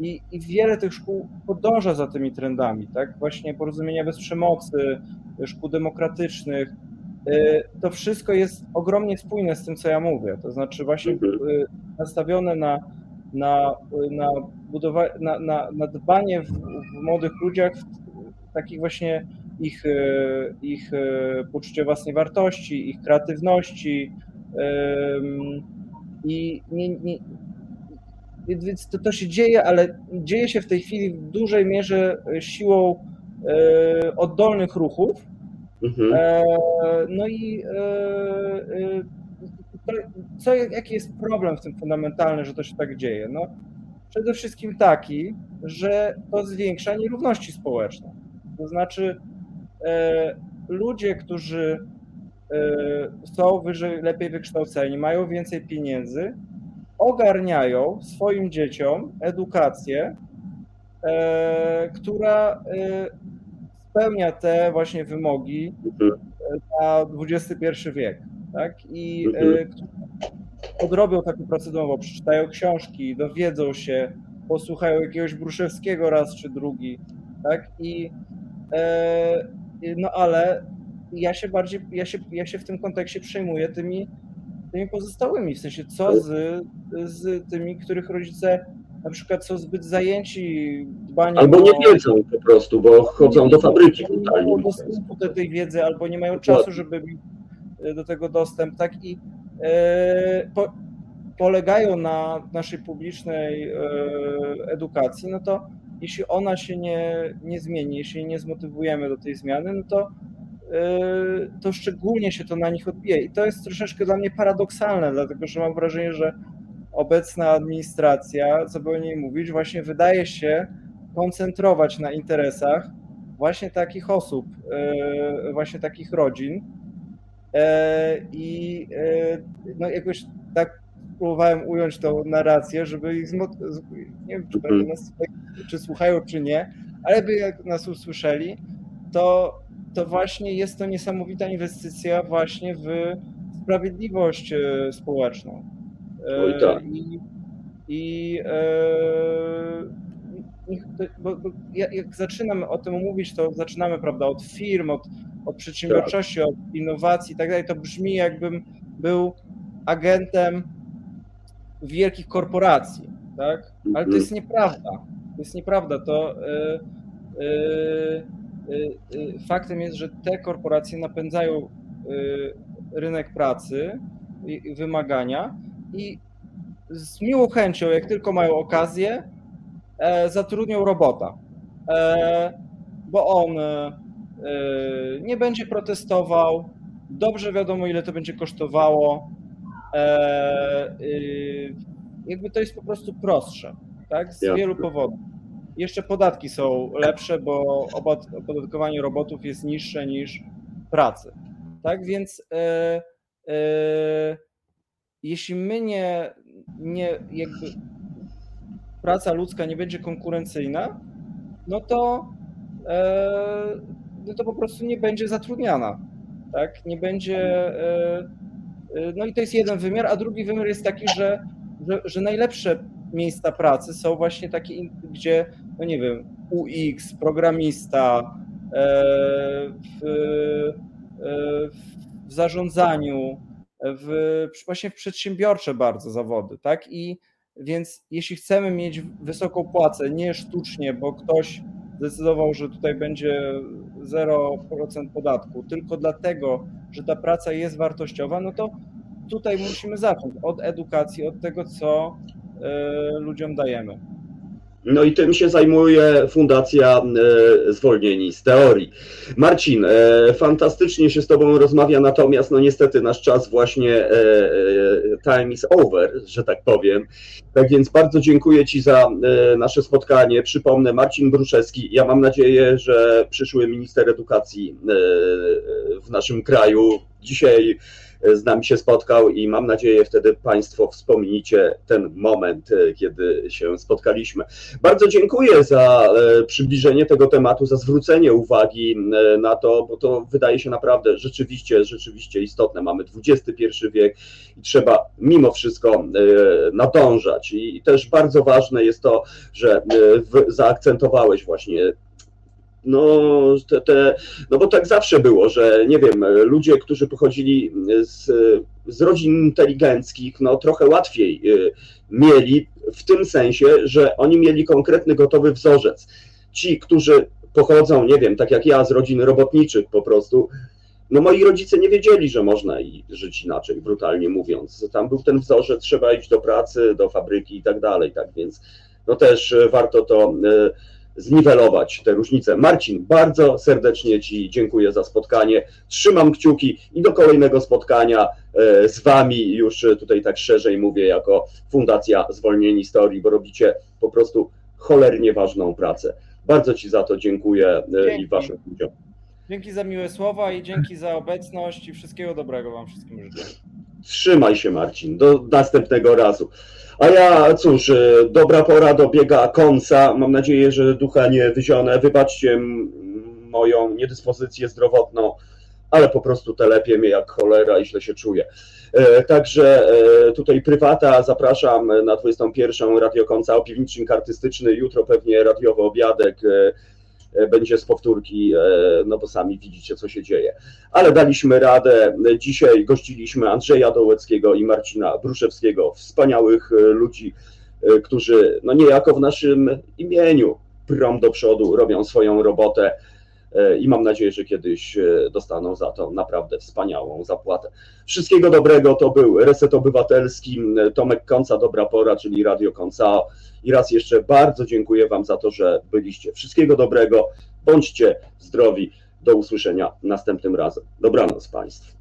i, i wiele tych szkół podąża za tymi trendami, tak? Właśnie porozumienia bez przemocy, szkół demokratycznych, Y, to wszystko jest ogromnie spójne z tym, co ja mówię. To znaczy właśnie mhm. y, nastawione na, na, na, budowa- na, na, na dbanie w, w młodych ludziach w takich właśnie ich, y, ich poczucie własnej wartości, ich kreatywności i nie, nie, więc to, to się dzieje, ale dzieje się w tej chwili w dużej mierze siłą oddolnych ruchów, Mhm. E, no i e, e, co, jaki jest problem w tym fundamentalny, że to się tak dzieje? No, przede wszystkim taki, że to zwiększa nierówności społeczne. To znaczy, ludzie, którzy są wyżej, lepiej wykształceni, mają więcej pieniędzy, ogarniają swoim dzieciom edukację, która spełnia te właśnie wymogi mhm. na XXI wiek. Tak? I mhm. e, odrobią taką procedurę, przeczytają książki, dowiedzą się, posłuchają jakiegoś Bruszewskiego raz czy drugi, tak? I e, no ale ja się bardziej, ja się, ja się w tym kontekście przejmuję tymi, tymi pozostałymi, w sensie co z, z tymi, których rodzice na przykład są zbyt zajęci dbaniem Albo nie wiedzą po prostu, bo chodzą do fabryki. Nie mają dostępu do tej wiedzy, albo nie mają czasu, żeby mieć e, do tego dostęp, tak i e, po, polegają na naszej publicznej e, edukacji, no to jeśli ona się nie, nie zmieni, jeśli nie zmotywujemy do tej zmiany, no to to szczególnie się to na nich odbije. I to jest troszeczkę dla mnie paradoksalne, dlatego że mam wrażenie, że obecna administracja, co by o niej mówić, właśnie wydaje się koncentrować na interesach właśnie takich osób, e, właśnie takich rodzin. E, I e, no jakoś tak próbowałem ująć tą narrację, żeby ich nie wiem, czy, mhm. nas, czy słuchają, czy nie, ale by jak nas usłyszeli, to, to właśnie jest to niesamowita inwestycja właśnie w sprawiedliwość społeczną. Oj, tak. I, i e, bo, bo jak zaczynamy o tym mówić, to zaczynamy prawda, od firm, od, od przedsiębiorczości, tak. od innowacji i tak dalej. To brzmi jakbym był agentem wielkich korporacji, tak? Ale to mhm. jest nieprawda. To jest nieprawda. To yy, yy, yy, faktem jest, że te korporacje napędzają rynek pracy i wymagania, i z miłą chęcią, jak tylko mają okazję, e, zatrudnią robota, e, bo on e, nie będzie protestował, dobrze wiadomo, ile to będzie kosztowało. Jakby to jest po prostu prostsze, tak? Z wielu powodów. Jeszcze podatki są lepsze, bo opodatkowanie robotów jest niższe niż pracy. Tak więc jeśli my nie, nie jakby praca ludzka nie będzie konkurencyjna, no to, e, no to po prostu nie będzie zatrudniana. Tak? Nie będzie. E, e, no i to jest jeden wymiar, a drugi wymiar jest taki, że, że, że najlepsze miejsca pracy są właśnie takie, gdzie, no nie wiem, UX, programista, w, w zarządzaniu, w, właśnie w przedsiębiorcze bardzo zawody, tak? I więc jeśli chcemy mieć wysoką płacę, nie sztucznie, bo ktoś zdecydował, że tutaj będzie 0% podatku, tylko dlatego, że ta praca jest wartościowa, no to tutaj musimy zacząć od edukacji, od tego, co y, ludziom dajemy. No i tym się zajmuje Fundacja e, Zwolnieni z Teorii. Marcin, e, fantastycznie się z Tobą rozmawia, natomiast no niestety nasz czas właśnie e, time is over, że tak powiem. Tak więc bardzo dziękuję Ci za nasze spotkanie. Przypomnę, Marcin Bruszewski, ja mam nadzieję, że przyszły minister edukacji w naszym kraju dzisiaj z nami się spotkał i mam nadzieję wtedy Państwo wspomnicie ten moment, e, kiedy się spotkaliśmy. Bardzo dziękuję za e, przybliżenie tego tematu, za zwrócenie uwagi e, na to, bo to wydaje się naprawdę rzeczywiście, rzeczywiście istotne. Mamy XXI wiek i trzeba mimo wszystko nadążać. I też bardzo ważne jest to, że zaakcentowałeś właśnie no, te, te, no bo tak zawsze było, że nie wiem, ludzie, którzy pochodzili z, z rodzin inteligenckich, no trochę łatwiej y, mieli w tym sensie, że oni mieli konkretny, gotowy wzorzec. Ci, którzy pochodzą, nie wiem, tak jak ja, z rodzin robotniczych po prostu, no moi rodzice nie wiedzieli, że można żyć inaczej, brutalnie mówiąc. Tam był ten wzorzec, trzeba iść do pracy, do fabryki i tak dalej, tak więc no też warto to y, zniwelować te różnice. Marcin, bardzo serdecznie Ci dziękuję za spotkanie. Trzymam kciuki i do kolejnego spotkania e, z Wami, już tutaj tak szerzej mówię, jako Fundacja Zwolnieni Historii, bo robicie po prostu cholernie ważną pracę. Bardzo Ci za to dziękuję e, dzięki. i Waszym ludziom. Dzięki za miłe słowa i dzięki za obecność i wszystkiego dobrego Wam wszystkim życzę. Trzymaj się Marcin, do następnego razu. A ja cóż, y, dobra pora dobiega końca. Mam nadzieję, że ducha nie wyzionę. Wybaczcie moją niedyspozycję zdrowotną, ale po prostu telepie mnie jak cholera i źle się czuję. E, także e, tutaj prywata, zapraszam na 21 Radio Końca o piwnicznik artystyczny, jutro pewnie radiowy obiadek e, E, będzie z powtórki, e, no bo sami widzicie, co się dzieje. Ale daliśmy radę. Dzisiaj gościliśmy Andrzeja Dołeckiego i Marcina Bruszewskiego, wspaniałych e, ludzi, którzy no niejako w naszym imieniu prom do przodu robią swoją robotę i mam nadzieję, że kiedyś dostaną za to naprawdę wspaniałą zapłatę. Wszystkiego dobrego, to był Reset Obywatelski, Tomek Konca, Dobra Pora, czyli Radio Konca. I raz jeszcze bardzo dziękuję Wam za to, że byliście. Wszystkiego dobrego, bądźcie zdrowi. Do usłyszenia następnym razem. Dobranoc Państwu.